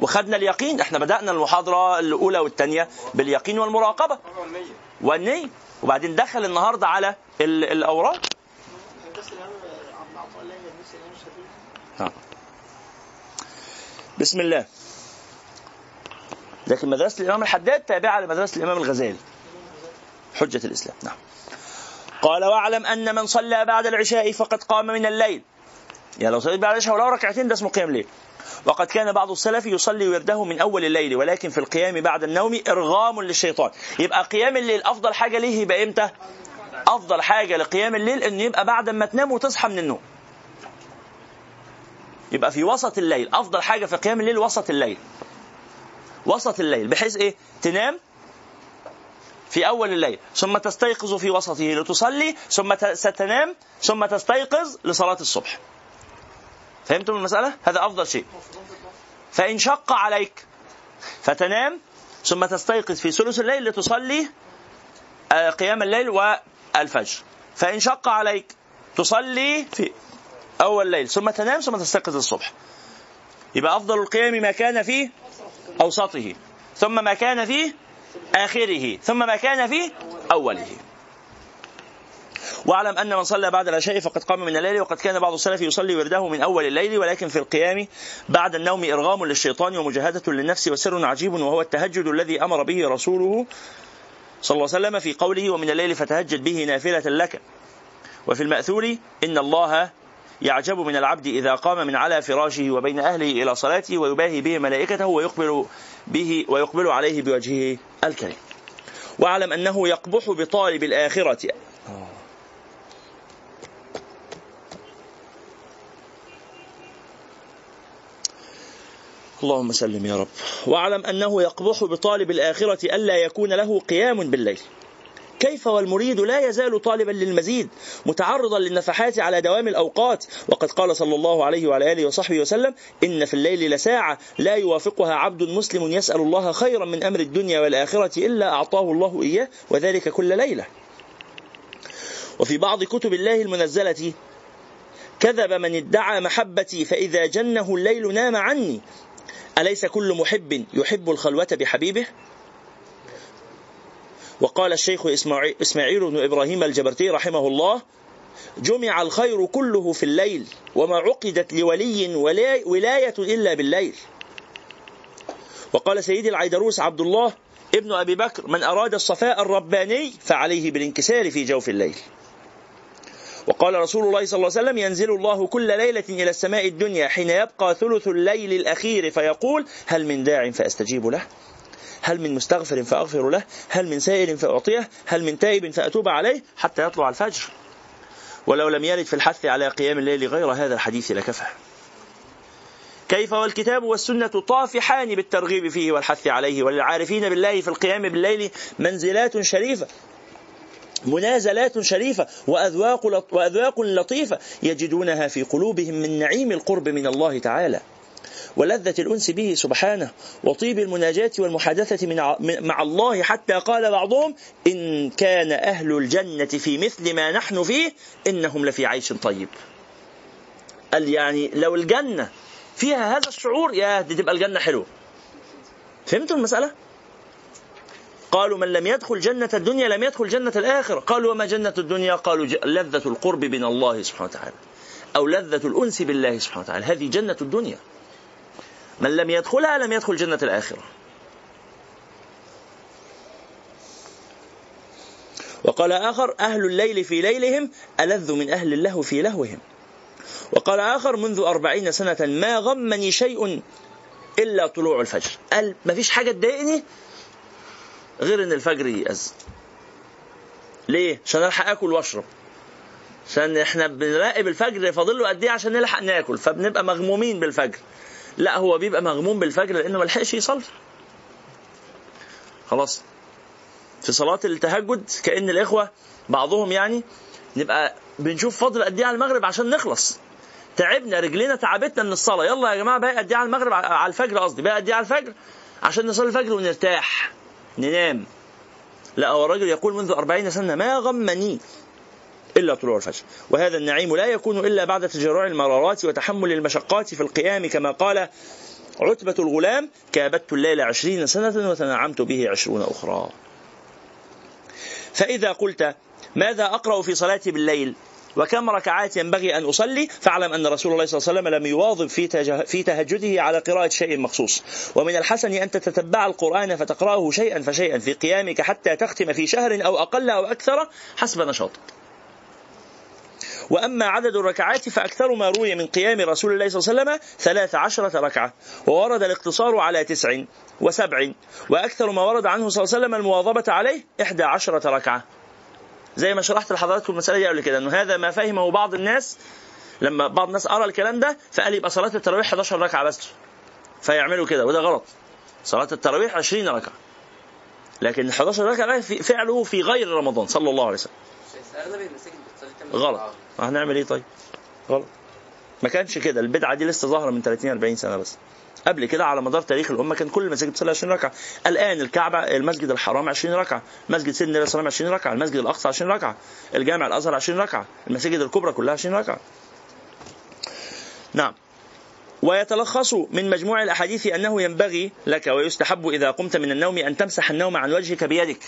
وخدنا اليقين إحنا بدأنا المحاضرة الأولى والثانية باليقين والمراقبة. والنية. وبعدين دخل النهاردة على ال- الأوراق. بس الامام عبد العطاء الله يا نفس الامام الشافعي نعم. بسم الله لكن مدرسة الإمام الحداد تابعة لمدرسة الإمام الغزالي حجة الإسلام. نعم. قال واعلم أن من صلى بعد العشاء فقد قام من الليل. يعني لو صليت بعد العشاء ولو ركعتين ده اسمه قيام ليل. وقد كان بعض السلف يصلي ورده من أول الليل ولكن في القيام بعد النوم إرغام للشيطان. يبقى قيام الليل أفضل حاجة ليه يبقى إمتى؟ أفضل حاجة لقيام الليل إنه يبقى بعد ما تنام وتصحى من النوم. يبقى في وسط الليل أفضل حاجة في قيام الليل وسط الليل. وسط الليل بحيث إيه؟ تنام في أول الليل ثم تستيقظ في وسطه لتصلي ثم ستنام ثم تستيقظ لصلاة الصبح. فهمتم المسألة؟ هذا أفضل شيء. فإن شق عليك فتنام ثم تستيقظ في ثلث الليل لتصلي آه، قيام الليل والفجر. فإن شق عليك تصلي في أول الليل ثم تنام ثم تستيقظ الصبح يبقى أفضل القيام ما كان في أوسطه. ثم ما كان في آخره. ثم ما كان في أوله. واعلم أن من صلى بعد العشاء فقد قام من الليل وقد كان بعض السلف يصلي ورده من أول الليل ولكن في القيام بعد النوم إرغام للشيطان ومجاهدة للنفس وسر عجيب وهو التهجد الذي أمر به رسوله صلى الله عليه وسلم في قوله ومن الليل فتهجد به نافلة لك. وفي المأثور إن الله يعجب من العبد إذا قام من على فراشه وبين أهله إلى صلاته ويباهي به ملائكته ويقبل به ويقبل عليه بوجهه الكريم. واعلم أنه يقبح بطالب الآخرة. اللهم سلم يا رب. واعلم أنه يقبح بطالب الآخرة ألا يكون له قيام بالليل. كيف والمريد لا يزال طالبا للمزيد متعرضا للنفحات على دوام الأوقات. وقد قال صلى الله عليه وعلى آله وصحبه وسلم إن في الليل لساعة لا يوافقها عبد مسلم يسأل الله خيرا من أمر الدنيا والآخرة إلا أعطاه الله إياه وذلك كل ليلة. وفي بعض كتب الله المنزلة كذب من ادعى محبتي فإذا جنه الليل نام عني. أليس كل محب يحب الخلوة بحبيبه؟ وقال الشيخ إسماعيل, بن إبراهيم الجبرتي رحمه الله جمع الخير كله في الليل وما عقدت لولي ولا ولاية إلا بالليل. وقال سيدي العيدروس عبد الله ابن أبي بكر من أراد الصفاء الرباني فعليه بالانكسار في جوف الليل. وقال رسول الله صلى الله عليه وسلم ينزل الله كل ليلة إلى السماء الدنيا حين يبقى ثلث الليل الأخير فيقول هل من داع فأستجيب له؟ هل من مستغفر فأغفر له؟ هل من سائل فأعطيه؟ هل من تائب فأتوب عليه حتى يطلع الفجر؟ ولو لم يرد في الحث على قيام الليل غير هذا الحديث لكفى. كيف والكتاب والسنة طافحان بالترغيب فيه والحث عليه؟ وللعارفين بالله في القيام بالليل منزلات شريفة منازلات شريفة وأذواق, وأذواق لطيفة يجدونها في قلوبهم من نعيم القرب من الله تعالى. ولذة الأنس به سبحانه وطيب المناجاة والمحادثة من مع الله حتى قال بعضهم إن كان أهل الجنة في مثل ما نحن فيه إنهم لفي عيش طيب. قال يعني لو الجنة فيها هذا الشعور يا دي تبقى الجنة حلوة. فهمتوا المسألة؟ قالوا من لم يدخل جنة الدنيا لم يدخل جنة الآخرة. قالوا وما جنة الدنيا؟ قالوا لذة القرب من الله سبحانه وتعالى. أو لذة الأنس بالله سبحانه وتعالى. هذه جنة الدنيا. من لم يدخلها لم يدخل جنة الآخرة. وقال آخر أهل الليل في ليلهم ألذ من أهل اللهو في لهوهم. وقال آخر منذ أربعين سنة ما غمني شيء إلا طلوع الفجر. قال ما فيش حاجة تضايقني غير إن الفجر يأذن. ليه؟ عشان ألحق آكل وأشرب. عشان إحنا بنراقب الفجر فاضل له قد إيه عشان نلحق ناكل. فبنبقى مغمومين بالفجر. لا هو بيبقى مغموم بالفجر لأنه ما لحقش يصلي. خلاص. في صلاة التهجد كأن الإخوة بعضهم يعني نبقى بنشوف فاضل قد إيه على المغرب عشان نخلص. تعبنا رجلينا تعبتنا من الصلاة. يلا يا جماعة بقى قد إيه على المغرب؟ على الفجر قصدي. بقى قد إيه على الفجر؟ عشان نصلي الفجر ونرتاح ننام. لا هو الرجل يقول منذ أربعين سنة ما غمني إلا طلوع الفجر. وهذا النعيم لا يكون إلا بعد تجرع المرارات وتحمل المشقات في القيام كما قال عتبة الغلام كابدت الليل عشرين سنة وتنعمت به عشرون أخرى. فإذا قلت ماذا أقرأ في صلاتي بالليل؟ وكم ركعات ينبغي أن أصلي؟ فاعلم أن رسول الله صلى الله عليه وسلم لم يواظب في, في تهجده على قراءة شيء مخصوص. ومن الحسن أن تتتبع القرآن فتقرأه شيئا فشيئا في قيامك حتى تختم في شهر أو أقل أو أكثر حسب نشاطك. وأما عدد الركعات فأكثر ما روي من قيام رسول الله صلى الله عليه وسلم ثلاث عشرة ركعة وورد الاقتصار على تسع وسبع وأكثر ما ورد عنه صلى الله عليه وسلم المواظبة عليه إحدى عشرة ركعة. زي ما شرحت لحضراتكم المسألة دي قبل كده أنه هذا ما فهمه بعض الناس لما بعض الناس أرى الكلام ده فقال يبقى صلاة التراويح 11 ركعة بس فيعملوا كده وده غلط. صلاة التراويح 20 ركعة. لكن 11 ركعة فعله في غير رمضان صلى الله عليه وسلم. غلط. هنعمل إيه طيب؟ غلط. ما كانش كده. البدعة دي لسه ظاهرة من 30 40 سنة بس. قبل كده على مدار تاريخ الأمة كان كل المساجد بتصلي 20 ركعة. الآن الكعبة المسجد الحرام 20 ركعة. مسجد سيدنا النبي صلى الله عليه وسلم 20 ركعة. المسجد الأقصى 20 ركعة. الجامع الأزهر 20 ركعة. المساجد الكبرى كلها 20 ركعة. نعم. ويتلخص من مجموع الأحاديث أنه ينبغي لك ويستحب إذا قمت من النوم أن تمسح النوم عن وجهك بيدك.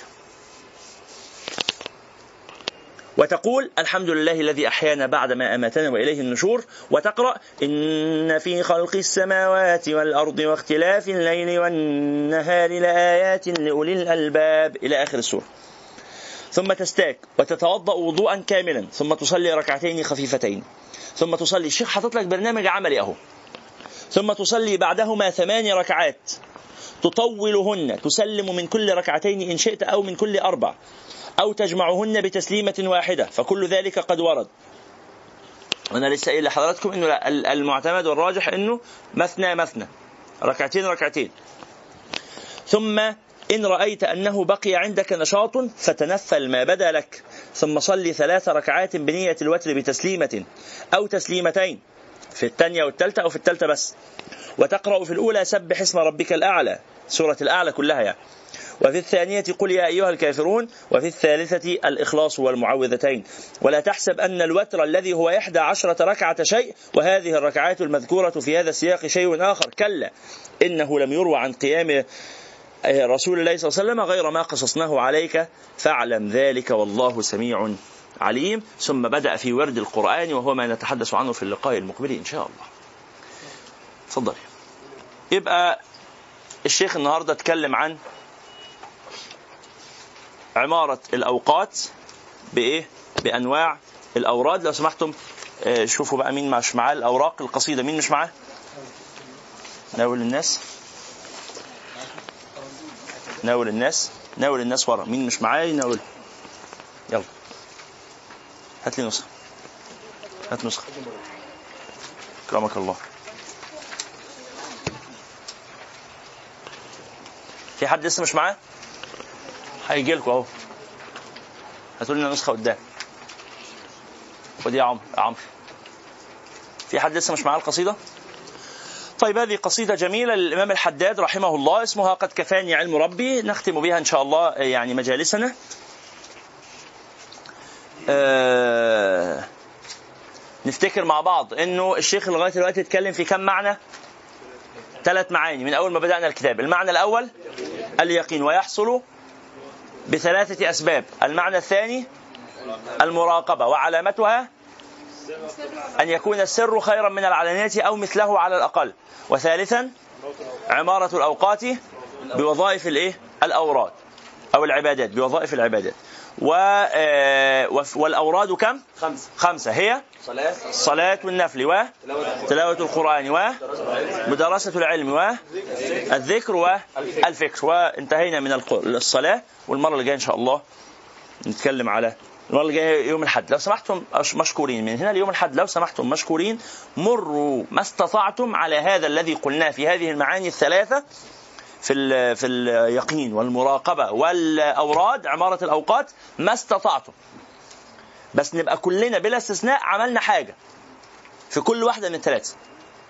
وتقول الحمد لله الذي أحيانا بعد ما أماتنا وإليه النشور وتقرأ إن في خلق السماوات والأرض واختلاف الليل والنهار لآيات لأولي الألباب إلى آخر السورة ثم تستاك وتتوضأ وضوءا كاملا ثم تصلي ركعتين خفيفتين ثم تصلي. الشيخ حاطط لك برنامج عملي أهو. ثم تصلي بعدهما ثمان ركعات تطولهن تسلم من كل ركعتين إن شئت أو من كل أربع. أو تجمعهن بتسليمة واحدة فكل ذلك قد ورد. أنا لسه قايل لحضراتكم إنه المعتمد والراجح إنه مثنى مثنى. ركعتين ركعتين. ثم إن رأيت أنه بقي عندك نشاط فتنفل ما بدا لك. ثم صلي ثلاث ركعات بنية الوتر بتسليمة أو تسليمتين في الثانية والثالثة أو في الثالثة بس. وتقرأ في الأولى سبح اسم ربك الأعلى. سورة الأعلى كلها يعني. وفي الثانية قل يا أيها الكافرون وفي الثالثة الإخلاص والمعوذتين. ولا تحسب أن الوتر الذي هو إحدى عشرة ركعة شيء وهذه الركعات المذكورة في هذا السياق شيء آخر. كلا إنه لم يروى عن قيام رسول الله صلى الله عليه وسلم غير ما قصصناه عليك. فاعلم ذلك والله سميع عليم. ثم بدأ في ورد القرآن وهو ما نتحدث عنه في اللقاء المقبل إن شاء الله. تفضل. يبقى الشيخ النهارده اتكلم عن عمارة الأوقات بإيه؟ بأنواع الأوراد. لو سمحتم آه، شوفوا بقى مين مش معاه الأوراق القصيدة. مين مش معاه؟ ناول الناس. ناول الناس. ناول الناس ورا. مين مش معاه يناول يلا. هات لي نسخة. هات نسخة. كرمك الله. في حد لسه مش معاه؟ هيجي لكم اهو. هاتوا لنا نسخه قدام. ودي يا عمرو يا عمرو. في حد لسه مش معاه القصيدة؟ طيب هذه قصيدة جميلة للإمام الحداد رحمه الله. اسمها قد كفاني علم ربي. نختم بها إن شاء الله يعني مجالسنا. آه نفتكر مع بعض إنه الشيخ لغاية دلوقتي اتكلم في كم معنى؟ ثلاث معاني من أول ما بدأنا الكتاب، المعنى الأول اليقين ويحصل بثلاثة أسباب. المعنى الثاني المراقبة وعلامتها أن يكون السر خيرا من العلانية أو مثله على الأقل. وثالثا عمارة الأوقات بوظائف الإيه؟ الأوراد أو العبادات بوظائف العبادات. و آه، وف- والأوراد كم؟ خمسة. خمسة. هي؟ صلاة. الصلاة والنفل و؟ تلاوة القرآن. و؟ مدرسة العلم. والذكر والفكر وانتهينا من الصلاة والمرة اللي جاية إن شاء الله نتكلم على المرة اللي جاية يوم الحد لو سمحتم مشكورين من هنا ليوم الحد لو سمحتم مشكورين مروا ما استطعتم على هذا الذي قلناه في هذه المعاني الثلاثة في في اليقين والمراقبة والأوراد عمارة الأوقات ما استطعتم. بس نبقى كلنا بلا استثناء عملنا حاجة في كل واحدة من الثلاثة.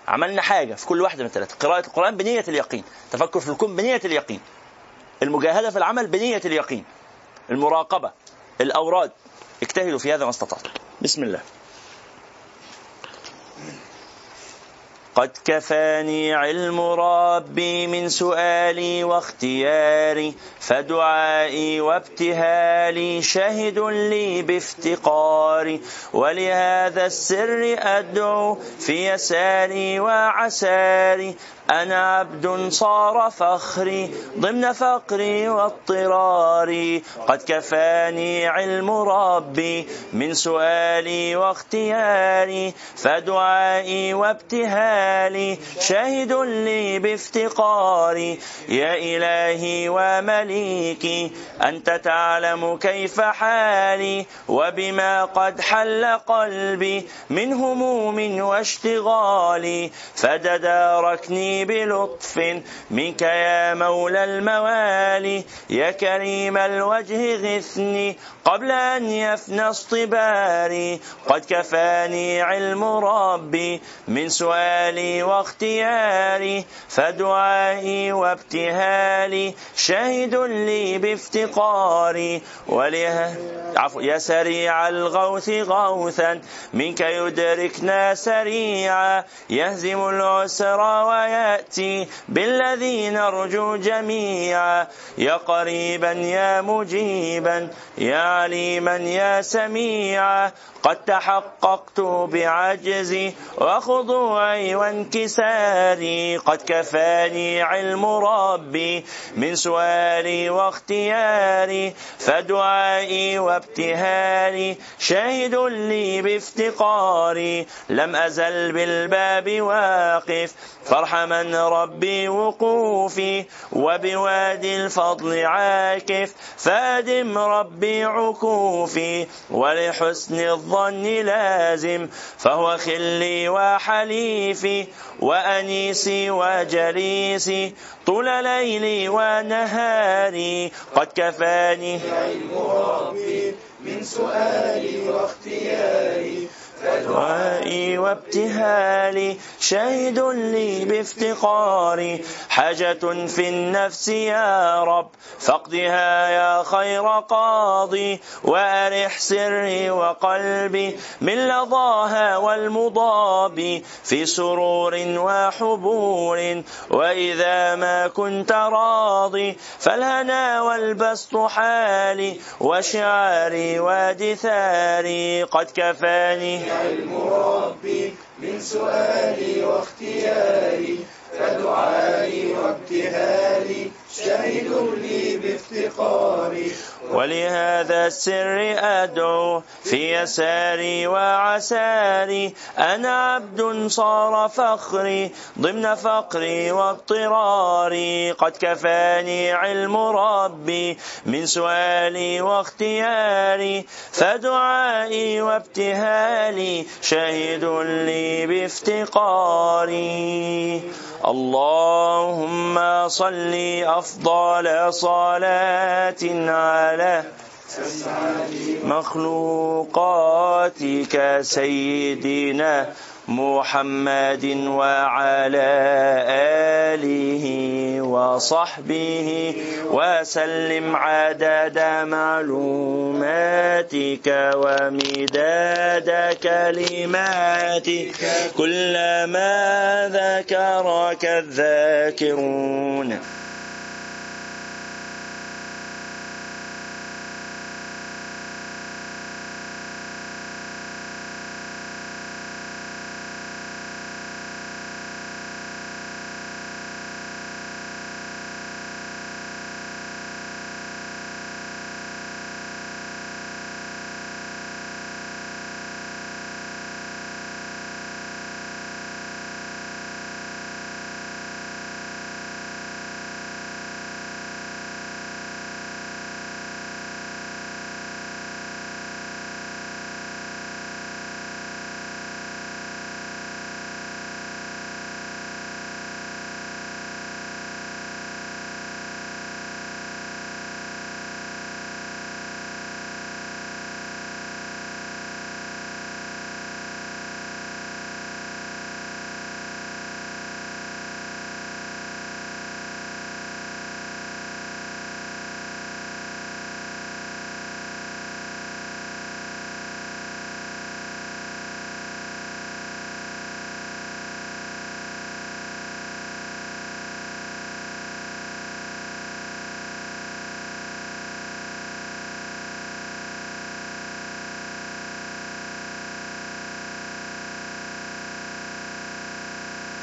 عملنا حاجة في كل واحدة من الثلاثة. قراءة القرآن بنية اليقين. تفكر في الكون بنية اليقين. المجاهدة في العمل بنية اليقين. المراقبة الأوراد. اجتهدوا في هذا ما استطعتم. بسم الله. قد كفاني علم ربي من سؤالي واختياري فدعائي وابتهالي شاهد لي بافتقاري. ولهذا السر أدعو في يساري وعساري. أنا عبد صار فخري ضمن فقري واضطراري. قد كفاني علم ربي من سؤالي واختياري فدعائي وابتهالي شاهد لي بافتقاري. يا إلهي ومليكي أنت تعلم كيف حالي وبما قد حل قلبي من هموم واشتغالي. فتداركني بلطف. منك يا مولى الموالي يا كريم الوجه غثني قبل أن يفنى اصطباري. قد كفاني علم ربي من سؤالي واختياري فدعائي وابتهالي شاهد لي بافتقاري. ولها عفو يا سريع الغوث غوثا منك يدركنا سريعا. يهزم العسر ويأتي بالذي نرجو جميعا. يا قريبا يا مجيبا يا عليما يا سميعا. قد تحققت بعجزي وخضوعي وانكساري. قد كفاني علم ربي من سؤالي واختياري. فدعائي وابتهالي شاهد لي بافتقاري. لم أزل بالباب واقف فارحما ربي وقوفي وبوادي الفضل عاكف فادم ربي عكوفي ولحسن الظن لازم فهو خلي وحليفي وأنيسي وجليسي طول ليلي ونهاري قد كفاني. دعائي وابتهالي شاهد لي بافتقاري. حاجة في النفس يا رب فاقضها يا خير قاضي. وأرح سري وقلبي من لظاها والمضاب. في سرور وحبور وإذا ما كنت راضي فالهنا والبسط حالي. وشعاري ودثاري قد كفاني. علم ربي من سؤالي واختياري فدعائي وابتهالي ولهذا السر أدعو في يساري وعساري. أنا عبد صار فخري ضمن فقري واضطراري. قد كفاني علم ربي من سؤالي واختياري. فدعائي وابتهالي شاهد لي بافتقاري. اللهم صل أفضل صلاة على مخلوقاتك سيدنا محمد وعلى آله وصحبه وسلم عدد معلوماتك ومداد كلماتك. كلما ذكرك الذاكرون.